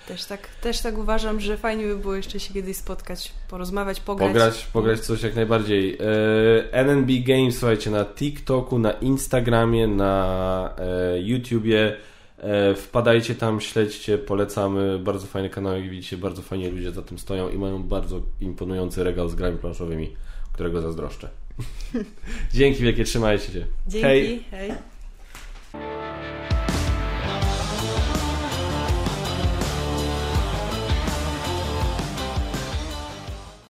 Też tak, też tak uważam, że fajnie by było jeszcze się kiedyś spotkać, porozmawiać, pograć. Pograć, pograć coś jak najbardziej. E, NNB Games, słuchajcie, na TikToku, na Instagramie, na e, YouTubie. E, wpadajcie tam, śledźcie, polecamy. Bardzo fajny kanał, jak widzicie, bardzo fajnie ludzie za tym stoją i mają bardzo imponujący regał z grami planszowymi, którego zazdroszczę. Dzięki wielkie, trzymajcie się. Dzięki, hej. hej.